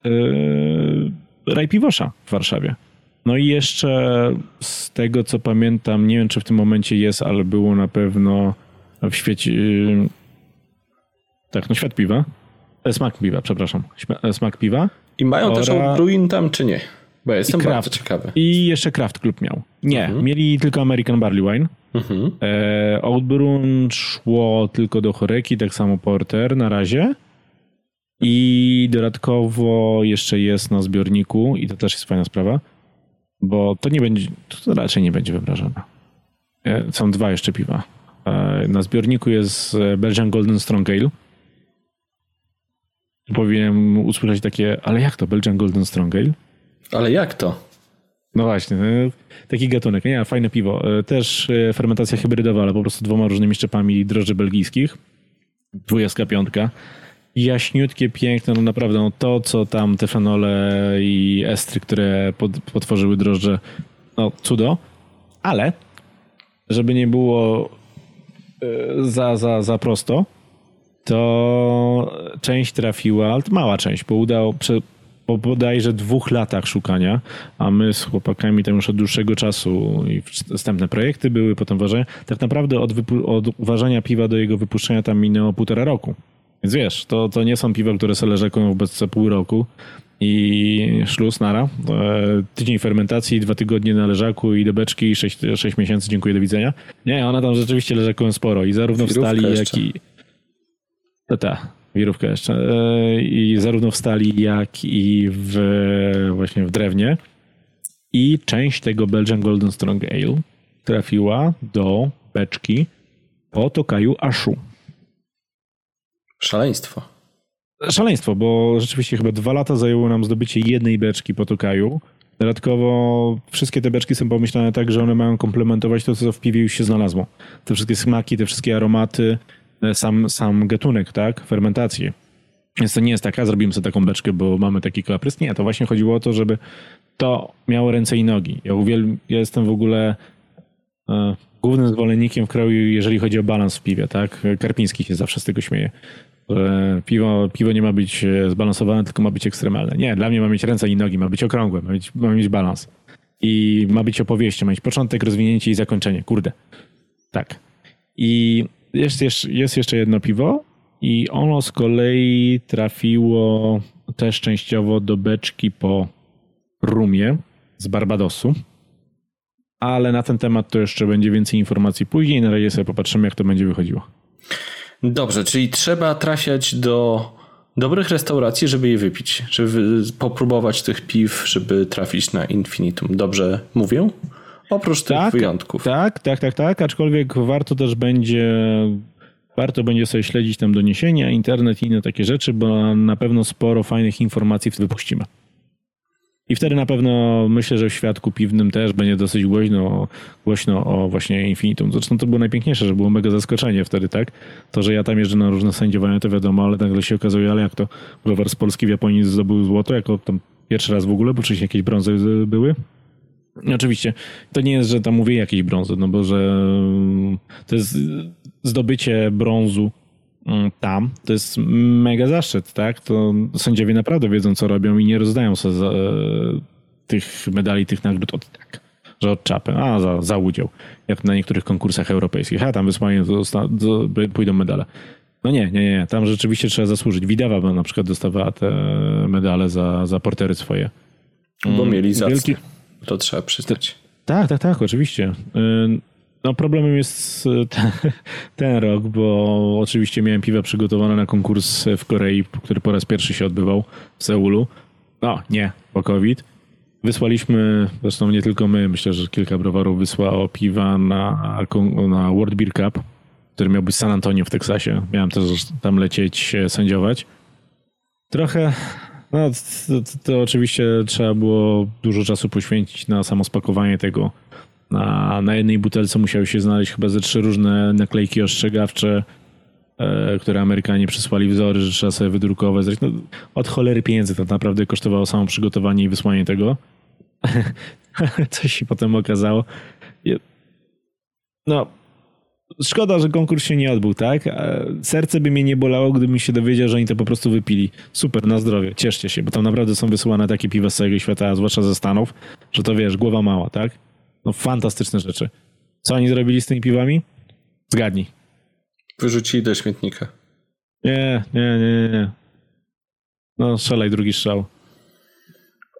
[SPEAKER 4] E, Raj Piwosza w Warszawie. No i jeszcze z tego, co pamiętam, nie wiem, czy w tym momencie jest, ale było na pewno w świecie... Y, tak, no świat piwa. E, smak piwa, przepraszam. Smak piwa.
[SPEAKER 1] I mają Ora... też Bruin tam, czy nie? Bo jestem I bardzo ciekawy.
[SPEAKER 4] I jeszcze Craft Club miał. Nie, mhm. mieli tylko American Barley Wine. Mhm. E, Outbrun szło tylko do Choreki, tak samo Porter na razie. I dodatkowo jeszcze jest na zbiorniku, i to też jest fajna sprawa, bo to nie będzie, to raczej nie będzie wyobrażone. E, są dwa jeszcze piwa. E, na zbiorniku jest e, Belgian Golden Strong Ale. Powinienem usłyszeć takie, ale jak to Belgian Golden Strong Ale?
[SPEAKER 1] Ale jak to?
[SPEAKER 4] No właśnie, taki gatunek. Nie, fajne piwo. Też fermentacja hybrydowa, ale po prostu dwoma różnymi szczepami drożdży belgijskich. Dwujastka piątka jaśniutkie, piękne, no naprawdę no to, co tam te fenole i estry, które pod, potworzyły drożdże, no cudo, ale żeby nie było e, za, za, za prosto, to część trafiła, mała część, bo udało, po bodajże dwóch latach szukania, a my z chłopakami tam już od dłuższego czasu i wstępne projekty były, potem ważenia, tak naprawdę od, od uważania piwa do jego wypuszczenia tam minęło półtora roku. Więc wiesz, to, to nie są piwa, które sobie leżakują w bezce pół roku i szluz, nara. E, tydzień fermentacji, dwa tygodnie na leżaku i do beczki, sześć, sześć miesięcy, dziękuję, do widzenia. Nie, one tam rzeczywiście leżakują sporo i zarówno wirówka w stali, jeszcze. jak i... To ta, wirówka jeszcze. E, I zarówno w stali, jak i w właśnie w drewnie. I część tego Belgian Golden Strong Ale trafiła do beczki po Tokaju Ashu.
[SPEAKER 1] Szaleństwo.
[SPEAKER 4] Szaleństwo, bo rzeczywiście chyba dwa lata zajęło nam zdobycie jednej beczki po Tokaju. Dodatkowo wszystkie te beczki są pomyślane tak, że one mają komplementować to, co w piwie już się znalazło. Te wszystkie smaki, te wszystkie aromaty, sam, sam gatunek, tak? Fermentację. Więc to nie jest taka, zrobimy sobie taką beczkę, bo mamy taki klaprys. Nie, to właśnie chodziło o to, żeby to miało ręce i nogi. Ja, ja jestem w ogóle e, głównym zwolennikiem w kraju, jeżeli chodzi o balans w piwie, tak? Karpiński się zawsze z tego śmieje że piwo, piwo nie ma być e, zbalansowane, tylko ma być ekstremalne. Nie, dla mnie ma mieć ręce i nogi, ma być okrągłe, ma mieć, ma mieć balans. I ma być opowieścią, ma mieć początek, rozwinięcie i zakończenie. Kurde. Tak. I jest, jest, jest jeszcze jedno piwo i ono z kolei trafiło też częściowo do beczki po rumie z Barbadosu. Ale na ten temat to jeszcze będzie więcej informacji później. Na razie sobie popatrzymy, jak to będzie wychodziło.
[SPEAKER 1] Dobrze, czyli trzeba trafiać do dobrych restauracji, żeby je wypić, żeby popróbować tych piw, żeby trafić na infinitum. Dobrze mówię? Oprócz tych tak, wyjątków.
[SPEAKER 4] Tak, tak, tak, tak. Aczkolwiek warto też będzie warto będzie sobie śledzić tam doniesienia, internet i inne takie rzeczy, bo na pewno sporo fajnych informacji wypuścimy. I wtedy na pewno myślę, że w świadku piwnym też będzie dosyć głośno, głośno o właśnie Infinitum. Zresztą to było najpiękniejsze, że było mega zaskoczenie wtedy, tak? To, że ja tam jeżdżę na różne sędziowania, to wiadomo, ale nagle się okazuje, ale jak to browar z Polski w Japonii zdobył złoto, jako tam pierwszy raz w ogóle, bo wcześniej jakieś brązy były. Oczywiście, to nie jest, że tam mówię jakieś brązy, no bo że to jest zdobycie brązu Mm, tam, to jest mega zaszczyt, tak? To sędziowie naprawdę wiedzą, co robią i nie rozdają sobie za, e, tych medali, tych nagród od tak, że od czapy, a za, za udział. Jak na niektórych konkursach europejskich, a tam wysłanie pójdą medale. No nie, nie, nie, tam rzeczywiście trzeba zasłużyć. Widawa na przykład dostawała te medale za, za portery swoje.
[SPEAKER 1] Bo mm, mieli zacne. Wielki... To trzeba przyznać.
[SPEAKER 4] Tak, tak, tak, oczywiście. Y, no problemem jest e, ten, rok, bo oczywiście miałem piwa przygotowane na konkurs w Korei, który po raz pierwszy się odbywał w Seulu. No, nie, po COVID. Wysłaliśmy, zresztą nie tylko my, myślę, że kilka browarów wysłało piwa na, na World Beer Cup, który miał być San Antonio w Teksasie. Miałem też tam lecieć sędziować. Trochę, no to, to, to oczywiście trzeba było dużo czasu poświęcić na samo spakowanie tego. Na, na jednej butelce musiały się znaleźć chyba ze trzy różne naklejki ostrzegawcze, e, które Amerykanie przysłali wzory, że trzeba sobie wydrukować. No, od cholery pieniędzy tak naprawdę kosztowało samo przygotowanie i wysłanie tego. Coś się potem okazało. No, szkoda, że konkurs się nie odbył, tak? Serce by mnie nie bolało, gdybym się dowiedział, że oni to po prostu wypili. Super, na zdrowie, cieszcie się, bo tam naprawdę są wysyłane takie piwa z całego świata, zwłaszcza ze Stanów, że to wiesz, głowa mała, tak? No fantastyczne rzeczy. Co oni zrobili z tymi piwami? Zgadnij.
[SPEAKER 1] Wyrzucili do śmietnika.
[SPEAKER 4] Nie, nie, nie, nie. No, szalej drugi strzał.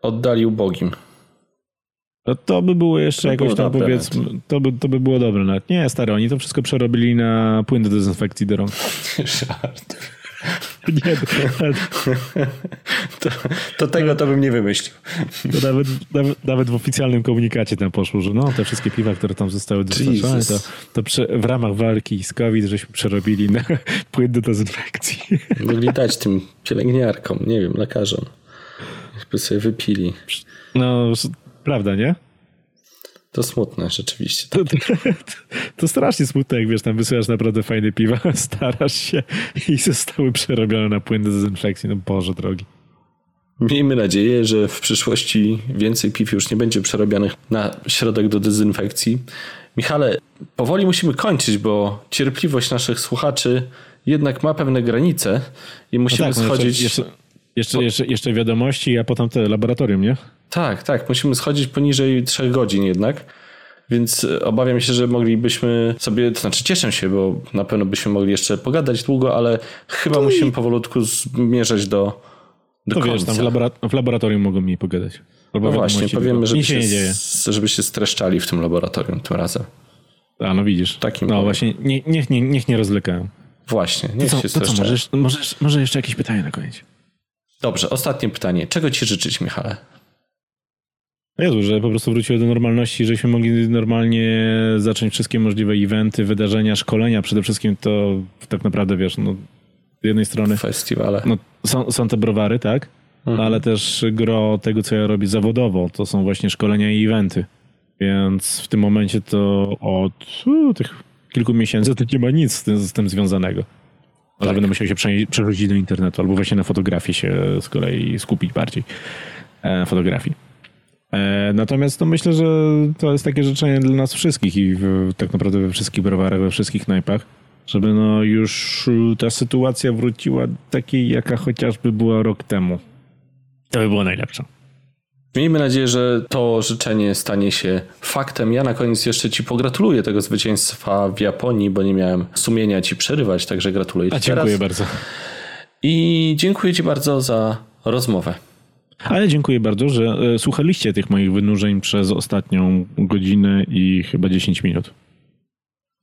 [SPEAKER 1] Oddali ubogim.
[SPEAKER 4] No to by było jeszcze to jakoś tam powiedzmy, to by, to by było dobre nawet. Nie, stary, oni to wszystko przerobili na płyn do dezynfekcji do rąk.
[SPEAKER 1] Żart. Nie, to, to, tego to bym nie wymyślił.
[SPEAKER 4] To nawet, nawet, nawet, w oficjalnym komunikacie tam poszło, że no, te wszystkie piwa, które tam zostały dostarczone, to, to przy, w ramach walki z COVID żeśmy przerobili na płyn do dezynfekcji.
[SPEAKER 1] Mogli dać tym pielęgniarkom, nie wiem, lekarzom. Jakby sobie wypili.
[SPEAKER 4] No, Prawda, nie?
[SPEAKER 1] To smutne rzeczywiście.
[SPEAKER 4] To, to, to, strasznie smutne, jak wiesz, tam wysyłasz naprawdę fajne piwa, starasz się i zostały przerobione na płyn do dezynfekcji. No Boże drogi.
[SPEAKER 1] Miejmy nadzieję, że w przyszłości więcej piw już nie będzie przerabianych na środek do dezynfekcji. Michale, powoli musimy kończyć, bo cierpliwość naszych słuchaczy jednak ma pewne granice i musimy no tak, schodzić...
[SPEAKER 4] Jeszcze, jeszcze, jeszcze, jeszcze wiadomości, a potem te laboratorium, nie?
[SPEAKER 1] Tak, tak. Musimy schodzić poniżej 3 godzin jednak. Więc e, obawiam się, że moglibyśmy sobie, to znaczy cieszę się, bo na pewno byśmy mogli jeszcze pogadać długo, ale chyba musimy powolutku zmierzać do, do
[SPEAKER 4] to
[SPEAKER 1] końca.
[SPEAKER 4] wiesz, tam w, w laboratorium mogą mi pogadać.
[SPEAKER 1] Albo no właśnie, powiemy, żeby się, się żeby się streszczali w tym laboratorium tym razem.
[SPEAKER 4] A no widzisz. Takim no powiem. właśnie, nie, niech, nie, niech nie rozlekają.
[SPEAKER 1] Właśnie, niech
[SPEAKER 4] to co,
[SPEAKER 1] się streszczają.
[SPEAKER 4] Możesz, możesz, może jeszcze jakieś pytanie na koniec.
[SPEAKER 1] Dobrze, ostatnie pytanie. Czego ci życzyć, Michale?
[SPEAKER 4] Jezu, że po prostu wróciło do normalności, żebyśmy mogli normalnie zacząć wszystkie możliwe eventy, wydarzenia, szkolenia. Przede wszystkim to tak naprawdę, wiesz, no, z jednej strony...
[SPEAKER 1] Festiwale.
[SPEAKER 4] No, są, są te browary, tak? Mhm. Ale też gro tego, co ja robię zawodowo, to są właśnie szkolenia i eventy. Więc w tym momencie to od u, tych kilku miesięcy to nie ma nic z tym, z tym związanego. Ale tak. będę musiał się przerzucić do internetu albo właśnie na fotografii się z kolei skupić bardziej. E, fotografii. E, natomiast to myślę, że to jest takie życzenie dla nas wszystkich i w, tak naprawdę we wszystkich browarach, we wszystkich knajpach, żeby no już ta sytuacja wróciła takiej, jaka chociażby była rok temu. To by było najlepsze.
[SPEAKER 1] Miejmy nadzieję, że to życzenie stanie się faktem. Ja na koniec jeszcze Ci pogratuluję tego zwycięstwa w Japonii, bo nie miałem sumienia Ci przerywać, także gratuluję Ci
[SPEAKER 4] A dziękuję teraz. bardzo.
[SPEAKER 1] I dziękuję Ci bardzo za rozmowę.
[SPEAKER 4] Ale dziękuję bardzo, że e, słuchaliście tych moich wynurzeń przez ostatnią godzinę i chyba 10 minut.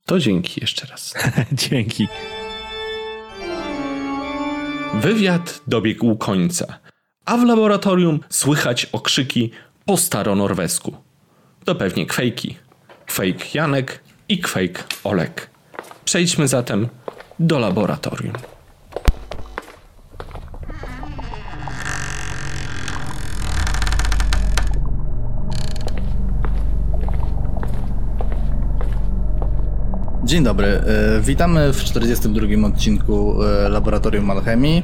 [SPEAKER 1] To dzięki jeszcze raz.
[SPEAKER 4] dzięki.
[SPEAKER 1] Wywiad dobiegł końca, a w laboratorium słychać okrzyki po staronorwesku. To pewnie kwejki. Kwejk Janek i kwejk Olek. Przejdźmy zatem do laboratorium.
[SPEAKER 3] Dzień dobry. E, witamy w 42 odcinku e, Laboratorium Alchemii.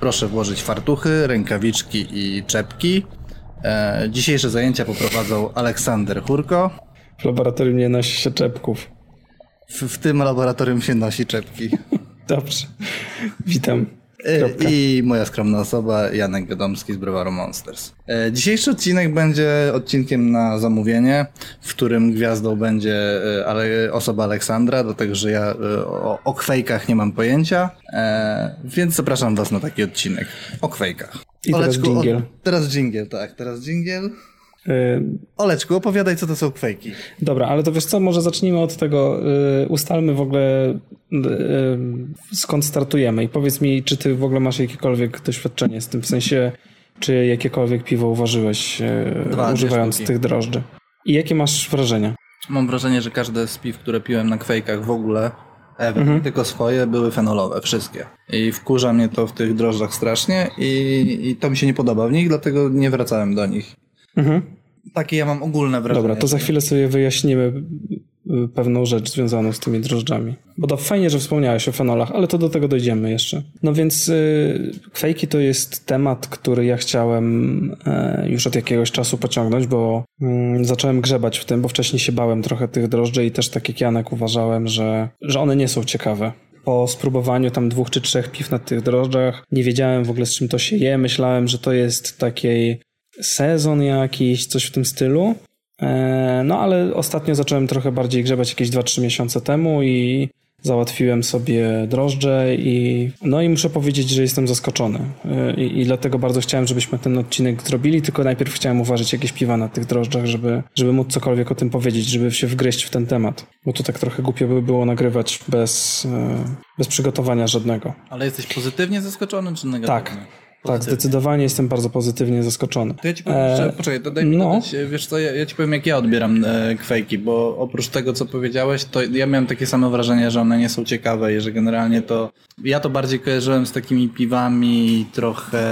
[SPEAKER 3] Proszę włożyć fartuchy, rękawiczki i czepki. E, dzisiejsze zajęcia poprowadzą Aleksander Hurko.
[SPEAKER 5] W laboratorium nie nosi się czepków.
[SPEAKER 3] W, w tym laboratorium się nosi czepki.
[SPEAKER 5] Dobrze. Witam.
[SPEAKER 3] Kropka. I moja skromna osoba, Janek Gadomski z Browaru Monsters. E, dzisiejszy odcinek będzie odcinkiem na zamówienie, w którym gwiazdą będzie e, osoba Aleksandra, dlatego że ja e, o, o kwejkach nie mam pojęcia, więc zapraszam was na taki odcinek o kwejkach.
[SPEAKER 5] I Oleczku, teraz dżingiel.
[SPEAKER 3] Teraz dżingiel, tak, teraz dżingiel. Oleczku, opowiadaj, co to są kwejki.
[SPEAKER 5] Dobra, ale to wiesz co, może zacznijmy od tego, ustalmy w ogóle skąd startujemy i powiedz mi, czy ty w ogóle masz jakiekolwiek doświadczenie z tym, w sensie czy jakiekolwiek piwo uważyłeś
[SPEAKER 3] Dwa,
[SPEAKER 5] używając
[SPEAKER 3] sztuki.
[SPEAKER 5] tych drożdży. I jakie masz wrażenia?
[SPEAKER 3] Mam wrażenie, że każde z piw, które piłem na kwejkach w ogóle, ever,
[SPEAKER 5] Mhm.
[SPEAKER 3] tylko swoje, były fenolowe, wszystkie. I wkurza mnie to w tych drożdżach strasznie i, i to mi się nie podoba w nich, dlatego nie wracałem do nich.
[SPEAKER 5] Mhm.
[SPEAKER 3] Takie ja mam ogólne wrażenie.
[SPEAKER 5] Dobra, to za chwilę sobie wyjaśnimy y, pewną rzecz związaną z tymi drożdżami. Bo to fajnie, że wspomniałeś o fenolach, ale to do tego dojdziemy jeszcze. No więc y, kwejki to jest temat, który ja chciałem e, już od jakiegoś czasu pociągnąć, bo mm, zacząłem grzebać w tym, bo wcześniej się bałem trochę tych drożdży i też tak jak Janek uważałem, że, że one nie są ciekawe. Po spróbowaniu tam dwóch czy trzech piw na tych drożdżach nie wiedziałem w ogóle z czym to się je. Myślałem, że to jest takiej sezon jakiś, coś w tym stylu. E, No ale ostatnio zacząłem trochę bardziej grzebać jakieś 2-3 miesiące temu i załatwiłem sobie drożdże i no i muszę powiedzieć, że jestem zaskoczony E, i, i dlatego bardzo chciałem, żebyśmy ten odcinek zrobili, tylko najpierw chciałem uważać jakieś piwa na tych drożdżach, żeby, żeby móc cokolwiek o tym powiedzieć, żeby się wgryźć w ten temat, bo to tak trochę głupio by było nagrywać bez, e, bez przygotowania żadnego.
[SPEAKER 3] Ale jesteś pozytywnie zaskoczony czy negatywnie?
[SPEAKER 5] Tak. Tak, zdecydowanie jestem bardzo pozytywnie zaskoczony.
[SPEAKER 3] To ja ci powiem,
[SPEAKER 5] E,
[SPEAKER 3] że, poczekaj, to daj mi
[SPEAKER 5] no.
[SPEAKER 3] dodać, wiesz co, ja, ja ci powiem jak ja odbieram e, kwejki, bo oprócz tego co powiedziałeś, to ja miałem takie same wrażenie, że one nie są ciekawe i że generalnie to, ja to bardziej kojarzyłem z takimi piwami trochę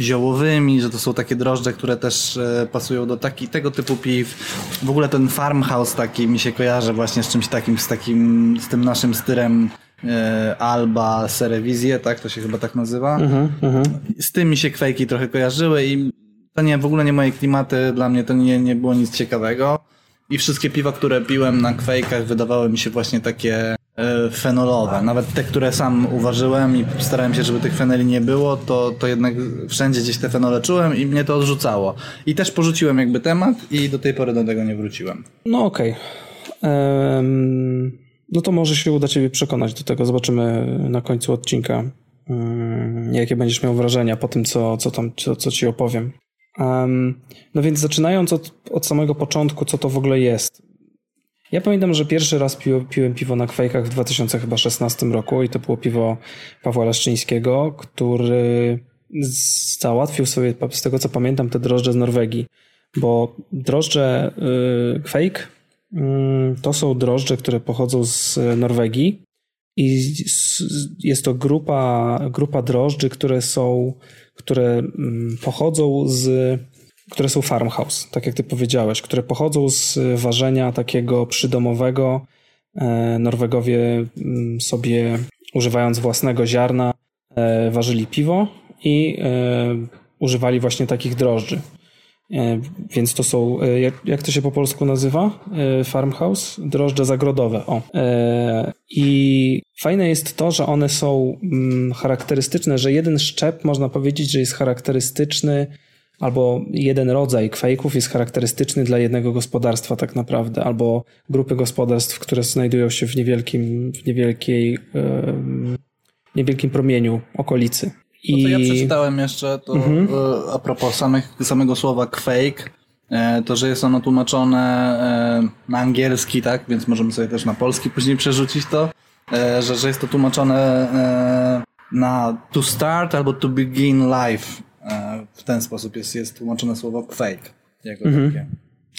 [SPEAKER 3] ziołowymi, że to są takie drożdże, które też e, pasują do taki, tego typu piw. W ogóle ten farmhouse taki mi się kojarzy właśnie z czymś takim, z takim, z tym naszym styrem e, Alba Serewizję, tak? To się chyba tak nazywa
[SPEAKER 5] Mhm, mhm.
[SPEAKER 3] z tym mi się kwejki trochę kojarzyły i to nie, w ogóle nie moje klimaty, dla mnie to nie, nie było nic ciekawego. I wszystkie piwa, które piłem na kwejkach wydawały mi się właśnie takie e, fenolowe. Nawet te, które sam uważyłem i starałem się, żeby tych fenoli nie było, to, to jednak wszędzie gdzieś te fenole czułem i mnie to odrzucało. I też porzuciłem jakby temat i do tej pory do tego nie wróciłem.
[SPEAKER 5] No okej. Em, No to może się uda Ciebie przekonać do tego. Zobaczymy na końcu odcinka, mm, jakie będziesz miał wrażenia po tym, co, co, tam, co, co Ci opowiem. Em, No więc zaczynając od, od samego początku, co to w ogóle jest. Ja pamiętam, że pierwszy raz piłem, piłem piwo na kwejkach w 2016 roku i to było piwo Pawła Leszczyńskiego, który załatwił sobie, z tego co pamiętam, te drożdże z Norwegii. Bo drożdże y, kwejk to są drożdże, które pochodzą z Norwegii i jest to grupa, grupa drożdży, które są, które mm, pochodzą z które są farmhouse, tak jak ty powiedziałeś, które pochodzą z ważenia takiego przydomowego. E, Norwegowie mm, sobie używając własnego ziarna e, ważyli piwo i e, używali właśnie takich drożdży. E, Więc to są, e, jak, to się po polsku nazywa? E, Farmhouse? Drożdże zagrodowe. O. I fajne jest to, że one są mm, charakterystyczne, że jeden szczep można powiedzieć, że jest charakterystyczny albo jeden rodzaj kwejków jest charakterystyczny dla jednego gospodarstwa tak naprawdę, albo grupy gospodarstw, które znajdują się w niewielkim, w niewielkiej, em, niewielkim promieniu okolicy.
[SPEAKER 3] To, co ja przeczytałem jeszcze, to
[SPEAKER 5] Mhm.
[SPEAKER 3] e, a propos samych, samego słowa quake, e, to, że jest ono tłumaczone e, na angielski, tak, więc możemy sobie też na polski później przerzucić to, że, że jest to tłumaczone na to start albo to begin life. W ten sposób jest, jest tłumaczone słowo quake. Jako
[SPEAKER 5] Mhm.
[SPEAKER 3] takie.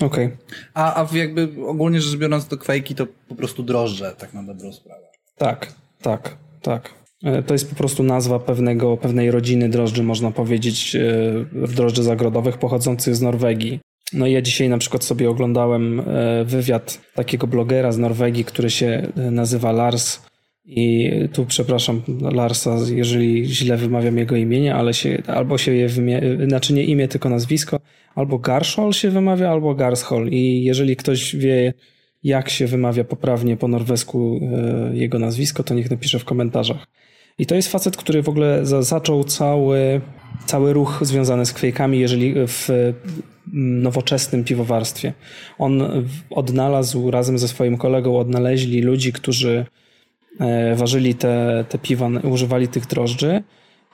[SPEAKER 5] Okej.
[SPEAKER 3] A, a w jakby ogólnie rzecz biorąc to quake'i to po prostu drożdże, tak na dobrą sprawę.
[SPEAKER 5] Tak, tak, tak. E, To jest po prostu nazwa pewnego, pewnej rodziny drożdży, można powiedzieć, e, drożdży zagrodowych pochodzących z Norwegii. No i ja dzisiaj na przykład sobie oglądałem e, wywiad takiego blogera z Norwegii, który się nazywa Lars. I tu przepraszam Larsa, jeżeli źle wymawiam jego imienie, ale się, albo się je wymie, znaczy nie imię, tylko nazwisko, albo Garshol się wymawia, albo Garshol. I jeżeli ktoś wie, jak się wymawia poprawnie po norwesku jego nazwisko, to niech napisze w komentarzach. I to jest facet, który w ogóle za, zaczął cały, cały ruch związany z kwejkami, jeżeli w mm, nowoczesnym piwowarstwie. On odnalazł razem ze swoim kolegą, odnaleźli ludzi, którzy e, ważyli te, te piwa, używali tych drożdży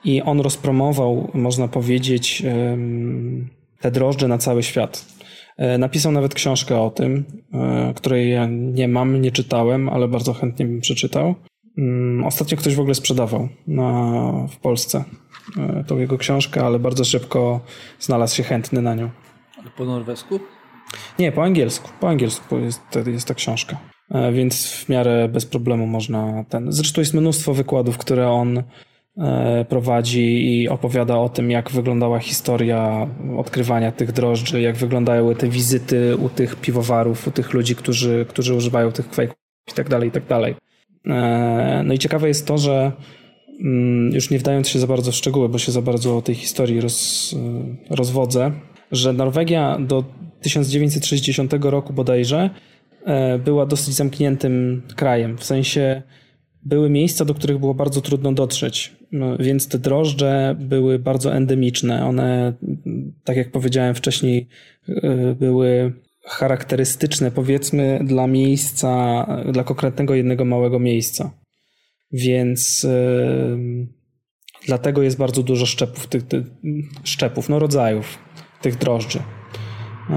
[SPEAKER 5] i on rozpromował, można powiedzieć, te drożdże na cały świat. E, Napisał nawet książkę o tym, e, której ja nie mam, nie czytałem, ale bardzo chętnie bym przeczytał. Mm, ostatnio ktoś w ogóle sprzedawał na, w Polsce e, tą jego książkę, ale bardzo szybko znalazł się chętny na nią.
[SPEAKER 3] Ale po norwesku?
[SPEAKER 5] Nie, po angielsku. Po angielsku jest, jest ta książka. E, więc w miarę bez problemu można ten. Zresztą jest mnóstwo wykładów, które on e, prowadzi i opowiada o tym, jak wyglądała historia odkrywania tych drożdży, jak wyglądały te wizyty u tych piwowarów, u tych ludzi, którzy, którzy używają tych kwejków i tak dalej, i tak dalej. E, no i ciekawe jest to, że mm, już nie wdając się za bardzo w szczegóły, bo się za bardzo o tej historii roz, rozwodzę, że Norwegia do 1960 roku bodajże E, była dosyć zamkniętym krajem. W sensie były miejsca, do których było bardzo trudno dotrzeć, no, więc te drożdże były bardzo endemiczne. One, tak jak powiedziałem wcześniej, e, były charakterystyczne, powiedzmy, dla miejsca, dla konkretnego jednego małego miejsca. Więc yy, dlatego jest bardzo dużo szczepów, tych, tych szczepów, no rodzajów tych drożdży. Yy,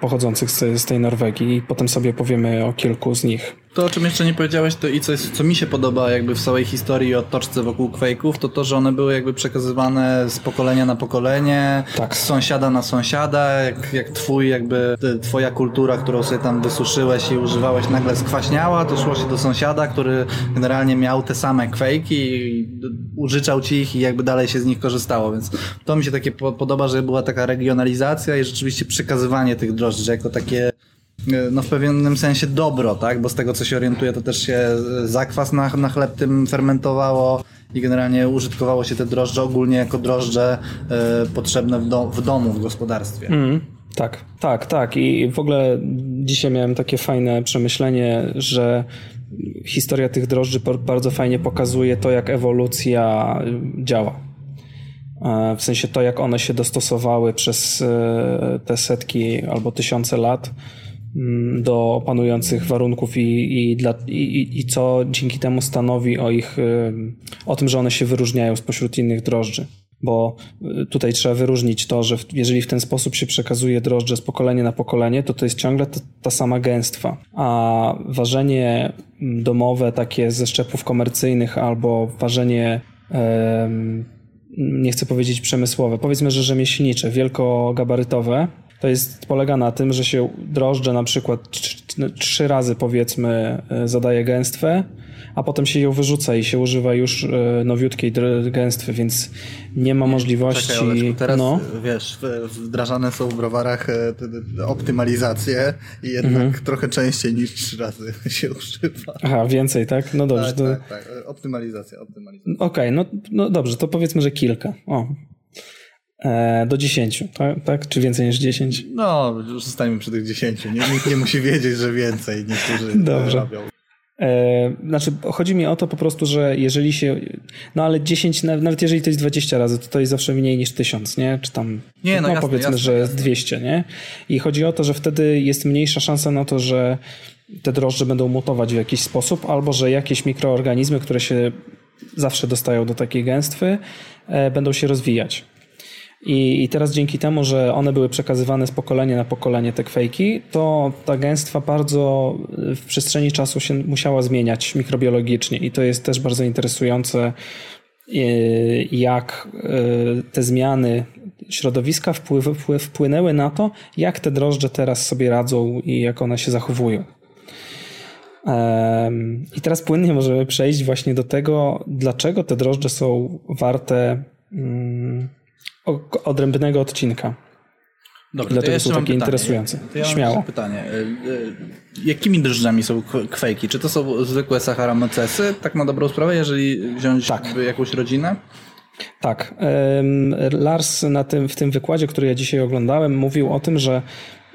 [SPEAKER 5] pochodzących z, z tej Norwegii i potem sobie powiemy o kilku z nich.
[SPEAKER 3] To, o czym jeszcze nie powiedziałeś, to i co, jest, co mi się podoba jakby w całej historii o toczce wokół Quake'ów, to to, że one były jakby przekazywane z pokolenia na pokolenie,
[SPEAKER 5] tak.
[SPEAKER 3] z sąsiada na sąsiada, jak, jak twój jakby, twoja kultura, którą sobie tam wysuszyłeś i używałeś, nagle skwaśniała, to szło się do sąsiada, który generalnie miał te same Quake'i i użyczał ci ich i jakby dalej się z nich korzystało, więc to mi się takie podoba, że była taka regionalizacja i rzeczywiście przekazywanie tych drożdży jako takie no w pewnym sensie dobro, tak? Bo z tego co się orientuję, to też się zakwas na, na chleb tym fermentowało i generalnie użytkowało się te drożdże ogólnie jako drożdże y, potrzebne w, do, w domu, w gospodarstwie. Mm,
[SPEAKER 5] tak, tak, tak. I w ogóle dzisiaj miałem takie fajne przemyślenie, że historia tych drożdży bardzo fajnie pokazuje to, jak ewolucja działa. E, w sensie to, jak one się dostosowały przez e, te setki albo tysiące lat do panujących warunków i, i, dla, i, i co dzięki temu stanowi o ich, o tym, że one się wyróżniają spośród innych drożdży. Bo y, tutaj trzeba wyróżnić to, że jeżeli w ten sposób się przekazuje drożdże z pokolenia na pokolenie, to to jest ciągle ta, ta sama gęstwa. A ważenie mm, domowe, takie ze szczepów komercyjnych albo ważenie nie chcę powiedzieć przemysłowe, powiedzmy, że rzemieślnicze, wielkogabarytowe, to jest, polega na tym, że się drożdże na przykład trzy razy powiedzmy e, zadaje gęstwę, a potem się ją wyrzuca i się używa już e, nowiutkiej gęstwy, więc nie ma możliwości.
[SPEAKER 3] Czekaj, teraz no. wiesz, wdrażane są w browarach e, optymalizacje i jednak mhm. trochę częściej niż trzy razy się używa.
[SPEAKER 5] Aha, więcej, tak? No dobrze.
[SPEAKER 3] Tak, to... tak, tak. Optymalizacja, optymalizacja.
[SPEAKER 5] Okej, okay, no, no dobrze, to powiedzmy, że kilka. O, do 10, tak? tak? Czy więcej niż 10?
[SPEAKER 3] No, zostańmy przy tych 10. Nie, nikt nie musi wiedzieć, że więcej niektórzy Dobrze. robią.
[SPEAKER 5] E, znaczy, chodzi mi o to po prostu, że jeżeli się. No ale 10, nawet jeżeli to jest 20 razy, to to jest zawsze mniej niż 1000, nie? Czy tam. Nie, no, no jasne, powiedzmy, jasne, że jasne. 200, nie? I chodzi o to, że wtedy jest mniejsza szansa na to, że te drożdże będą mutować w jakiś sposób, albo że jakieś mikroorganizmy, które się zawsze dostają do takiej gęstwy, e, będą się rozwijać. I, I, teraz dzięki temu, że one były przekazywane z pokolenia na pokolenie te kwejki, to ta gęstwa bardzo w przestrzeni czasu się musiała zmieniać mikrobiologicznie i to jest też bardzo interesujące, e, jak e, te zmiany środowiska wpływ, wpływ, wpłynęły na to, jak te drożdże teraz sobie radzą i jak one się zachowują. I teraz płynnie możemy przejść właśnie do tego, dlaczego te drożdże są warte mm, odrębnego odcinka. Dobrze, Dlatego są takie pytanie. interesujące.
[SPEAKER 3] To ja
[SPEAKER 5] Śmiało.
[SPEAKER 3] pytanie. E, e, jakimi drożdżami są kwejki? Czy to są zwykłe sacharamocesy, tak na dobrą sprawę, jeżeli wziąć tak. jakąś rodzinę?
[SPEAKER 5] Tak. Lars na tym, w tym wykładzie, który ja dzisiaj oglądałem, mówił o tym, że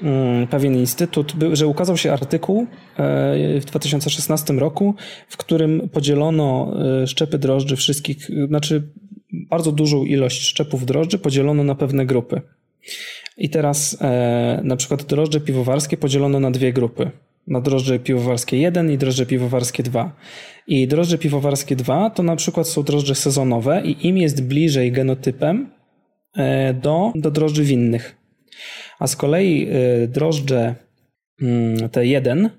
[SPEAKER 5] mm, pewien instytut, że ukazał się artykuł e, w 2016 roku, w którym podzielono szczepy drożdży wszystkich, znaczy bardzo dużą ilość szczepów drożdży podzielono na pewne grupy. I teraz e, na przykład drożdże piwowarskie podzielono na dwie grupy. Na drożdże piwowarskie 1 i drożdże piwowarskie 2. I drożdże piwowarskie 2 to na przykład są drożdże sezonowe i im jest bliżej genotypem e, do, do drożdży winnych. A z kolei e, drożdże mm, te 1 e,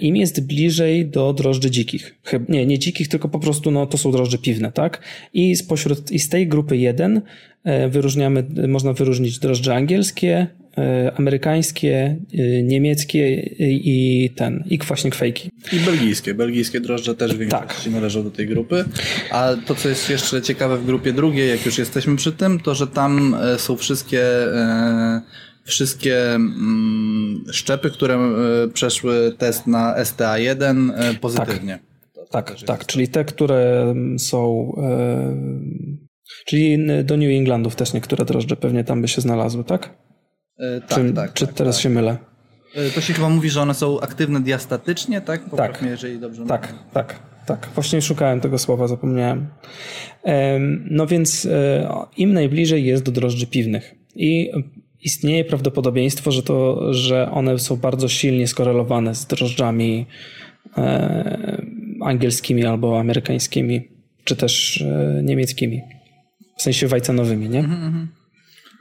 [SPEAKER 5] im jest bliżej do drożdży dzikich. Nie, nie dzikich, tylko po prostu no, to są drożdże piwne, tak? I spośród, i z tej grupy 1 e, wyróżniamy, można wyróżnić drożdże angielskie, e, amerykańskie, niemieckie i ten, i właśnie kwejki.
[SPEAKER 3] I belgijskie. Belgijskie drożdże też w większości tak. należą do tej grupy. A to, co jest jeszcze ciekawe w grupie drugiej, jak już jesteśmy przy tym, to, że tam są wszystkie wszystkie mm, szczepy, które e, przeszły test na STA1 e, pozytywnie.
[SPEAKER 5] Tak, tak, tak czyli te, które mm, są. E, czyli do New Englandów też niektóre drożdże pewnie tam by się znalazły, tak?
[SPEAKER 3] Tak,
[SPEAKER 5] czy,
[SPEAKER 3] tak.
[SPEAKER 5] Czy
[SPEAKER 3] tak,
[SPEAKER 5] teraz
[SPEAKER 3] tak.
[SPEAKER 5] się mylę?
[SPEAKER 3] To się chyba mówi, że one są aktywne diastatycznie, tak? Popraw tak, jeżeli dobrze
[SPEAKER 5] Tak, mówię. tak, tak. Właśnie szukałem tego słowa, zapomniałem. No więc im najbliżej jest do drożdży piwnych. I istnieje prawdopodobieństwo, że, to, że one są bardzo silnie skorelowane z drożdżami e, angielskimi albo amerykańskimi, czy też e, niemieckimi. W sensie wajcanowymi, nie? Mm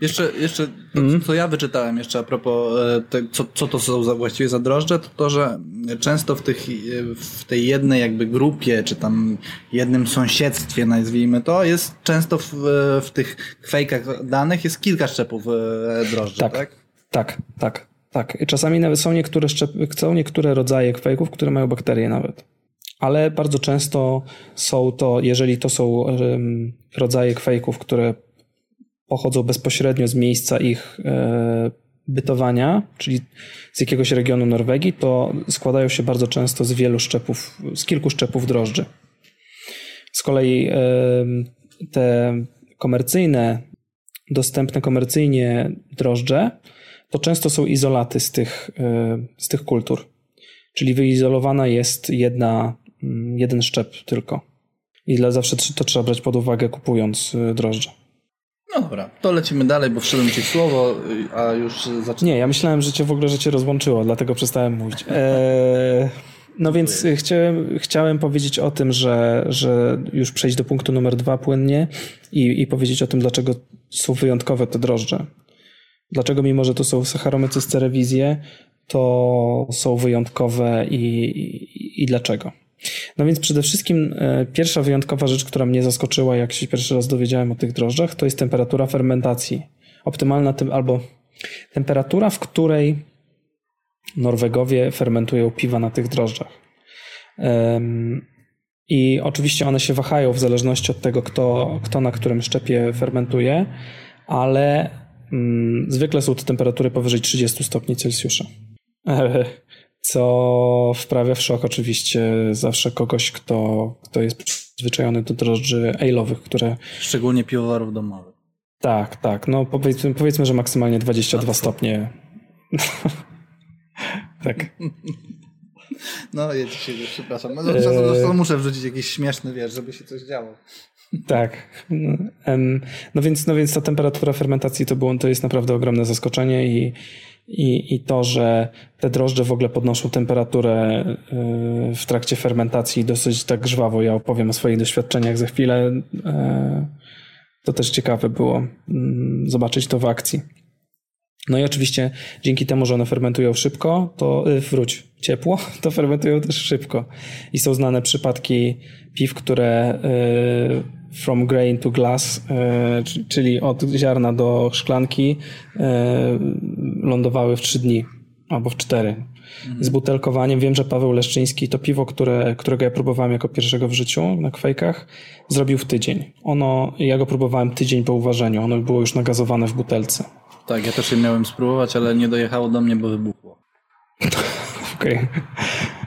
[SPEAKER 3] Jeszcze, jeszcze to, mm. co ja wyczytałem jeszcze a propos e, te, co, co to są za, właściwie za drożdże, to to, że często w, tych, w tej jednej jakby grupie, czy tam jednym sąsiedztwie nazwijmy to, jest często w, w tych fejkach danych jest kilka szczepów e, drożdży, tak? Tak,
[SPEAKER 5] tak, tak. tak. I czasami nawet są niektóre, szczep, są niektóre rodzaje kwejków, które mają bakterie nawet. Ale bardzo często są to, jeżeli to są rodzaje kwejków, które pochodzą bezpośrednio z miejsca ich e, bytowania, czyli z jakiegoś regionu Norwegii, to składają się bardzo często z wielu szczepów, z kilku szczepów drożdży. Z kolei e, te komercyjne, dostępne komercyjnie drożdże, to często są izolaty z tych, e, z tych kultur. Czyli wyizolowana jest jedna, mm, jeden szczep tylko. I dla zawsze to trzeba brać pod uwagę kupując drożdże.
[SPEAKER 3] No dobra, to lecimy dalej, bo wszedłem ci w słowo, a już zaczynamy.
[SPEAKER 5] Nie, ja myślałem, że cię w ogóle życie rozłączyło, dlatego przestałem mówić. Eee, no więc chciałem, chciałem powiedzieć o tym, że, że już przejść do punktu numer dwa płynnie i, i powiedzieć o tym, dlaczego są wyjątkowe te drożdże. Dlaczego mimo, że to są Saccharomyces cerevisiae, to są wyjątkowe i, i, i dlaczego. No więc przede wszystkim e, pierwsza wyjątkowa rzecz, która mnie zaskoczyła, jak się pierwszy raz dowiedziałem o tych drożdżach, to jest temperatura fermentacji. Optymalna tym, albo temperatura, w której Norwegowie fermentują piwa na tych drożdżach. I oczywiście one się wahają w zależności od tego, kto, kto na którym szczepie fermentuje, ale mm, zwykle są to temperatury powyżej 30 stopni Celsjusza. Co wprawia w szok oczywiście zawsze kogoś, kto, kto jest przyzwyczajony do drożdży ale'owych, które...
[SPEAKER 3] Szczególnie piwowarów domowych.
[SPEAKER 5] Tak, tak. No powiedzmy, powiedzmy że maksymalnie 22 stopnie. tak.
[SPEAKER 3] No, ja dzisiaj przepraszam. No, czasem muszę wrzucić jakiś śmieszny wiesz, żeby się coś działo.
[SPEAKER 5] Tak. No więc, no więc ta temperatura fermentacji to, było, to jest naprawdę ogromne zaskoczenie i, i, i to, że te drożdże w ogóle podnoszą temperaturę y, w trakcie fermentacji dosyć tak żwawo. Ja opowiem o swoich doświadczeniach za chwilę. Y, to też ciekawe było mm, zobaczyć to w akcji. No i oczywiście dzięki temu, że one fermentują szybko, to y, wróć ciepło, to fermentują też szybko. I są znane przypadki piw, które from grain to glass, czyli od ziarna do szklanki, lądowały w trzy dni albo w cztery. Z butelkowaniem wiem, że Paweł Leszczyński to piwo, które, którego ja próbowałem jako pierwszego w życiu na kwejkach, zrobił w tydzień. Ono, ja go próbowałem tydzień po uważeniu, ono było już nagazowane w butelce.
[SPEAKER 3] Tak, ja też je miałem spróbować, ale nie dojechało do mnie, bo wybuchło.
[SPEAKER 5] Okej. Okay.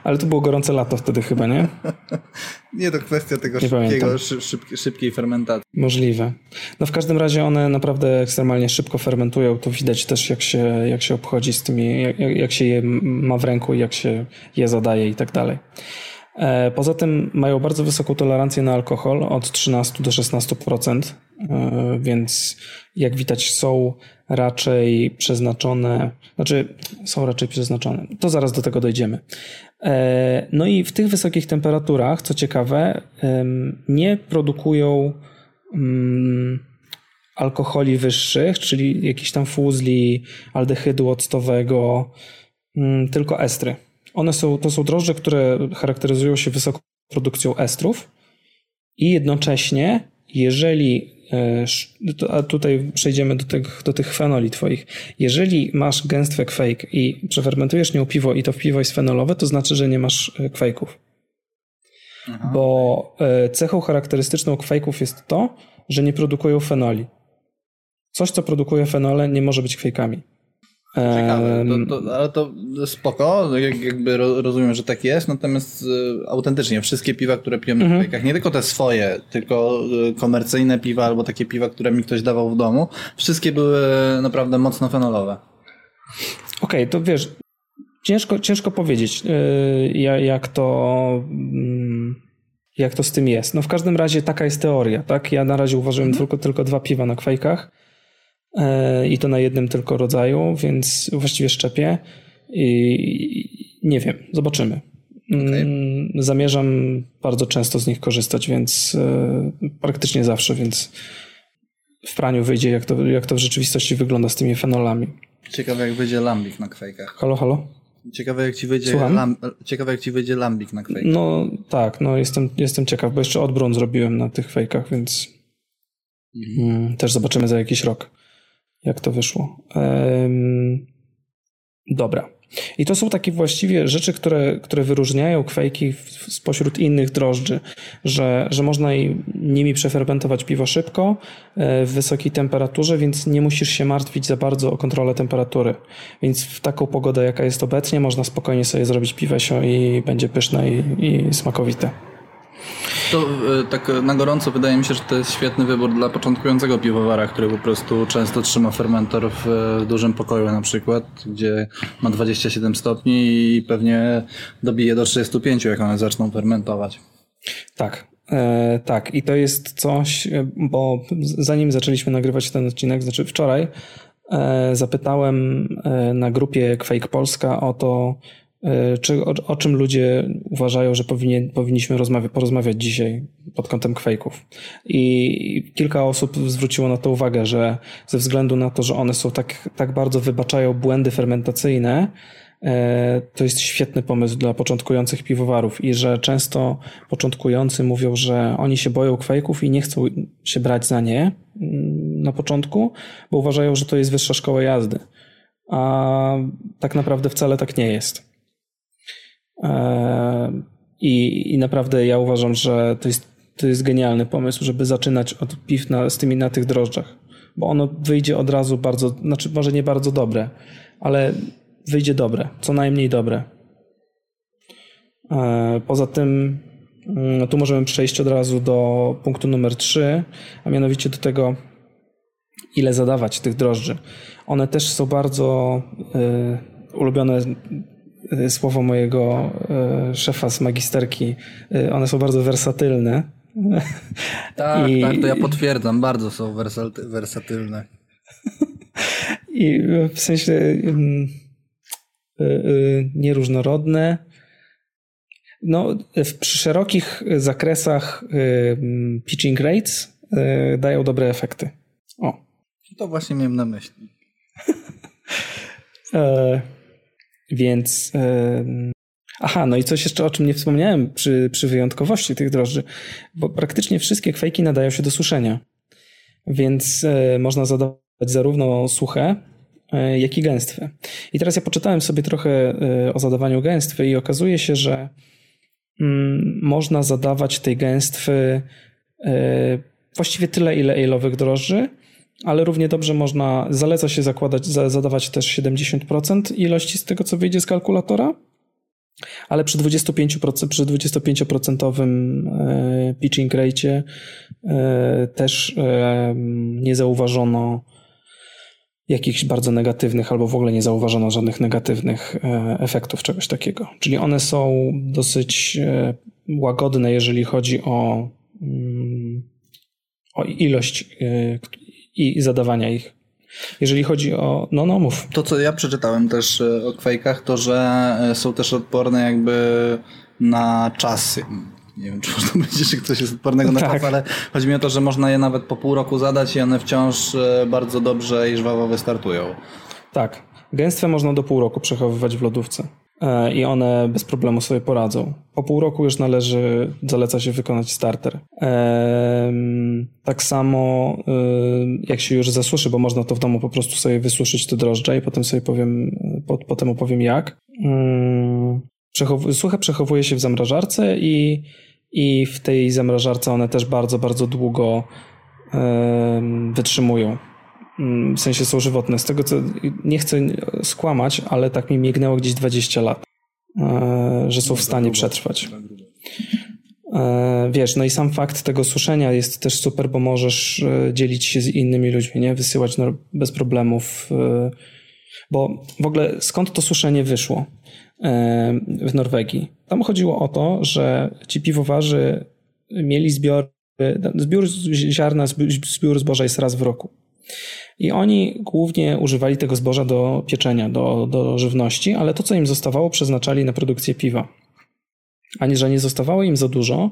[SPEAKER 5] Ale to było gorące lato wtedy chyba, nie?
[SPEAKER 3] nie, to kwestia tego szybkiego, szyb, szybkiej fermentacji.
[SPEAKER 5] Możliwe. No w każdym razie one naprawdę ekstremalnie szybko fermentują. To widać też jak się, jak się obchodzi z tymi, jak, jak się je ma w ręku i jak się je zadaje i tak dalej. E, poza tym mają bardzo wysoką tolerancję na alkohol od 13 do 16%, e, więc jak widać są raczej przeznaczone, znaczy są raczej przeznaczone. To zaraz do tego dojdziemy. E, no i w tych wysokich temperaturach, co ciekawe, nie produkują mm, alkoholi wyższych, czyli jakiś tam fuzli, aldehydu octowego, mm, tylko estry. One są, to są drożdże, które charakteryzują się wysoką produkcją estrów i jednocześnie, jeżeli a tutaj przejdziemy do tych, do tych fenoli twoich. Jeżeli masz gęstwę kwejk i przefermentujesz nią piwo i to piwo jest fenolowe, to znaczy, że nie masz e, kwejków. Aha. Bo e, cechą charakterystyczną kwejków jest to, że nie produkują fenoli. Coś, co produkuje fenole, nie może być kwejkami.
[SPEAKER 3] Ciekawe, to, to, ale to spoko, jakby rozumiem, że tak jest, natomiast e, autentycznie wszystkie piwa, które pijemy mhm. w nie tylko te swoje, tylko e, komercyjne piwa albo takie piwa, które mi ktoś dawał w domu, wszystkie były naprawdę mocno fenolowe.
[SPEAKER 5] Okej, okay, to wiesz, ciężko, ciężko powiedzieć, jak to mm, jak to z tym jest. No w każdym razie taka jest teoria, tak? Ja na razie uważałem mhm. tylko, tylko dwa piwa na kwejkach e, i to na jednym tylko rodzaju, więc właściwie szczepię i nie wiem, zobaczymy. Okay. Mm, zamierzam bardzo często z nich korzystać, więc e, praktycznie zawsze, więc w praniu wyjdzie, jak to, jak to w rzeczywistości wygląda z tymi fenolami.
[SPEAKER 3] Ciekawe, jak wyjdzie lambik na kwejkach.
[SPEAKER 5] Halo, halo?
[SPEAKER 3] Ciekawe jak ci wyjdzie, lam, ciekawe jak ci wyjdzie lambik na kwejkach.
[SPEAKER 5] No tak, no jestem, jestem ciekaw, bo jeszcze odbrun zrobiłem na tych fejkach, więc mhm. mm, też zobaczymy za jakiś rok, jak to wyszło. Dobra. I to są takie właściwie rzeczy, które, które wyróżniają kwejki spośród innych drożdży, że, że można nimi przefermentować piwo szybko, e, w wysokiej temperaturze, więc nie musisz się martwić za bardzo o kontrolę temperatury. Więc w taką pogodę, jaka jest obecnie, można spokojnie sobie zrobić piwesio i będzie pyszne i, i smakowite.
[SPEAKER 3] To e, tak na gorąco wydaje mi się, że to jest świetny wybór dla początkującego piwowara, który po prostu często trzyma fermentor w, w dużym pokoju na przykład, gdzie ma 27 stopni i pewnie dobije do 35, jak one zaczną fermentować.
[SPEAKER 5] Tak, e, tak. I to jest coś, bo zanim zaczęliśmy nagrywać ten odcinek, znaczy wczoraj, e, zapytałem e, na grupie Quake Polska o to, E, czy o, o, czym ludzie uważają, że powinien, powinniśmy rozmawia, porozmawiać dzisiaj pod kątem kwejków. I kilka osób zwróciło na to uwagę, że ze względu na to, że one są tak, tak bardzo wybaczają błędy fermentacyjne, e, to jest świetny pomysł dla początkujących piwowarów i że często początkujący mówią, że oni się boją kwejków i nie chcą się brać za nie mm, na początku, bo uważają, że to jest wyższa szkoła jazdy. A tak naprawdę wcale tak nie jest. E, I, I naprawdę ja uważam, że to jest, to jest genialny pomysł, żeby zaczynać od piw na, z tymi na tych drożdżach, bo ono wyjdzie od razu bardzo, znaczy może nie bardzo dobre, ale wyjdzie dobre, co najmniej dobre. E, poza tym mm, tu możemy przejść od razu do punktu numer 3, a mianowicie do tego, ile zadawać tych drożdży. One też są bardzo y, ulubione słowo mojego y, szefa z magisterki, y, one są bardzo wersatylne.
[SPEAKER 3] Tak, I, tak, to ja potwierdzam, bardzo są wersatylne.
[SPEAKER 5] I w sensie nieróżnorodne. No, przy szerokich zakresach pitching rates dają dobre efekty. O.
[SPEAKER 3] To właśnie miałem na myśli.
[SPEAKER 5] E, więc. Aha, no i coś jeszcze, o czym nie wspomniałem przy, przy wyjątkowości tych drożdży, bo praktycznie wszystkie kwejki nadają się do suszenia. Więc e, można zadawać zarówno suche, e, jak i gęstwe. I teraz ja poczytałem sobie trochę e, o zadawaniu gęstwy i okazuje się, że mm, można zadawać tej gęstwy właściwie tyle, ile ale'owych drożdży, ale równie dobrze można, zaleca się zakładać, zadawać też 70% ilości z tego, co wyjdzie z kalkulatora, ale przy 25%, przy 25% e, pitching rate e, też e, nie zauważono jakichś bardzo negatywnych, albo w ogóle nie zauważono żadnych negatywnych efektów czegoś takiego. Czyli one są dosyć łagodne, jeżeli chodzi o, mm, o ilość i zadawania ich. Jeżeli chodzi o. No, no, mów.
[SPEAKER 3] To, co ja przeczytałem też e, o kwejkach, to że e, są też odporne jakby na czasy. Nie wiem, czy można powiedzieć, że ktoś jest odpornego na tak. czas, ale chodzi mi o to, że można je nawet po pół roku zadać i one wciąż e, bardzo dobrze i żwawo wystartują.
[SPEAKER 5] Tak. Gęstwę można do pół roku przechowywać w lodówce. E, i one bez problemu sobie poradzą. Po pół roku już należy, zaleca się wykonać starter. Tak samo jak się już zasuszy, bo można to w domu po prostu sobie wysuszyć te drożdże i potem sobie powiem, potem opowiem jak. Mm, suche przechowuje się w zamrażarce i, i w tej zamrażarce one też bardzo, bardzo długo wytrzymują. Mm, w sensie są żywotne. Z tego co nie chcę skłamać, ale tak mi mignęło gdzieś 20 lat, e, że są w stanie przetrwać. E, wiesz, no i sam fakt tego suszenia jest też super, bo możesz e, dzielić się z innymi ludźmi, nie? Wysyłać bez problemów. Bo w ogóle skąd to suszenie wyszło w Norwegii? Tam chodziło o to, że ci piwowarzy mieli zbiór, zbiór ziarna, zbiór zboża jest raz w roku. I oni głównie używali tego zboża do pieczenia, do, do żywności, ale to, co im zostawało, przeznaczali na produkcję piwa. Ani że nie zostawało im za dużo,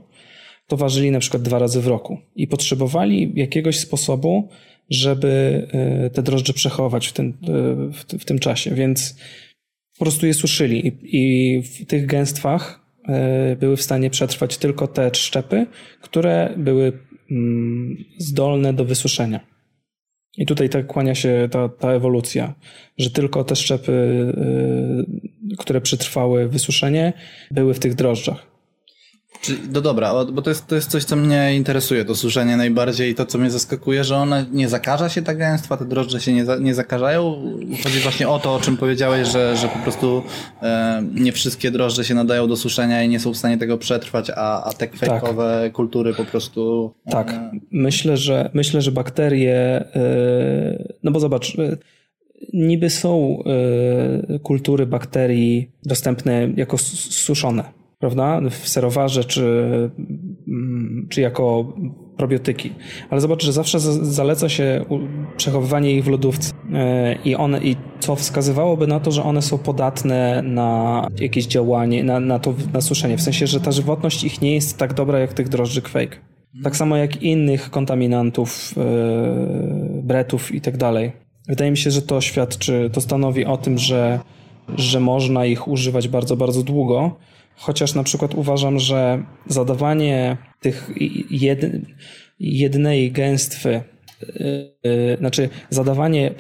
[SPEAKER 5] to ważyli na przykład dwa razy w roku i potrzebowali jakiegoś sposobu, żeby e, te drożdże przechować w, e, w, tym czasie, więc po prostu je suszyli i, w tych gęstwach e, były w stanie przetrwać tylko te szczepy, które były mm, zdolne do wysuszenia. I tutaj tak kłania się ta, ta ewolucja, że tylko te szczepy, yy, które przetrwały wysuszenie, były w tych drożdżach.
[SPEAKER 3] No dobra, bo to jest, to jest coś, co mnie interesuje, to suszenie najbardziej i to, co mnie zaskakuje, że one nie zakaża się ta gęstwa, te drożdże się nie, za, nie zakażają. Chodzi właśnie o to, o czym powiedziałeś, że, że po prostu e, nie wszystkie drożdże się nadają do suszenia i nie są w stanie tego przetrwać, a, a te kwejkowe tak. kultury po prostu...
[SPEAKER 5] E, tak, myślę, że myślę, że bakterie, e, no bo zobacz, e, niby są e, kultury bakterii dostępne jako suszone prawda, w serowarze czy, mm, czy jako probiotyki. Ale zobacz, że zawsze zaleca się przechowywanie ich w lodówce e, i one, i co wskazywałoby na to, że one są podatne na jakieś działanie, na, na to na suszenie. W sensie, że ta żywotność ich nie jest tak dobra jak tych drożdży quake. Tak samo jak innych kontaminantów, yy, bretów i tak dalej. Wydaje mi się, że to świadczy, to stanowi o tym, że, że można ich używać bardzo, bardzo długo Chociaż na przykład uważam, że zadawanie tych jed, jednej gęstwy, yy, znaczy zadawanie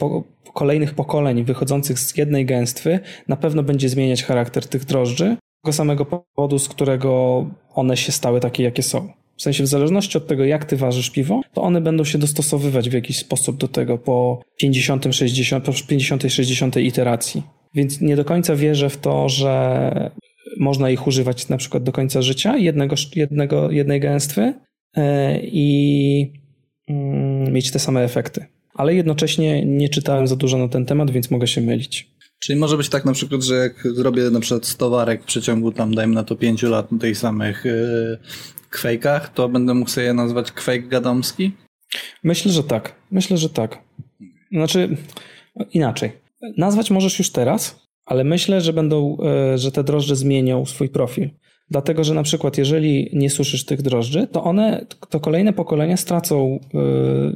[SPEAKER 5] kolejnych pokoleń wychodzących z jednej gęstwy na pewno będzie zmieniać charakter tych drożdży, tego samego powodu, z którego one się stały takie, jakie są. W sensie w zależności od tego, jak ty ważysz piwo, to one będą się dostosowywać w jakiś sposób do tego po 50, 60, po 50, 60 iteracji. Więc nie do końca wierzę w to, że można ich używać na przykład do końca życia, jednego, jednego, jednej gęstwy e, i mm, mieć te same efekty. Ale jednocześnie nie czytałem za dużo na ten temat, więc mogę się mylić.
[SPEAKER 3] Czyli może być tak na przykład, że jak zrobię na przykład 100 warek w przeciągu tam dajmy na to 5 lat na tych samych yy, kwejkach, to będę mógł sobie je nazwać kwejk gadomski?
[SPEAKER 5] Myślę, że tak. Myślę, że tak. Znaczy inaczej. Nazwać możesz już teraz, ale myślę, że będą, e, że te drożdże zmienią swój profil. Dlatego, że na przykład jeżeli nie suszysz tych drożdży, to one, to kolejne pokolenia stracą, e,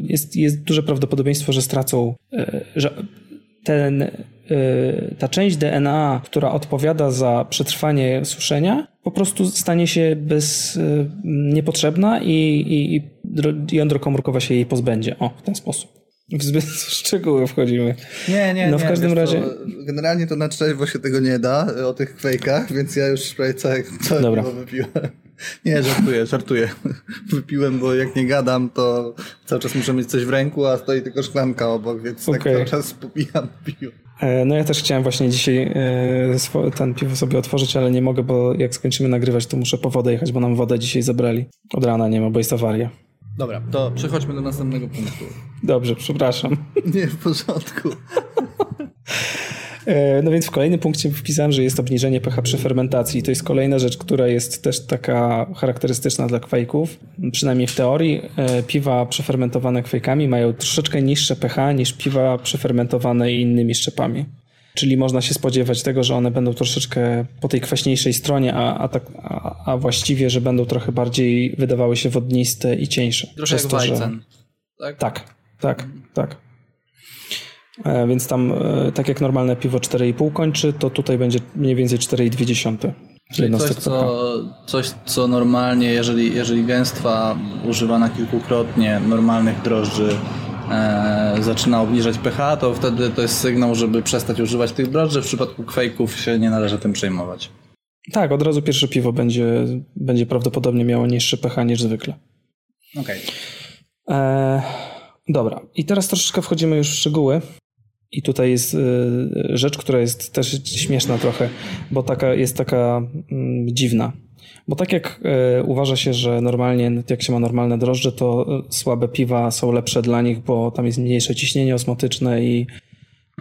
[SPEAKER 5] jest, jest duże prawdopodobieństwo, że stracą, e, że ten, ta część DNA, która odpowiada za przetrwanie suszenia, po prostu stanie się bez, niepotrzebna i, i, i jądro komórkowe się jej pozbędzie. O, w ten sposób. W zbyt szczegóły wchodzimy.
[SPEAKER 3] Nie, nie, No w nie, każdym razie... Co, generalnie to na trzeźwo się tego nie da, o tych kwejkach, więc ja już prawie całe, całe Dobra. wypiłem. Nie, żartuję, żartuję. Wypiłem, bo jak nie gadam, to cały czas muszę mieć coś w ręku, a stoi tylko szklanka obok, więc okay. tak cały czas popijam piwo.
[SPEAKER 5] E, no ja też chciałem właśnie dzisiaj e, ten piwo sobie otworzyć, ale nie mogę, bo jak skończymy nagrywać, to muszę po wodę jechać, bo nam wodę dzisiaj zabrali. Od rana nie ma, bo jest awaria.
[SPEAKER 3] Dobra, to przechodźmy do następnego punktu.
[SPEAKER 5] Dobrze, przepraszam.
[SPEAKER 3] Nie, w porządku.
[SPEAKER 5] E, no więc w kolejnym punkcie wpisałem, że jest obniżenie pH przy fermentacji. To jest kolejna rzecz, która jest też taka charakterystyczna dla kwajków. Przynajmniej w teorii e, piwa przefermentowane kwajkami mają troszeczkę niższe pH niż piwa przefermentowane innymi szczepami. Czyli można się spodziewać tego, że one będą troszeczkę po tej kwaśniejszej stronie, a, a, tak, a, a właściwie, że będą trochę bardziej wydawały się wodniste i cieńsze.
[SPEAKER 3] Trochę jak to, że... tak?
[SPEAKER 5] Tak, tak, tak. E, więc tam, e, tak jak normalne piwo 4,5 kończy, to tutaj będzie mniej więcej 4,2.
[SPEAKER 3] Czyli coś co, coś, co normalnie, jeżeli, jeżeli gęstwa używana kilkukrotnie normalnych drożdży e, zaczyna obniżać pH, to wtedy to jest sygnał, żeby przestać używać tych drożdży. W przypadku kwejków się nie należy tym przejmować.
[SPEAKER 5] Tak, od razu pierwsze piwo będzie, będzie prawdopodobnie miało niższy pH niż zwykle.
[SPEAKER 3] Okej. Okay.
[SPEAKER 5] E, dobra, i teraz troszeczkę wchodzimy już w szczegóły. I tutaj jest y, rzecz, która jest też śmieszna trochę, bo taka jest taka mm, dziwna. Bo tak jak y, uważa się, że normalnie, jak się ma normalne drożdże, to y, słabe piwa są lepsze dla nich, bo tam jest mniejsze ciśnienie osmotyczne i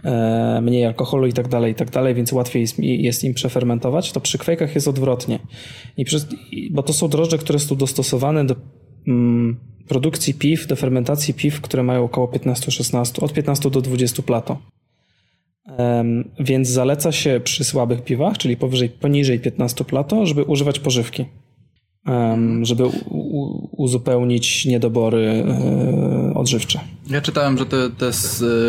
[SPEAKER 5] e, mniej alkoholu i tak dalej, i tak dalej, więc łatwiej jest, jest im przefermentować, to przy kwejkach jest odwrotnie. I przez, bo to są drożdże, które są dostosowane do mm, produkcji piw, do fermentacji piw, które mają około 15-16, od 15 do 20 plato. Więc zaleca się przy słabych piwach, czyli powyżej, poniżej 15 plato, żeby używać pożywki żeby uzupełnić niedobory e, odżywcze.
[SPEAKER 3] Ja czytałem, że te, te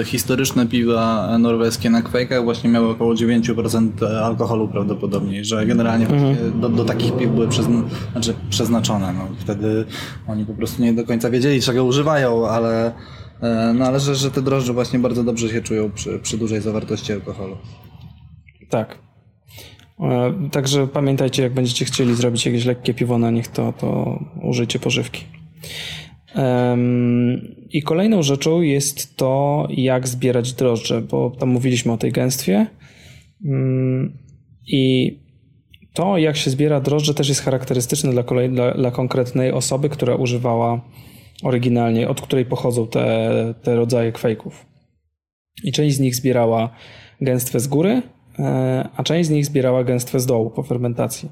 [SPEAKER 3] historyczne piwa norweskie na kwejkach właśnie miały około 9% alkoholu prawdopodobnie, że generalnie mhm. do, do, takich piw były przezna, znaczy przeznaczone. No, wtedy oni po prostu nie do końca wiedzieli, czego używają, ale, e, no, ale że, że te drożdże właśnie bardzo dobrze się czują przy, przy dużej zawartości alkoholu.
[SPEAKER 5] Tak. E, także pamiętajcie, jak będziecie chcieli zrobić jakieś lekkie piwo na nich, to, to użyjcie pożywki. I kolejną rzeczą jest to, jak zbierać drożdże, bo tam mówiliśmy o tej gęstwie. Mm, I to, jak się zbiera drożdże, też jest charakterystyczne dla, kolej, dla, dla konkretnej osoby, która używała oryginalnie, od której pochodzą te, te rodzaje kwejków. I część z nich zbierała gęstwę z góry, E, a część z nich zbierała gęstwę z dołu po fermentacji.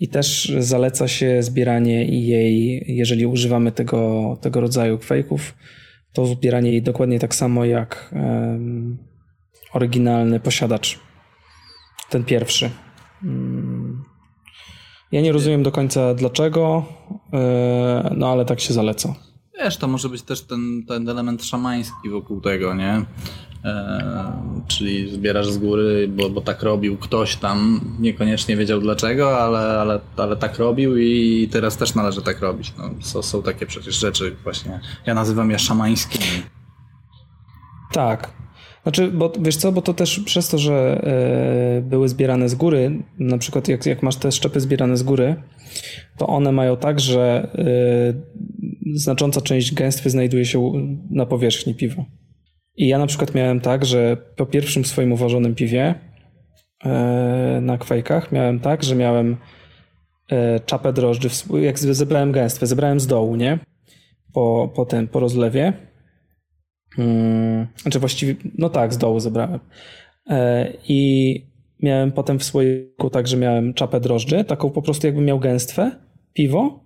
[SPEAKER 5] I też zaleca się zbieranie jej, jeżeli używamy tego, tego rodzaju kwejków, to zbieranie jej dokładnie tak samo jak um, oryginalny posiadacz. Ten pierwszy. Mm. Ja nie rozumiem do końca dlaczego, e, no ale tak się zaleca.
[SPEAKER 3] Wiesz, to może być też ten, ten element szamański wokół tego, nie? E, czyli zbierasz z góry, bo, bo tak robił ktoś tam, niekoniecznie wiedział dlaczego, ale, ale, ale tak robił i teraz też należy tak robić. No, są, są takie przecież rzeczy właśnie, ja nazywam je szamańskimi.
[SPEAKER 5] Tak. Znaczy, bo wiesz co, bo to też przez to, że e, były zbierane z góry, na przykład jak, jak masz te szczepy zbierane z góry, to one mają tak, że e, znacząca część gęstwy znajduje się na powierzchni piwa. I ja na przykład miałem tak, że po pierwszym swoim uważonym piwie e, na kwejkach miałem tak, że miałem e, czapę drożdży, jak zebrałem gęstwę, zebrałem z dołu, nie? Po, po, ten, po rozlewie. Hmm, znaczy właściwie, no tak, z dołu zebrałem. E, I miałem potem w słoiku tak, że miałem czapę drożdży, taką po prostu jakbym miał gęstwę, piwo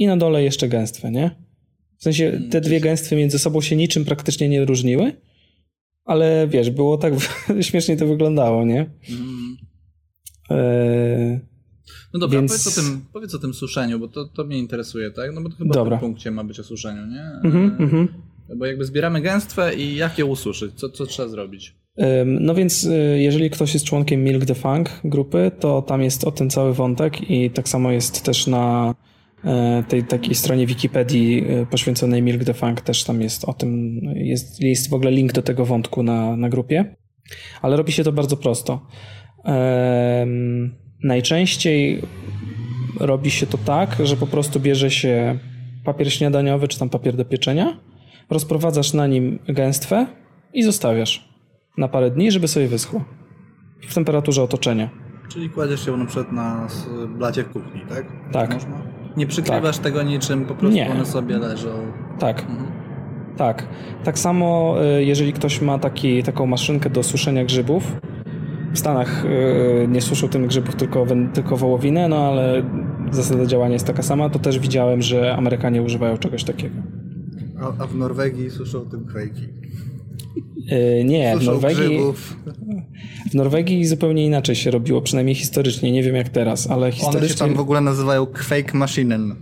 [SPEAKER 5] i na dole jeszcze gęstwę, nie? W sensie te dwie gęstwy między sobą się niczym praktycznie nie różniły ale wiesz, było tak śmiesznie to wyglądało, nie? Mm.
[SPEAKER 3] E... No dobra, Więc... powiedz, o tym, powiedz o tym suszeniu, bo to, to mnie interesuje, tak? No bo to chyba dobra. w tym punkcie ma być o suszeniu, nie? Mm -hmm, bo jakby zbieramy gęstwę i jak je ususzyć? Co, co trzeba zrobić?
[SPEAKER 5] No więc e, jeżeli ktoś jest członkiem Milk the Funk grupy, to tam jest o tym cały wątek i tak samo jest też na tej takiej stronie Wikipedii e, poświęconej Milk the Funk też tam jest o tym, jest, jest w ogóle link do tego wątku na, na grupie, ale robi się to bardzo prosto. Um, najczęściej robi się to tak, że po prostu bierze się papier śniadaniowy czy tam papier do pieczenia, rozprowadzasz na nim gęstwę i zostawiasz na parę dni, żeby sobie wyschło w temperaturze otoczenia.
[SPEAKER 3] Czyli kładziesz ją na przykład na blacie w kuchni, tak?
[SPEAKER 5] Tak. Można?
[SPEAKER 3] Nie przykrywasz tak. tego niczym, po prostu Nie. one sobie leżą.
[SPEAKER 5] Tak. Mhm. Tak. Tak samo, y, jeżeli ktoś ma taki, taką maszynkę do suszenia grzybów, w Stanach y, nie suszą tym grzybów, tylko, tylko wołowinę, no ale zasada działania jest taka sama, to też widziałem, że Amerykanie używają czegoś takiego.
[SPEAKER 3] A, a w Norwegii suszą tym kwejki.
[SPEAKER 5] Yy, nie, w Norwegii, w Norwegii zupełnie inaczej się robiło, przynajmniej historycznie. Nie wiem jak teraz, ale historycznie... One
[SPEAKER 3] się tam w ogóle nazywają Quake Machinen.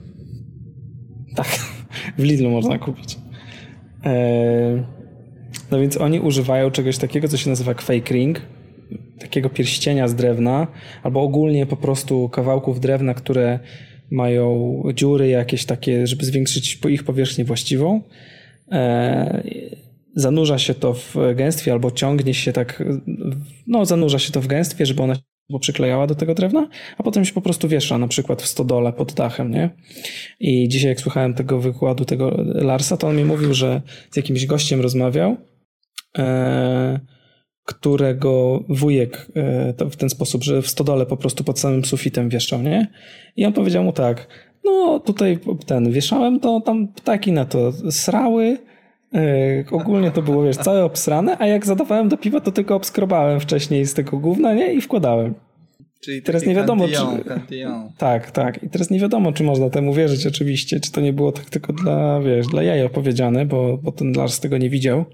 [SPEAKER 5] Tak, w Lidlu można kupić. Yy, No więc oni używają czegoś takiego, co się nazywa quake ring, takiego pierścienia z drewna, albo ogólnie po prostu kawałków drewna, które mają dziury jakieś takie, żeby zwiększyć ich powierzchnię właściwą. Zanurza się to w gęstwie albo ciągnie się tak, no zanurza się to w gęstwie, żeby ona się przyklejała do tego drewna, a potem się po prostu wiesza, na przykład w stodole pod dachem, nie? I dzisiaj jak słuchałem tego wykładu, tego Larsa, to on mi mówił, że z jakimś gościem rozmawiał, e, którego wujek e, w ten sposób, że w stodole po prostu pod samym sufitem wieszał, nie? I on powiedział mu tak, no tutaj ten, wieszałem, to tam ptaki na to srały, e, ogólnie to było, wiesz, całe obsrane, a jak zadawałem do piwa, to tylko obskrobałem wcześniej z tego gówna, nie? I wkładałem.
[SPEAKER 3] Czyli
[SPEAKER 5] teraz nie wiadomo,
[SPEAKER 3] cantillon,
[SPEAKER 5] czy...
[SPEAKER 3] cantillon.
[SPEAKER 5] Tak, tak. I teraz nie wiadomo, czy można temu wierzyć oczywiście, czy to nie było tak tylko dla, wiesz, dla jaj opowiedziane, bo, bo ten Lars tego nie widział.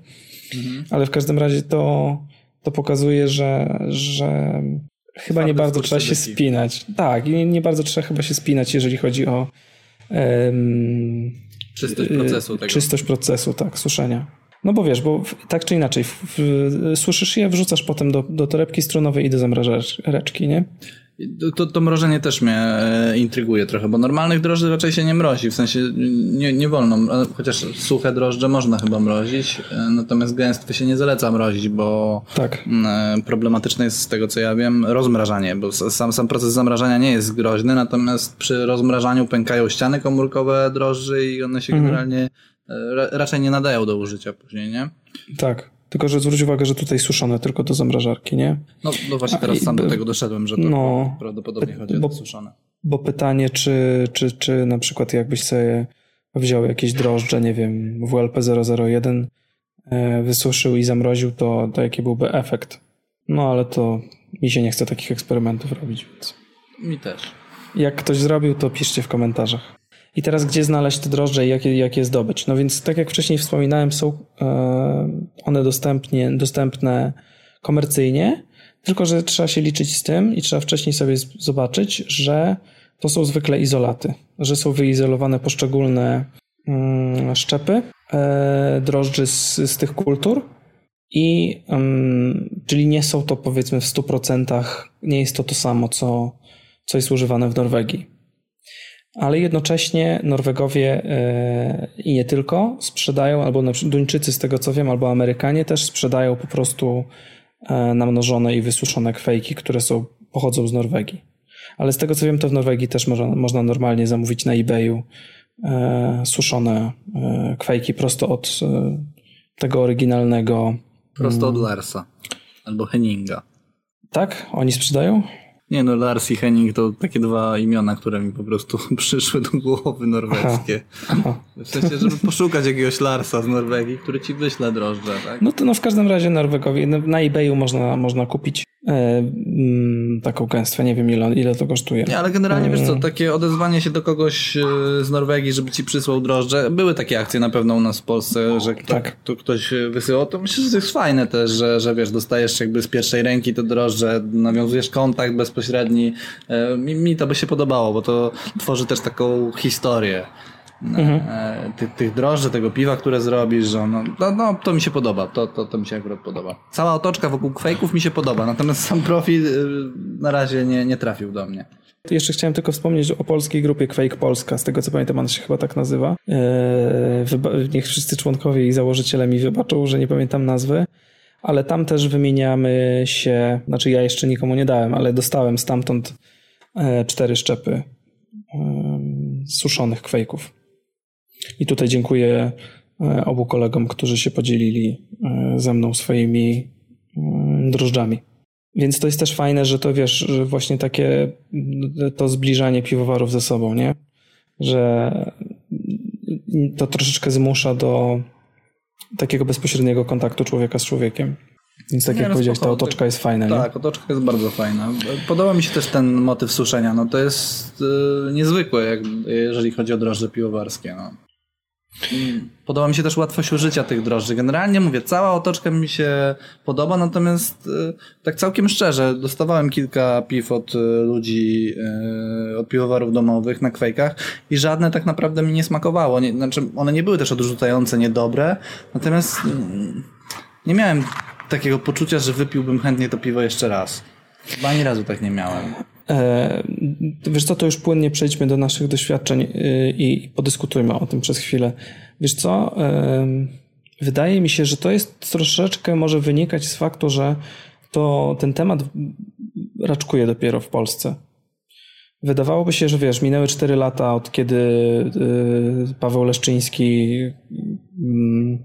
[SPEAKER 5] Mhm. Ale w każdym razie to, to pokazuje, że, że chyba nie bardzo trzeba się spinać. Tak, i nie, nie, bardzo trzeba chyba się spinać, jeżeli chodzi o um,
[SPEAKER 3] czystość procesu tego.
[SPEAKER 5] Czystość procesu, tak, suszenia. No bo wiesz, bo tak czy inaczej, w, w, suszysz je, wrzucasz potem do, do torebki strunowej i do zamrażareczki, nie?
[SPEAKER 3] To, to mrożenie też mnie e, intryguje trochę, bo normalnych drożdży raczej się nie mrozi, w sensie nie, nie wolno, chociaż suche drożdże można chyba mrozić, e, natomiast gęstwy się nie zaleca mrozić, bo
[SPEAKER 5] tak.
[SPEAKER 3] E, problematyczne jest z tego co ja wiem rozmrażanie, bo sam, sam proces zamrażania nie jest groźny, natomiast przy rozmrażaniu pękają ściany komórkowe drożdży i one się mhm. generalnie raczej nie nadają do użycia później, nie?
[SPEAKER 5] Tak. Tylko, że zwróć uwagę, że tutaj suszone tylko do zamrażarki, nie?
[SPEAKER 3] No, no właśnie teraz sam do tego doszedłem, że to no, prawdopodobnie chodzi bo, o suszone.
[SPEAKER 5] Bo pytanie, czy, czy, czy na przykład jakbyś sobie wziął jakieś drożdże, nie wiem, WLP001, e, wysuszył i zamroził, to, to jaki byłby efekt? No ale to mi się nie chce takich eksperymentów robić, więc...
[SPEAKER 3] Mi też.
[SPEAKER 5] Jak ktoś zrobił, to piszcie w komentarzach. I teraz gdzie znaleźć te drożdże i jak, jak je zdobyć? No więc tak jak wcześniej wspominałem, są e, one dostępnie, dostępne komercyjnie, tylko że trzeba się liczyć z tym i trzeba wcześniej sobie zobaczyć, że to są zwykle izolaty, że są wyizolowane poszczególne mm, szczepy e, drożdży z, z tych kultur i mm, czyli nie są to powiedzmy w 100% nie jest to to samo, co, co jest używane w Norwegii ale jednocześnie Norwegowie e, i nie tylko sprzedają, albo Duńczycy z tego co wiem, albo Amerykanie też sprzedają po prostu e, namnożone i wysuszone kwejki, które są, pochodzą z Norwegii. Ale z tego co wiem, to w Norwegii też można, można normalnie zamówić na eBayu e, suszone kwejki prosto od tego oryginalnego.
[SPEAKER 3] Prosto od mm. Larsa albo Henninga.
[SPEAKER 5] Tak? Oni sprzedają?
[SPEAKER 3] Nie no, Lars i Henning to takie dwa imiona, które mi po prostu przyszły do głowy norweskie. Aha. Aha. W sensie, żeby poszukać jakiegoś Larsa z Norwegii, który ci wyśle drożdże, tak?
[SPEAKER 5] No to no w każdym razie Norwegowi, na eBayu można, można kupić E, mm, taką gęstwę. Nie wiem, ile, ile to kosztuje.
[SPEAKER 3] Nie, ale generalnie, wiesz co, takie odezwanie się do kogoś e, z Norwegii, żeby ci przysłał drożdże. Były takie akcje na pewno u nas w Polsce, że kto, tak. tu ktoś wysyłał. To myślę, że to jest fajne też, że, że wiesz, dostajesz jakby z pierwszej ręki te drożdże, nawiązujesz kontakt bezpośredni. E, mi, mi to by się podobało, bo to tworzy też taką historię mhm. E, tych, tych drożdży, tego piwa, które zrobisz, że no, no, no, to mi się podoba, to, to, to mi się akurat podoba. Cała otoczka wokół kwejków mi się podoba, natomiast sam profil y, na razie nie, nie trafił do mnie.
[SPEAKER 5] Jeszcze chciałem tylko wspomnieć o polskiej grupie Quake Polska. Z tego co pamiętam, ona się chyba tak nazywa. Eee, niech wszyscy członkowie i założyciele mi wybaczą, że nie pamiętam nazwy. Ale tam też wymieniamy się, znaczy ja jeszcze nikomu nie dałem, ale dostałem stamtąd e, cztery szczepy suszonych kwejków. I tutaj dziękuję e, obu kolegom, którzy się podzielili e, ze mną swoimi drożdżami. Więc to jest też fajne, że to wiesz, że właśnie takie to zbliżanie piwowarów ze sobą, nie? Że to troszeczkę zmusza do takiego bezpośredniego kontaktu człowieka z człowiekiem. Więc tak nie, jak no powiedziałeś, ta otoczka jest fajna.
[SPEAKER 3] Tak,
[SPEAKER 5] nie?
[SPEAKER 3] otoczka jest bardzo fajna. Podoba mi się też ten motyw suszenia. No to jest yy, niezwykłe, jak, jeżeli chodzi o drożdże piwowarskie. No. Podoba mi się też łatwość użycia tych drożdży. Generalnie mówię, cała otoczka mi się podoba, natomiast y, tak całkiem szczerze, dostawałem kilka piw od y, ludzi, y, od piwowarów domowych na kwejkach i żadne tak naprawdę mi nie smakowało. Nie, znaczy, one nie były też odrzucające, niedobre, natomiast mm, nie miałem takiego poczucia, że wypiłbym chętnie to piwo jeszcze raz. Chyba ani razu tak nie miałem.
[SPEAKER 5] E, wiesz co, to już płynnie przejdźmy do naszych doświadczeń y, i podyskutujmy o tym przez chwilę. Wiesz co, wydaje mi się, że to jest troszeczkę może wynikać z faktu, że to ten temat raczkuje dopiero w Polsce. Wydawałoby się, że wiesz, minęły 4 lata od kiedy y, Paweł Leszczyński mm,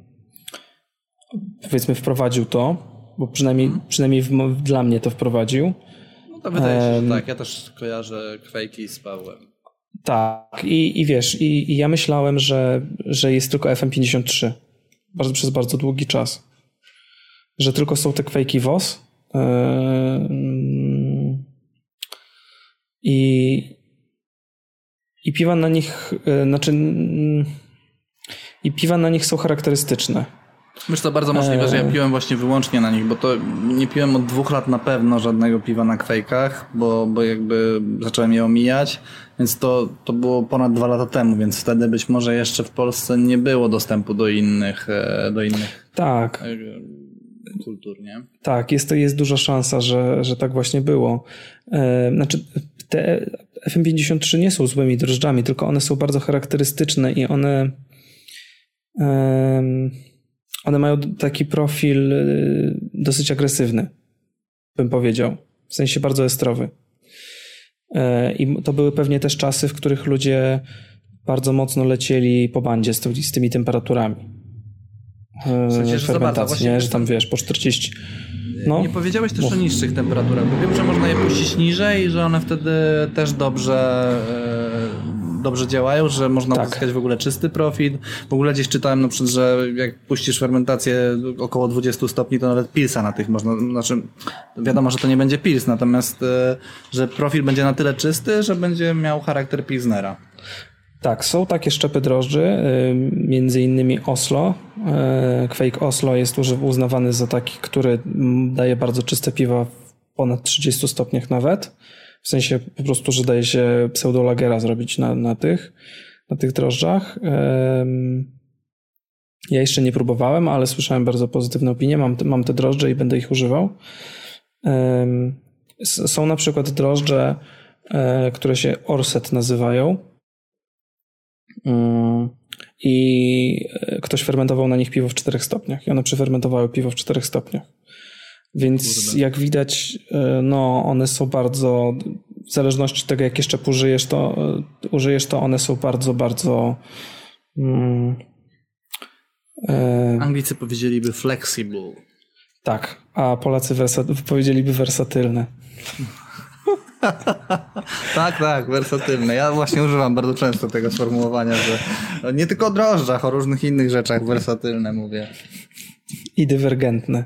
[SPEAKER 5] powiedzmy wprowadził to, bo przynajmniej, przynajmniej w, dla mnie to wprowadził.
[SPEAKER 3] No wydaje się, że tak. Ja też kojarzę kwejki z Pawłem.
[SPEAKER 5] Tak, i, i wiesz, i, i, ja myślałem, że, że jest tylko FM53 bardzo, przez bardzo długi czas. Że tylko są te kwejki WOS. Yy, I, i piwa na nich, yy, znaczy, yy, i piwa na nich są charakterystyczne.
[SPEAKER 3] Myślę, to bardzo możliwe, że ja eee. piłem właśnie wyłącznie na nich, bo to nie piłem od dwóch lat na pewno żadnego piwa na kwejkach, bo, bo jakby zacząłem je omijać, więc to, to było ponad dwa lata temu, więc wtedy być może jeszcze w Polsce nie było dostępu do innych, e, do innych
[SPEAKER 5] tak.
[SPEAKER 3] E, kultur, nie?
[SPEAKER 5] Tak, jest, to jest duża szansa, że, że tak właśnie było. E, znaczy, te FM53 nie są złymi drożdżami, tylko one są bardzo charakterystyczne i one one mają taki profil y, dosyć agresywny, bym powiedział. W sensie bardzo estrowy. E, I to były pewnie też czasy, w których ludzie bardzo mocno lecieli po bandzie z, z tymi temperaturami.
[SPEAKER 3] E, w sensie, że
[SPEAKER 5] fermentacji, nie? że tam wiesz, po 40.
[SPEAKER 3] No. Nie powiedziałeś też o niższych temperaturach, bo wiem, że można je puścić niżej, że one wtedy też dobrze e, dobrze działają, że można tak. uzyskać w ogóle czysty profit. W ogóle gdzieś czytałem na przykład, że jak puścisz fermentację około 20 stopni, to nawet pilsa na tych można, znaczy wiadomo, że to nie będzie pils, natomiast e, że profil będzie na tyle czysty, że będzie miał charakter pilsnera.
[SPEAKER 5] Tak, są takie szczepy drożdży, e, między innymi Oslo. E, Quake Oslo jest uznawany za taki, który daje bardzo czyste piwa w ponad 30 stopniach nawet. W sensie po prostu, że daje się pseudolagera zrobić na, na tych, na tych drożdżach. Ja jeszcze nie próbowałem, ale słyszałem bardzo pozytywne opinie. Mam, mam te drożdże i będę ich używał. Są na przykład drożdże, e, które się Orset nazywają. Mm, I e, ktoś fermentował na nich piwo w 4 stopniach. I one przefermentowały piwo w 4 stopniach. Więc Kurde. jak widać, e, no one są bardzo, w zależności od tego, jak jeszcze użyjesz, to, e, użyjesz, to one są bardzo, bardzo. Mm,
[SPEAKER 3] e, Anglicy powiedzieliby flexible.
[SPEAKER 5] Tak, a Polacy wersa- powiedzieliby wersatylne.
[SPEAKER 3] tak, tak, wersatylne. Ja właśnie używam bardzo często tego sformułowania, że nie tylko o drożdżach, o różnych innych rzeczach wersatylne mówię
[SPEAKER 5] i dywergentne.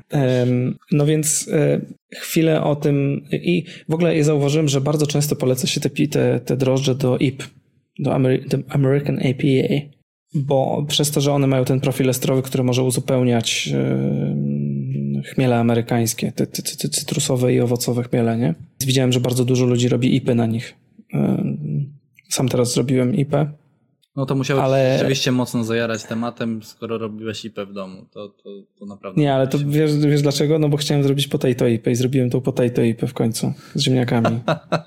[SPEAKER 5] No więc e, chwilę o tym i w ogóle ja zauważyłem, że bardzo często poleca się te, te, te drożdże do IP, do, American APA, bo przez to, że one mają ten profil estrowy, który może uzupełniać chmiele amerykańskie, te, te, te cytrusowe i owocowe chmiele, nie? Widziałem, że bardzo dużo ludzi robi IPy na nich. Sam teraz zrobiłem IP
[SPEAKER 3] no to musiałeś ale... rzeczywiście mocno zajarać tematem, skoro robiłeś IP w domu. To, to, to naprawdę...
[SPEAKER 5] Nie, ale to wiesz, wiesz dlaczego? No bo chciałem zrobić potato IP i zrobiłem tą potato IP w końcu z ziemniakami.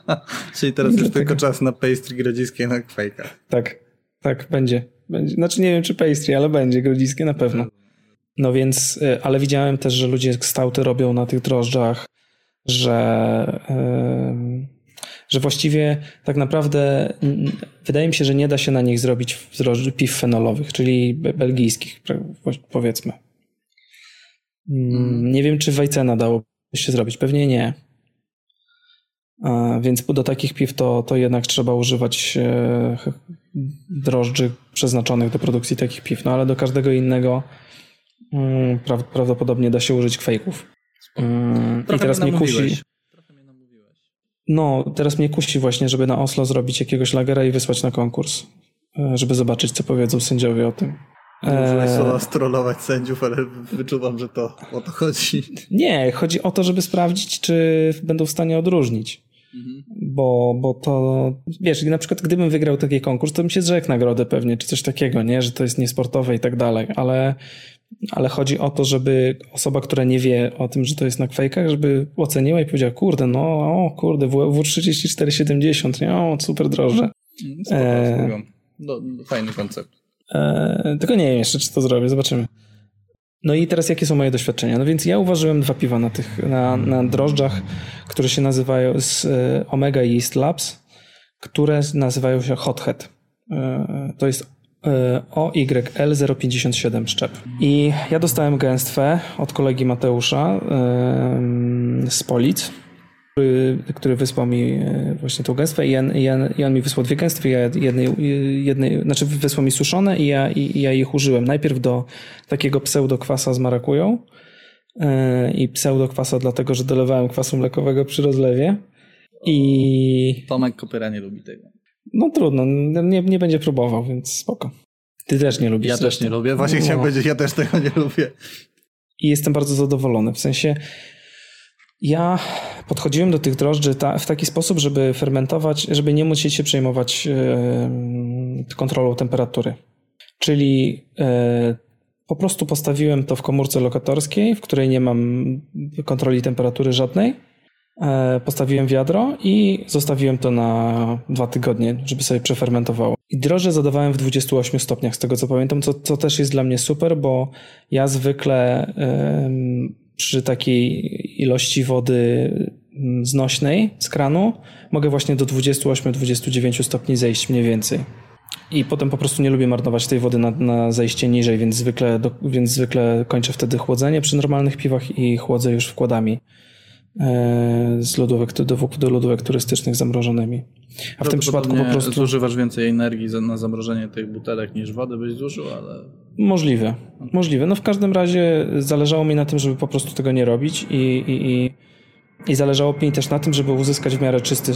[SPEAKER 3] Czyli teraz już tylko czas na pastry grodziskie na kwejkach.
[SPEAKER 5] Tak, tak, będzie. będzie. Znaczy nie wiem czy pastry, ale będzie grodziskie na pewno. No więc, y, ale widziałem też, że ludzie stałty robią na tych drożdżach, że... Yy że właściwie tak naprawdę wydaje mi się, że nie da się na nich zrobić piw fenolowych, czyli belgijskich, powiedzmy. Mm. Nie wiem, czy Wajcena dało się zrobić. Pewnie nie. Więc do takich piw to, to jednak trzeba używać e, drożdży przeznaczonych do produkcji takich piw. No ale do każdego innego mm, prawdopodobnie da się użyć kwejków.
[SPEAKER 3] Mm, I teraz mnie kusi.
[SPEAKER 5] No, teraz mnie kusi właśnie, żeby na Oslo zrobić jakiegoś lagera i wysłać na konkurs, e, żeby zobaczyć, co powiedzą sędziowie o tym.
[SPEAKER 3] Muszę słowa strollować sędziów, ale wyczuwam, że to o to chodzi.
[SPEAKER 5] Nie, chodzi o to, żeby sprawdzić, czy będą w stanie odróżnić. Mhm. Bo, bo to, wiesz, na przykład gdybym wygrał taki konkurs, to bym się zrzekł nagrody pewnie, czy coś takiego, nie, że to jest niesportowe i tak dalej, ale, ale chodzi o to, żeby osoba, która nie wie o tym, że to jest na kwejkach, żeby oceniła i powiedziała, kurde, no, o, kurde, W3470, nie, o, super drożdże.
[SPEAKER 3] Spoko, e... no, fajny koncept.
[SPEAKER 5] E... Tylko nie wiem jeszcze, czy to zrobię, zobaczymy. No i teraz jakie są moje doświadczenia? No więc ja uważyłem dwa piwa na tych, na, na drożdżach, które się nazywają z e, Omega Yeast Labs, które nazywają się Hothead. E, to jest OYL057 szczep. I ja dostałem gęstwę od kolegi Mateusza z Polic który, który wysłał mi e, właśnie tą gęstwę i on, i, i on mi wysłał dwie gęstwy, ja jednej, jednej, znaczy wysłał mi suszone i ja, i, ja ich użyłem. Najpierw do takiego pseudokwasa z marakują yy, i pseudokwasa dlatego, że dolewałem kwasu mlekowego przy rozlewie i...
[SPEAKER 3] Tomek Kopyra nie lubi tego.
[SPEAKER 5] No trudno, nie, nie będzie próbował, więc spoko. Ty też nie lubisz.
[SPEAKER 3] Ja też nie lubię, właśnie no. chciałem powiedzieć, ja też tego nie lubię.
[SPEAKER 5] I jestem bardzo zadowolony, w sensie ja podchodziłem do tych drożdży ta, w taki sposób, żeby fermentować, żeby nie musieć się przejmować yy, kontrolą temperatury. Czyli yy, po prostu postawiłem to w komórce lokatorskiej, w której nie mam kontroli temperatury żadnej. Yy, postawiłem wiadro i zostawiłem to na dwa tygodnie, żeby sobie przefermentowało. I drożdże zadawałem w 28 stopniach, z tego co pamiętam, co, co też jest dla mnie super, bo ja zwykle przy takiej ilości wody mm, znośnej z kranu mogę właśnie do 28-29 stopni zejść mniej więcej. I potem po prostu nie lubię marnować tej wody na, na zejście niżej, więc zwykle, do, więc zwykle kończę wtedy chłodzenie przy normalnych piwach i chłodzę już wkładami e, z lodówek do, do lodówek turystycznych zamrożonymi. A w tym przypadku po prostu.
[SPEAKER 3] Zużywasz więcej energii na zamrożenie tych butelek niż wody byś zużył, ale.
[SPEAKER 5] Możliwe. Możliwe. No w każdym razie zależało mi na tym, żeby po prostu tego nie robić i, i, i, i zależało mi też na tym, żeby uzyskać w miarę czysty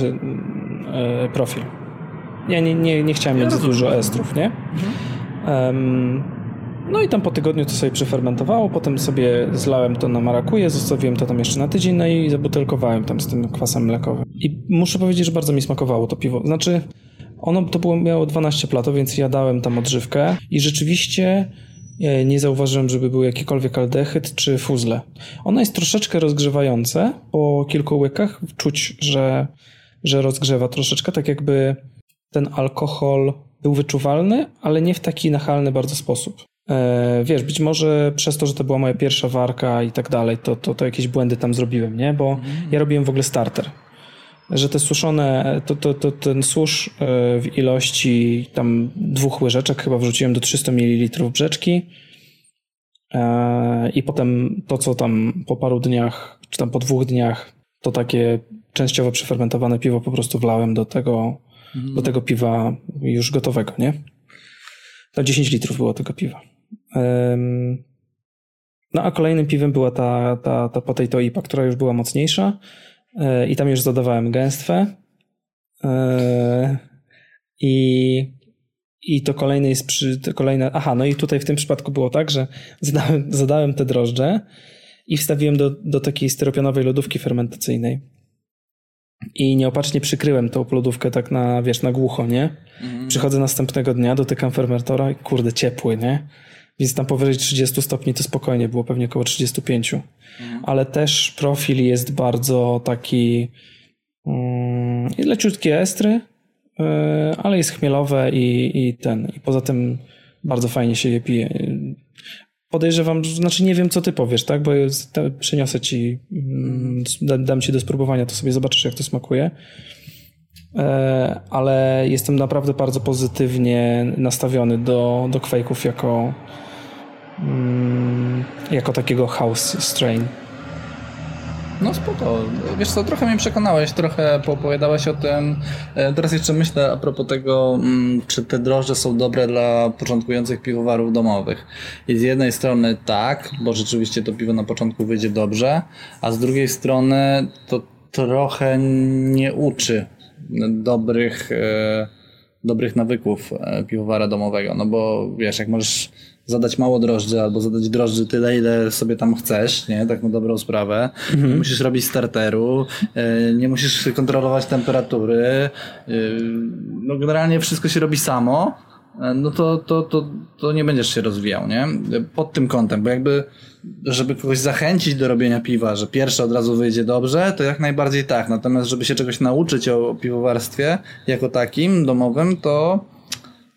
[SPEAKER 5] e, profil. Ja nie, nie, nie chciałem ja mieć dużo estrów, nie? Mhm. Um, no i tam po tygodniu to sobie przefermentowało, potem sobie zlałem to na marakuje, zostawiłem to tam jeszcze na tydzień, no i zabutelkowałem tam z tym kwasem mlekowym. I muszę powiedzieć, że bardzo mi smakowało to piwo. Znaczy, ono to było, miało 12 plato, więc ja dałem tam odżywkę i rzeczywiście e, nie zauważyłem, żeby był jakikolwiek aldehyd czy fuzle. Ono jest troszeczkę rozgrzewające. Po kilku łykach czuć, że, że rozgrzewa troszeczkę, tak jakby ten alkohol był wyczuwalny, ale nie w taki nachalny bardzo sposób. E, wiesz, być może przez to, że to była moja pierwsza warka i tak dalej, to, to, to jakieś błędy tam zrobiłem, nie? Bo mm. ja robiłem w ogóle starter. Że te suszone, to, to, to ten susz e, w ilości tam dwóch łyżeczek chyba wrzuciłem do 300 ml brzeczki e, i potem to, co tam po paru dniach, czy tam po dwóch dniach, to takie częściowo przefermentowane piwo po prostu wlałem do tego, do tego piwa już gotowego, nie? To 10 litrów było tego piwa. No a kolejnym piwem była ta, ta, ta potato IPA, która już była mocniejsza e, i tam już zadawałem gęstwę. E, I, i to kolejne jest przy, kolejne, aha, no i tutaj w tym przypadku było tak, że zadałem, zadałem te drożdże i wstawiłem do, do takiej styropianowej lodówki fermentacyjnej. I nieopatrznie przykryłem tą lodówkę tak na, wiesz, na głucho, nie? Mhm. Przychodzę następnego dnia, dotykam fermentora i kurde, ciepły, nie? Więc tam powyżej 30 stopni to spokojnie było, pewnie około 35. Mhm. Ale też profil jest bardzo taki um, leciutkie estry, yy, ale jest chmielowe i, i ten. I poza tym bardzo fajnie się je pije. Podejrzewam, znaczy nie wiem, co ty powiesz, tak? Bo przyniosę ci, mm, dam ci do spróbowania, to sobie zobaczysz, jak to smakuje. E, ale jestem naprawdę bardzo pozytywnie nastawiony do, do Quake'ów jako, mm, jako takiego house strain.
[SPEAKER 3] No spoko. Wiesz co, trochę mnie przekonałeś, trochę poopowiadałeś o tym. E, teraz jeszcze myślę a propos tego, mm, czy te drożdże są dobre dla początkujących piwowarów domowych. I z jednej strony tak, bo rzeczywiście to piwo na początku wyjdzie dobrze, a z drugiej strony to trochę nie uczy dobrych, e, dobrych nawyków e, piwowara domowego. No bo wiesz, jak możesz zadać mało drożdży albo zadać drożdży tyle, ile sobie tam chcesz, nie? Tak na dobrą sprawę. Nie musisz robić starteru, e, nie musisz kontrolować temperatury. e, No generalnie wszystko się robi samo. e, No to, to, to, to nie będziesz się rozwijał, nie? Pod tym kątem, bo jakby, żeby kogoś zachęcić do robienia piwa, że pierwsze od razu wyjdzie dobrze, to jak najbardziej tak. Natomiast, żeby się czegoś nauczyć o piwowarstwie jako takim, domowym, to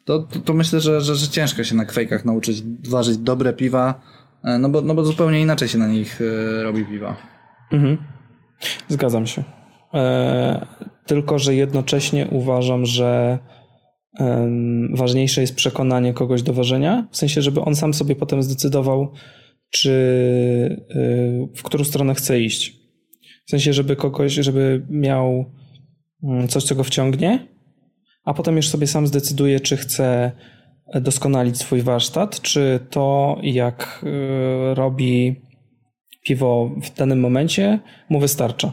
[SPEAKER 3] to, to, to myślę, że, że, że ciężko się na kwejkach nauczyć ważyć dobre piwa, e, no bo, no bo zupełnie inaczej się na nich e, robi piwa.
[SPEAKER 5] Mhm. Zgadzam się. E, tylko, że jednocześnie uważam, że ważniejsze jest przekonanie kogoś do ważenia, w sensie, żeby on sam sobie potem zdecydował, czy w którą stronę chce iść. W sensie, żeby kogoś, żeby miał mm, coś, co go wciągnie, a potem już sobie sam zdecyduje, czy chce doskonalić swój warsztat, czy to, jak y, robi piwo w danym momencie, mu wystarcza.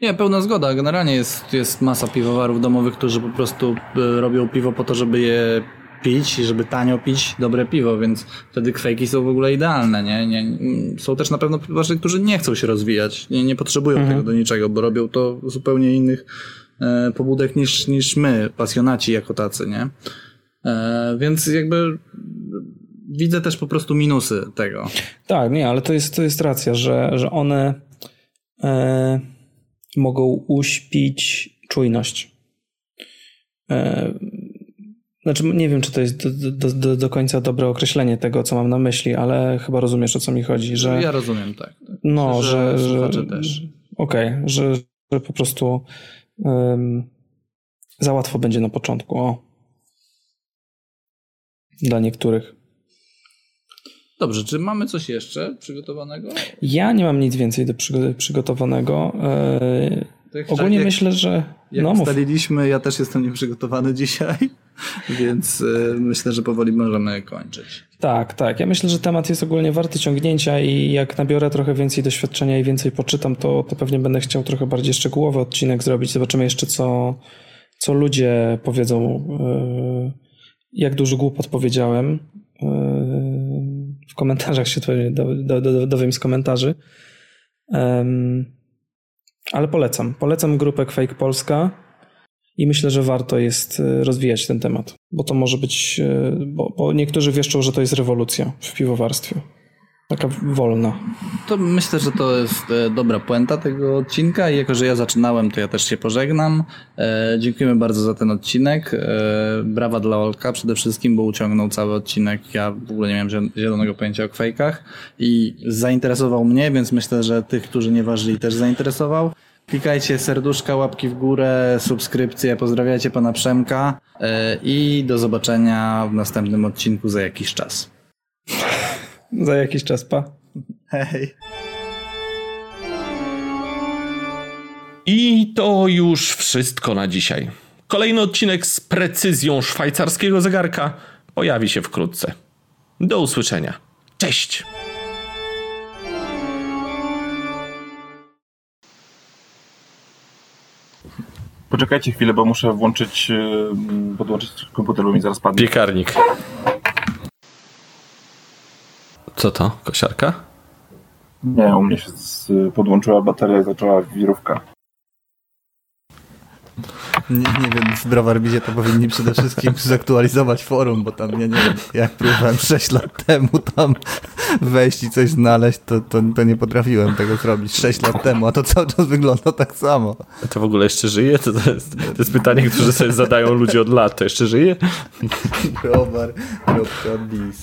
[SPEAKER 3] Nie, pełna zgoda. Generalnie jest, jest masa piwowarów domowych, którzy po prostu e, robią piwo po to, żeby je pić i żeby tanio pić dobre piwo, więc wtedy kwejki są w ogóle idealne, nie? nie mm, są też na pewno piwowarzy, którzy nie chcą się rozwijać, nie, nie potrzebują tego do niczego, bo robią to zupełnie innych pobudek niż, niż my, pasjonaci jako tacy, nie? E, więc jakby widzę też po prostu minusy tego.
[SPEAKER 5] Tak, nie, ale to jest, to jest racja, że, że one e, mogą uśpić czujność. E, znaczy, nie wiem, czy to jest do, do, do, końca dobre określenie tego, co mam na myśli, ale chyba rozumiesz, o co mi chodzi, że...
[SPEAKER 3] Ja rozumiem, tak.
[SPEAKER 5] No, że. że
[SPEAKER 3] też.
[SPEAKER 5] Okej, że, że po prostu um, za łatwo będzie na początku. O. Dla niektórych.
[SPEAKER 3] Dobrze, czy mamy coś jeszcze przygotowanego?
[SPEAKER 5] Ja nie mam nic więcej do przygo- przygotowanego. E, ogólnie
[SPEAKER 3] jak,
[SPEAKER 5] myślę, że.
[SPEAKER 3] Jak
[SPEAKER 5] no,
[SPEAKER 3] ustaliliśmy, ja też jestem nieprzygotowany dzisiaj, więc y, myślę, że powoli możemy kończyć.
[SPEAKER 5] Tak, tak. Ja myślę, że temat jest ogólnie warty ciągnięcia i jak nabiorę trochę więcej doświadczenia i więcej poczytam, to, to pewnie będę chciał trochę bardziej szczegółowy odcinek zrobić. Zobaczymy jeszcze, co, co ludzie powiedzą. Yy, jak dużo głupot powiedziałem. Yy, w komentarzach się pewnie do, do, do, dowiem z komentarzy. Ale polecam. Polecam grupę Quake Polska. I myślę, że warto jest e, rozwijać ten temat, bo to może być, e, bo, bo niektórzy wieszczą, że to jest rewolucja w piwowarstwie. Taka wolna.
[SPEAKER 3] To myślę, że to jest e, dobra puenta tego odcinka i jako, że ja zaczynałem, to ja też się pożegnam. E, dziękujemy bardzo za ten odcinek. E, brawa dla Olka przede wszystkim, bo uciągnął cały odcinek. Ja w ogóle nie miałem ziel- zielonego pojęcia o kwejkach i zainteresował mnie, więc myślę, że tych, którzy nie ważyli też zainteresował. Klikajcie serduszka, łapki w górę, subskrypcje, pozdrawiajcie pana Przemka e, i do zobaczenia w następnym odcinku za jakiś czas.
[SPEAKER 5] Za jakiś czas, pa.
[SPEAKER 3] Hej!
[SPEAKER 1] I to już wszystko na dzisiaj. Kolejny odcinek z precyzją szwajcarskiego zegarka pojawi się wkrótce. Do usłyszenia. Cześć!
[SPEAKER 2] Poczekajcie chwilę, bo muszę włączyć, yy, podłączyć komputer, bo mi zaraz padnie.
[SPEAKER 1] Piekarnik. Co to? Kosiarka?
[SPEAKER 2] Nie, u mnie się z, podłączyła bateria i zaczęła wirówka.
[SPEAKER 3] Nie, nie wiem, w Browarbizie to powinni przede wszystkim zaktualizować forum, bo tam, ja nie wiem, jak próbowałem 6 lat temu tam wejść i coś znaleźć, to, to, to nie potrafiłem tego zrobić 6 lat temu, a to cały czas wygląda tak samo.
[SPEAKER 1] A to w ogóle jeszcze żyje? To, to, jest, to jest pytanie, które sobie zadają ludzie od lat. To jeszcze żyje?
[SPEAKER 3] Browar.biz